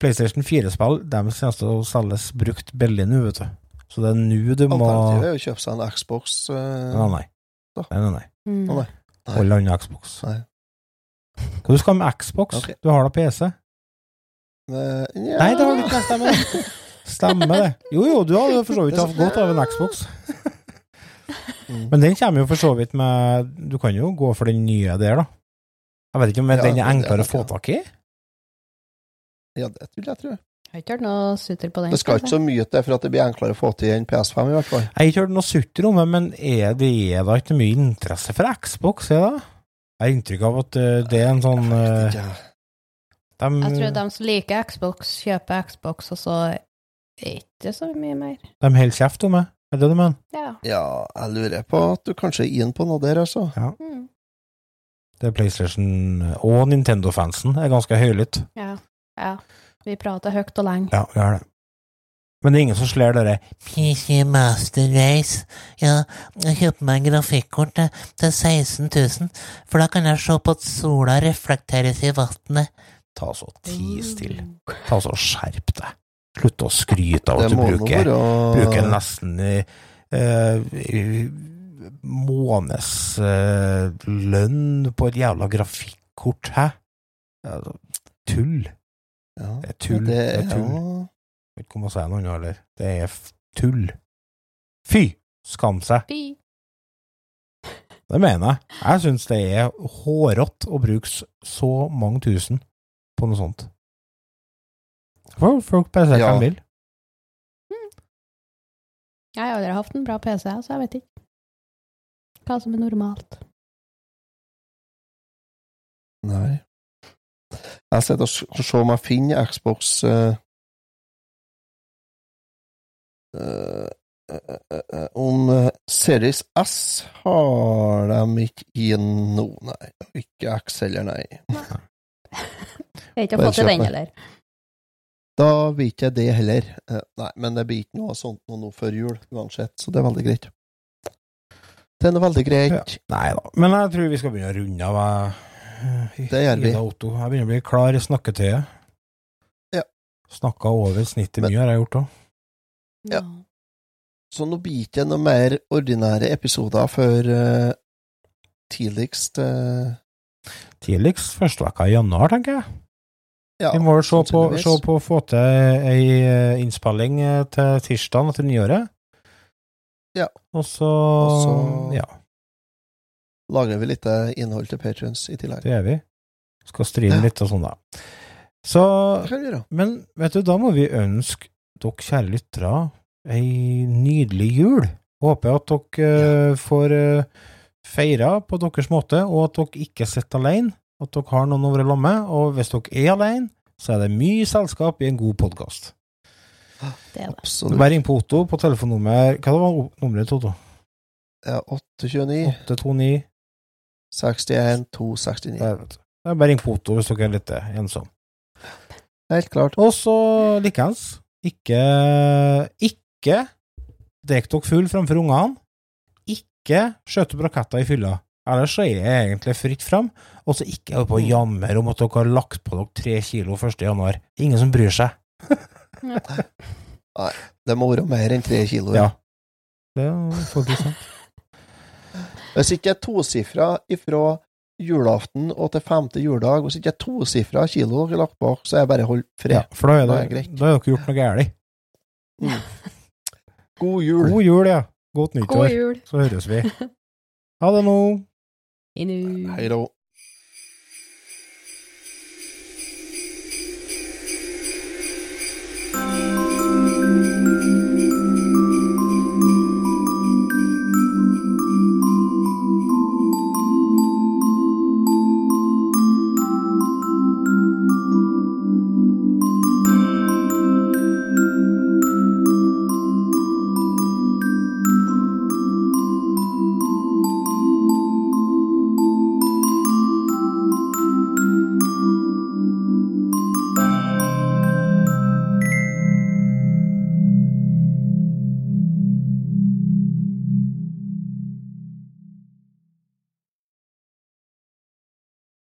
Speaker 1: PlayStation 4-spill dem kommer til å selges brukt billig nå, vet du. Så det er nå du må
Speaker 2: alternativet er å kjøpe seg en Xbox. Uh...
Speaker 1: Nei, nei. Nei, nei, nei.
Speaker 3: Mm.
Speaker 2: Nei. Nei.
Speaker 1: Hold an Xbox.
Speaker 2: Nei.
Speaker 1: Hva du skal med Xbox?
Speaker 2: Okay.
Speaker 1: Du har da PC?
Speaker 2: Eh, ja.
Speaker 1: Nei, det har du ikke. Stemmer det. Stemmer det. Jo, jo, du hadde for så vidt hatt godt av en Xbox.
Speaker 2: Mm.
Speaker 1: Men den kommer jo for så vidt med Du kan jo gå for den nye der, da. Jeg vet ikke om
Speaker 2: Ja,
Speaker 1: den er
Speaker 2: er
Speaker 1: enklere å få tak i?
Speaker 2: Ja, det vil jeg tro.
Speaker 3: Jeg har ikke hørt noe sutter på den.
Speaker 2: Det skal ikke så mye til for at det blir enklere å få til enn PS5, i hvert fall.
Speaker 1: Jeg har ikke hørt noe sutter om det, men er det er da ikke mye interesse for Xbox? Er det? Jeg har inntrykk av at eh, det er en sånn
Speaker 2: Jeg
Speaker 1: eh,
Speaker 2: vet ikke.
Speaker 1: De,
Speaker 3: Jeg tror de som liker Xbox, kjøper Xbox, og så ikke så mye mer.
Speaker 1: de holder kjeft om det. Er det det du mener?
Speaker 3: Ja.
Speaker 2: Ja, jeg lurer på at du kanskje er inn på noe der, altså.
Speaker 3: Mm.
Speaker 1: Det er PlayStation og Nintendo-fansen er ganske høylytt.
Speaker 3: ja. Ja. Vi prater høyt og lenge.
Speaker 1: Ja, vi har det. Men det er ingen som slår dere
Speaker 5: PC Master Race. Ja, jeg kjøper meg en grafikkort til, til 16 000, for da kan jeg se på at sola reflekteres i vannet.
Speaker 1: Ta så tis til. Ta så skjerp deg. Slutt å skryte av at du bruker,
Speaker 2: være
Speaker 1: bruker nesten uh, månedslønn på et jævla grafikkort, hæ? Tull.
Speaker 2: ja,
Speaker 1: Det er tull.
Speaker 2: Det
Speaker 1: Det er tull. Jeg vet ikke om jeg sier noe annet, eller. Det er f- tull. Fy! Skam seg.
Speaker 3: Fy.
Speaker 1: Det mener jeg. Jeg syns det er hårete å bruke så mange tusen på noe sånt. For folk bare sier hva
Speaker 2: Ja.
Speaker 1: de vil.
Speaker 3: Jeg har aldri hatt en bra PC, så jeg vet ikke hva som er normalt.
Speaker 2: Nei. Jeg sitter og ser om jeg finner Xbox uh, uh, uh, eh, eh, Om eh, Series S har de ikke i nå, nei. Ikke X heller, nei.
Speaker 3: Jeg har ikke fått til den heller.
Speaker 2: Da blir jeg det heller. Eh, Nei, men det blir ikke noe sånt noe nå før jul, uansett, så det er veldig greit. Det er noe veldig greit.
Speaker 1: Nei da. Men jeg tror vi skal begynne å runde av. eh,
Speaker 2: Det gjør vi.
Speaker 1: Otto. Jeg begynner å bli klar i snakketøyet.
Speaker 2: Ja.
Speaker 1: Snakka over snittet mye, har jeg gjort òg.
Speaker 2: Ja. Så nå blir det ikke noe mer ordinære episoder før uh, tidligst uh...
Speaker 1: Tidligst første uka i januar, tenker jeg.
Speaker 2: Ja,
Speaker 1: Vi må jo se på, se på å få til ei eh, innspilling eh, til tirsdag etter nyåret.
Speaker 2: Ja.
Speaker 1: Og så, Ja,
Speaker 2: Lagrer vi litt eh, innhold til patrions i tillegg.
Speaker 1: det gjør vi. Skal streame
Speaker 2: Ja.
Speaker 1: litt og sånn, da. Så. Men vet du, da må vi ønske dere kjære lyttere ei nydelig jul. Håper at dere ja. får feira på deres måte, og at dere ikke sitter alene. At dere har noen å være sammen med. Og hvis dere er alene, så er det mye selskap i en god podkast.
Speaker 3: Det er det.
Speaker 2: Absolutt.
Speaker 1: Bare ring på Otto på telefonnummer Hva var nummeret til Otto?
Speaker 2: Ja, 829
Speaker 1: 829
Speaker 2: 61 269.
Speaker 1: Der, vet du. Det er Bare ring på Otto hvis dere er litt ensom. ensomme.
Speaker 2: Helt klart.
Speaker 1: Og så likeens, ikke Ikke drikk dere full framfor ungene. Ikke skjøt opp raketter i fylla. Ellers så er det egentlig fritt fram. Og så ikke holde på å jamre om at dere har lagt på dere tre kilo 1. januar. Ingen som bryr seg.
Speaker 2: Nei, Det må være mer enn tre kilo.
Speaker 1: Ja. Det er faktisk sant.
Speaker 2: Hvis ikke er tosifra ifra julaften og til femte juledag, hvis ikke er tosifra kilo dere har lagt bak, så er det bare holdt fred.
Speaker 1: Ja, for da er, det, da har dere gjort noe galt.
Speaker 2: God jul!
Speaker 1: God jul, ja. Godt nyttår.
Speaker 3: God jul.
Speaker 1: Så høres vi. Ha det nå.
Speaker 3: Inu.
Speaker 2: Hei da.